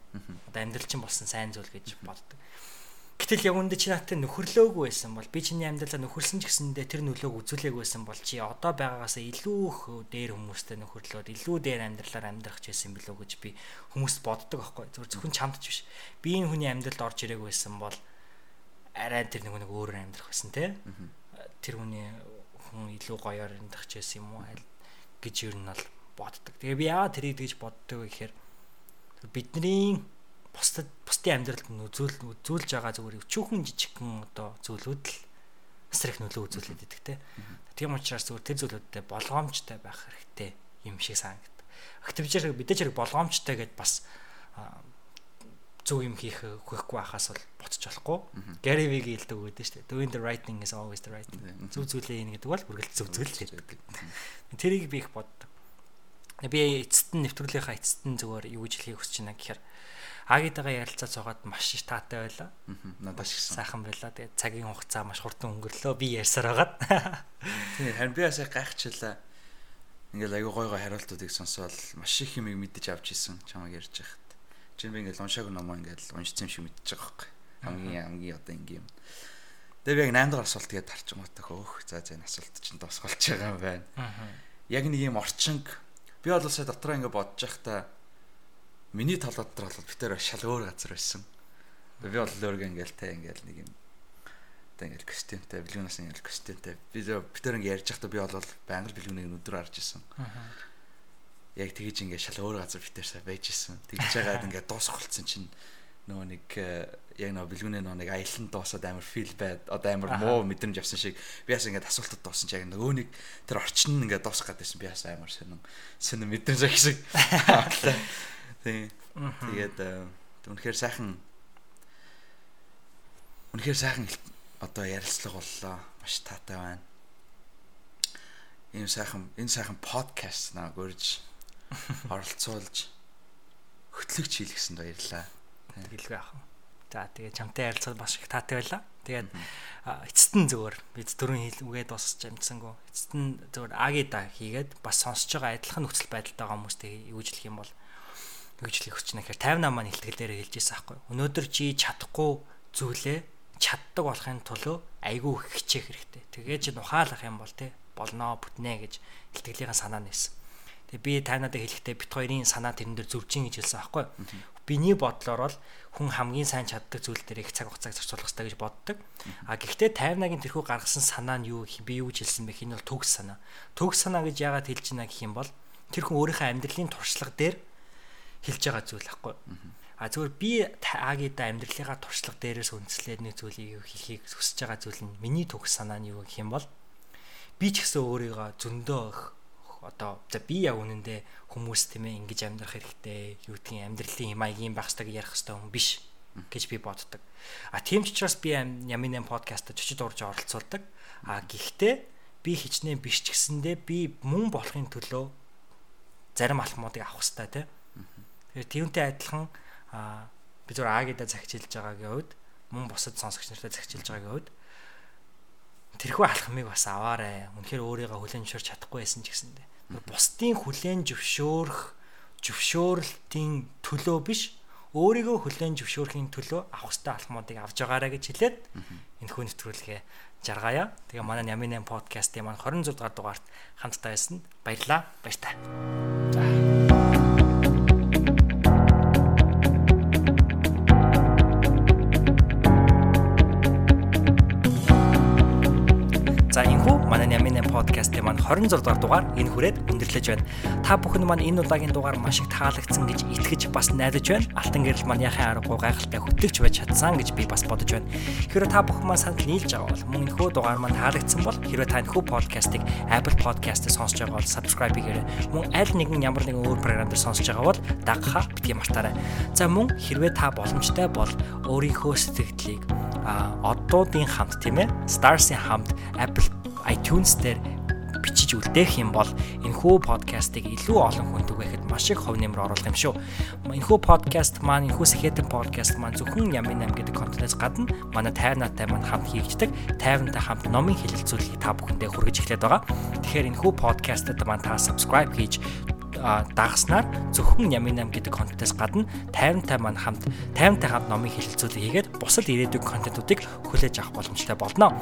Одоо амьдрал чинь болсон сайн зүйл гэж боддог. Гэтэл яг үндэ чи наатаа нөхөрлөөгүй байсан бол би чиний амьдралаа нөхөрсөн ч гэсэндээ тэр нөлөөг үзүүлээгүй байсан бол чи одоо байгаагаас илүү их дээр хүмүүстэй нөхөрлөөд илүү дээр амьдралаар амьдрах ч байсан билүү гэж би хүмүүст боддог аахгүй. Зөвхөн зөвхөн чамд ч биш. Би энэ хүний амьдралд орж ирээгүй байсан бол арай тэр нэг нэг өөрөөр амьдрах байсан те? Тэр хүний хүн илүү гоёор амьдрах ч байсан юм уу аль гэж ер нь бол боддог. Тэгээ би яагаад тэрийг тэгж боддог вэ гэхээр бидний бусдад бусдын амьдралд үзүүл үзүүлж байгаа зүгээр өчүүхэн жижигхэн одоо зүйлүүд л асар их нөлөө үзүүлээд идэг те. Тийм учраас зүгээр тэр зүйлүүдтэй болгоомжтой байх хэрэгтэй юм шиг санагдав. Активжэр мэдээж хэрэг болгоомжтой гэдээ бас зөв юм хийх хөөхгүй байхаас бол ботч болохгүй. Gary Vee хэлдэг өгдөө шүү дээ. Doing the right thing is always the right thing. Зөв зүйлээ ийн гэдэг бол үргэлж зөв зүйл гэдэг. Тэрийг би их боддог. Би эцэст нь нэвтрүүлгийнхаа эцэст нь зүгээр юу гэж хэлхийг хүсэж байна гэхээр Агитагаа ярилцаад цугаад маш их таатай байлаа. Надад шиг сайхан байлаа. Тэгээд цагийн хугацаа маш хурдан өнгөрлөө. Би ярьсаар байгаад. Тийм харин би бас гайхчлаа. Ингээл аягүй гой гой хариултуудыг сонсоод маш их юм мэдэж авч исэн чамайг ярьж байхад. Чин би ингээл уншаагүй ном ингээл уншсан юм шиг мэдчихэж байгаа байхгүй. Хамгийн хамгийн одоо ингээм. Тэгээ би яг 8 дахь асуулт тэгээд байгаа хөөх. За за энэ асуулт чинь тосголж байгаа юм байна. Яг нэг юм орчинг би бол сая дотроо ингээд бодож байхдаа миний тал дотор бол битээр шал өөр газар байсан. Би бол өөргөө ингээл та ингээл нэг юм та ингээл костюмтэй, бэлгүүнээс ингээл костюмтэй. Би битээр ингээд ярьж байхдаа би бол байнга бэлгүүнийг өдөр харж исэн. Аа яг тэгэж ингээд шал өөр газар битэрсээ байж исэн. Тэгж байгаад ингээд дуусгалцсан чинь нөгөө нэг э, яг нөгөө бэлгүүнээ нөгөө нэг аялан дуусаад амар фил байд. Одоо амар муу мэдрэмж авсан шиг. Би бас ингээд асуултад дуусан чи яг нөгөө нэг тэр орчин нь ингээд дуусах гэдсэн би бас амар сонин сонин мэдрэмж авах шиг. Тэгээд э, үнэхээр сайхан үнэхээр сайхан одоо ярилцлага боллоо. Маш таатай байна. Ийм сайхан энэ сайхан подкаст наа гөрж оролцуулж хөтлөгч хийлгэсэнд баярлаа. Тэгэлгүй яах вэ? За тэгээ чамтай ярилцаад маш их таатай байлаа. Тэгээд эцэст нь зүгээр бид дөрөв хил үгээд босч амжсангүй. Эцэст нь зүгээр агида хийгээд бас сонсож байгаа адилхан нөхцөл байдалтай байгаа хүмүүстэй юужлэх юм бол юужлэх хүч нэхэр 58 маань ихтгэлээр хэлж ирсэн аахгүй. Өнөөдөр чи чадахгүй зүйлээ чаддаг болохын тулд айгүй хичээх хэрэгтэй. Тэгээ чи ухаалах юм бол те болноо бүтнэ гэж ихтгэлийн санаа нээсэн. Тэгээ би танадад хэлэхдээ бит хоёрын санаа тэрэн дээр зөвжин гэж хэлсэн аахгүй. Биний бодлоор бол хүн хамгийн сайн чаддаг зүйл дээр их цаг хугацааг зарцуулах хэрэгтэй гэж боддог. А гэхдээ тайвнагийн тэрхүү гаргасан санаа нь юу би юу гэж хэлсэн бэ? Энэ бол төгс санаа. Төгс санаа гэж яагаад хэлж байна гэх юм бол тэр хүн өөрийнхөө амьдралын туршлага дээр хэлж байгаа зүйл аахгүй. А зүгээр би агида амьдралынхаа туршлага дээрээс үндэслээд нэг зүйлийг хийхийг хүсэж байгаа зүйл нь миний төгс санаа нь юу гэх юм бол би ч гэсэн өөрийгөө зөндөө одоо за би яг үнэндээ хүмүүс тийм ээ ингэж амьдрах хэрэгтэй юу гэдгийг амьдралын юм аягийн байх хэрэгтэй ярих хэрэгтэй хүн биш гэж би боддог. А тийм ч учраас би Ямин 8 подкастт чичид урж оролцуулдаг. А гэхдээ би хичнээн биш ч гэсэндээ би мөн болохын төлөө зарим алхмуудыг авах хэрэгтэй тийм. Тэгэхээр тиймтэй адилхан а би зөв агида захижилж байгаагийн хувьд мөн бусад сонсогч нартай захижилж байгаагийн хувьд тэрхүү алхмыг бас аваарэ. Үнэхээр өөрийгөө хүлэн зөвшөөрч чадахгүй байсан ч гэсэндээ бусдын хүлэн зөвшөөрөх зөвшөөрлтийн төлөө биш өөрийгөө хүлэн зөвшөөрөхийн төлөө авах хэрэгтэй алхмуудыг авч байгаарэ гэж хэлээд энэ хүү нэвтрүүлгээ жаргаая. Тэгээ манай Ямин 8 подкастын маань 26 дугаар дугаарт хамтдаа байсан. Баярлалаа. Баяртай. За подкастын маань 26 дугаар дугаар энэ хүрээд өндөрлөж байна. Та бүхэн маань энэ удаагийн дугаар маш их таалагдсан гэж итгэж бас найдаж байна. Алтан гэрэл маань яхаа аргагүй гайхалтай хөтлөгч байж чадсан гэж би бас бодож байна. Хэрвээ та бүхэн маань санал нийлж байгаа бол мөн энэхүү дугаар маань таалагдсан бол хэрвээ та энэхүү подкастыг Apple Podcast-д сонсож байгаа бол subscribe хийгээрэй. Мөн аль нэгэн ямар нэгэн өөр програм дээр сонсож байгаа бол дагахаа битгий мартаарай. За мөн хэрвээ та боломжтой бол өөрийнхөө сэтгэлдлийг а оддуудын хамт тийм ээ Stars-ийн хамт Apple iTunes дээр бичиж үлдээх юм бол энэхүү подкастыг илүү олон хүнд түгээхэд маш их хөв нэмэр оруулах юм шүү. Энэхүү подкаст маань энэхүү сэхэтэн подкаст маань зөвхөн Ямин 8 гэдэг контентоос гадна манай тайвнаатай маань хамт хийгддэг тайвнтай хамт номын хэлэлцүүлгийг та бүхэндээ хүргэж эхлэдэг байгаа. Тэгэхээр энэхүү подкастад маань та subscribe хийж дагснаар зөвхөн Ямин 8 гэдэг контентоос гадна 50-тай маань хамт 50-тай хамт номын хэлэлцүүлэг хийгээд бусад ирээдүйн контентуудыг хүлээж авах боломжтой болно.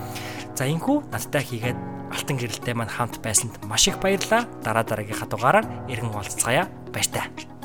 За энхүү надтай хийгээд алтан гэрэлтэй маань хамт байсанд маш их баярлалаа. Дараа дараагийнхаа дугаараар иргэн уулзцаая. Баяртай.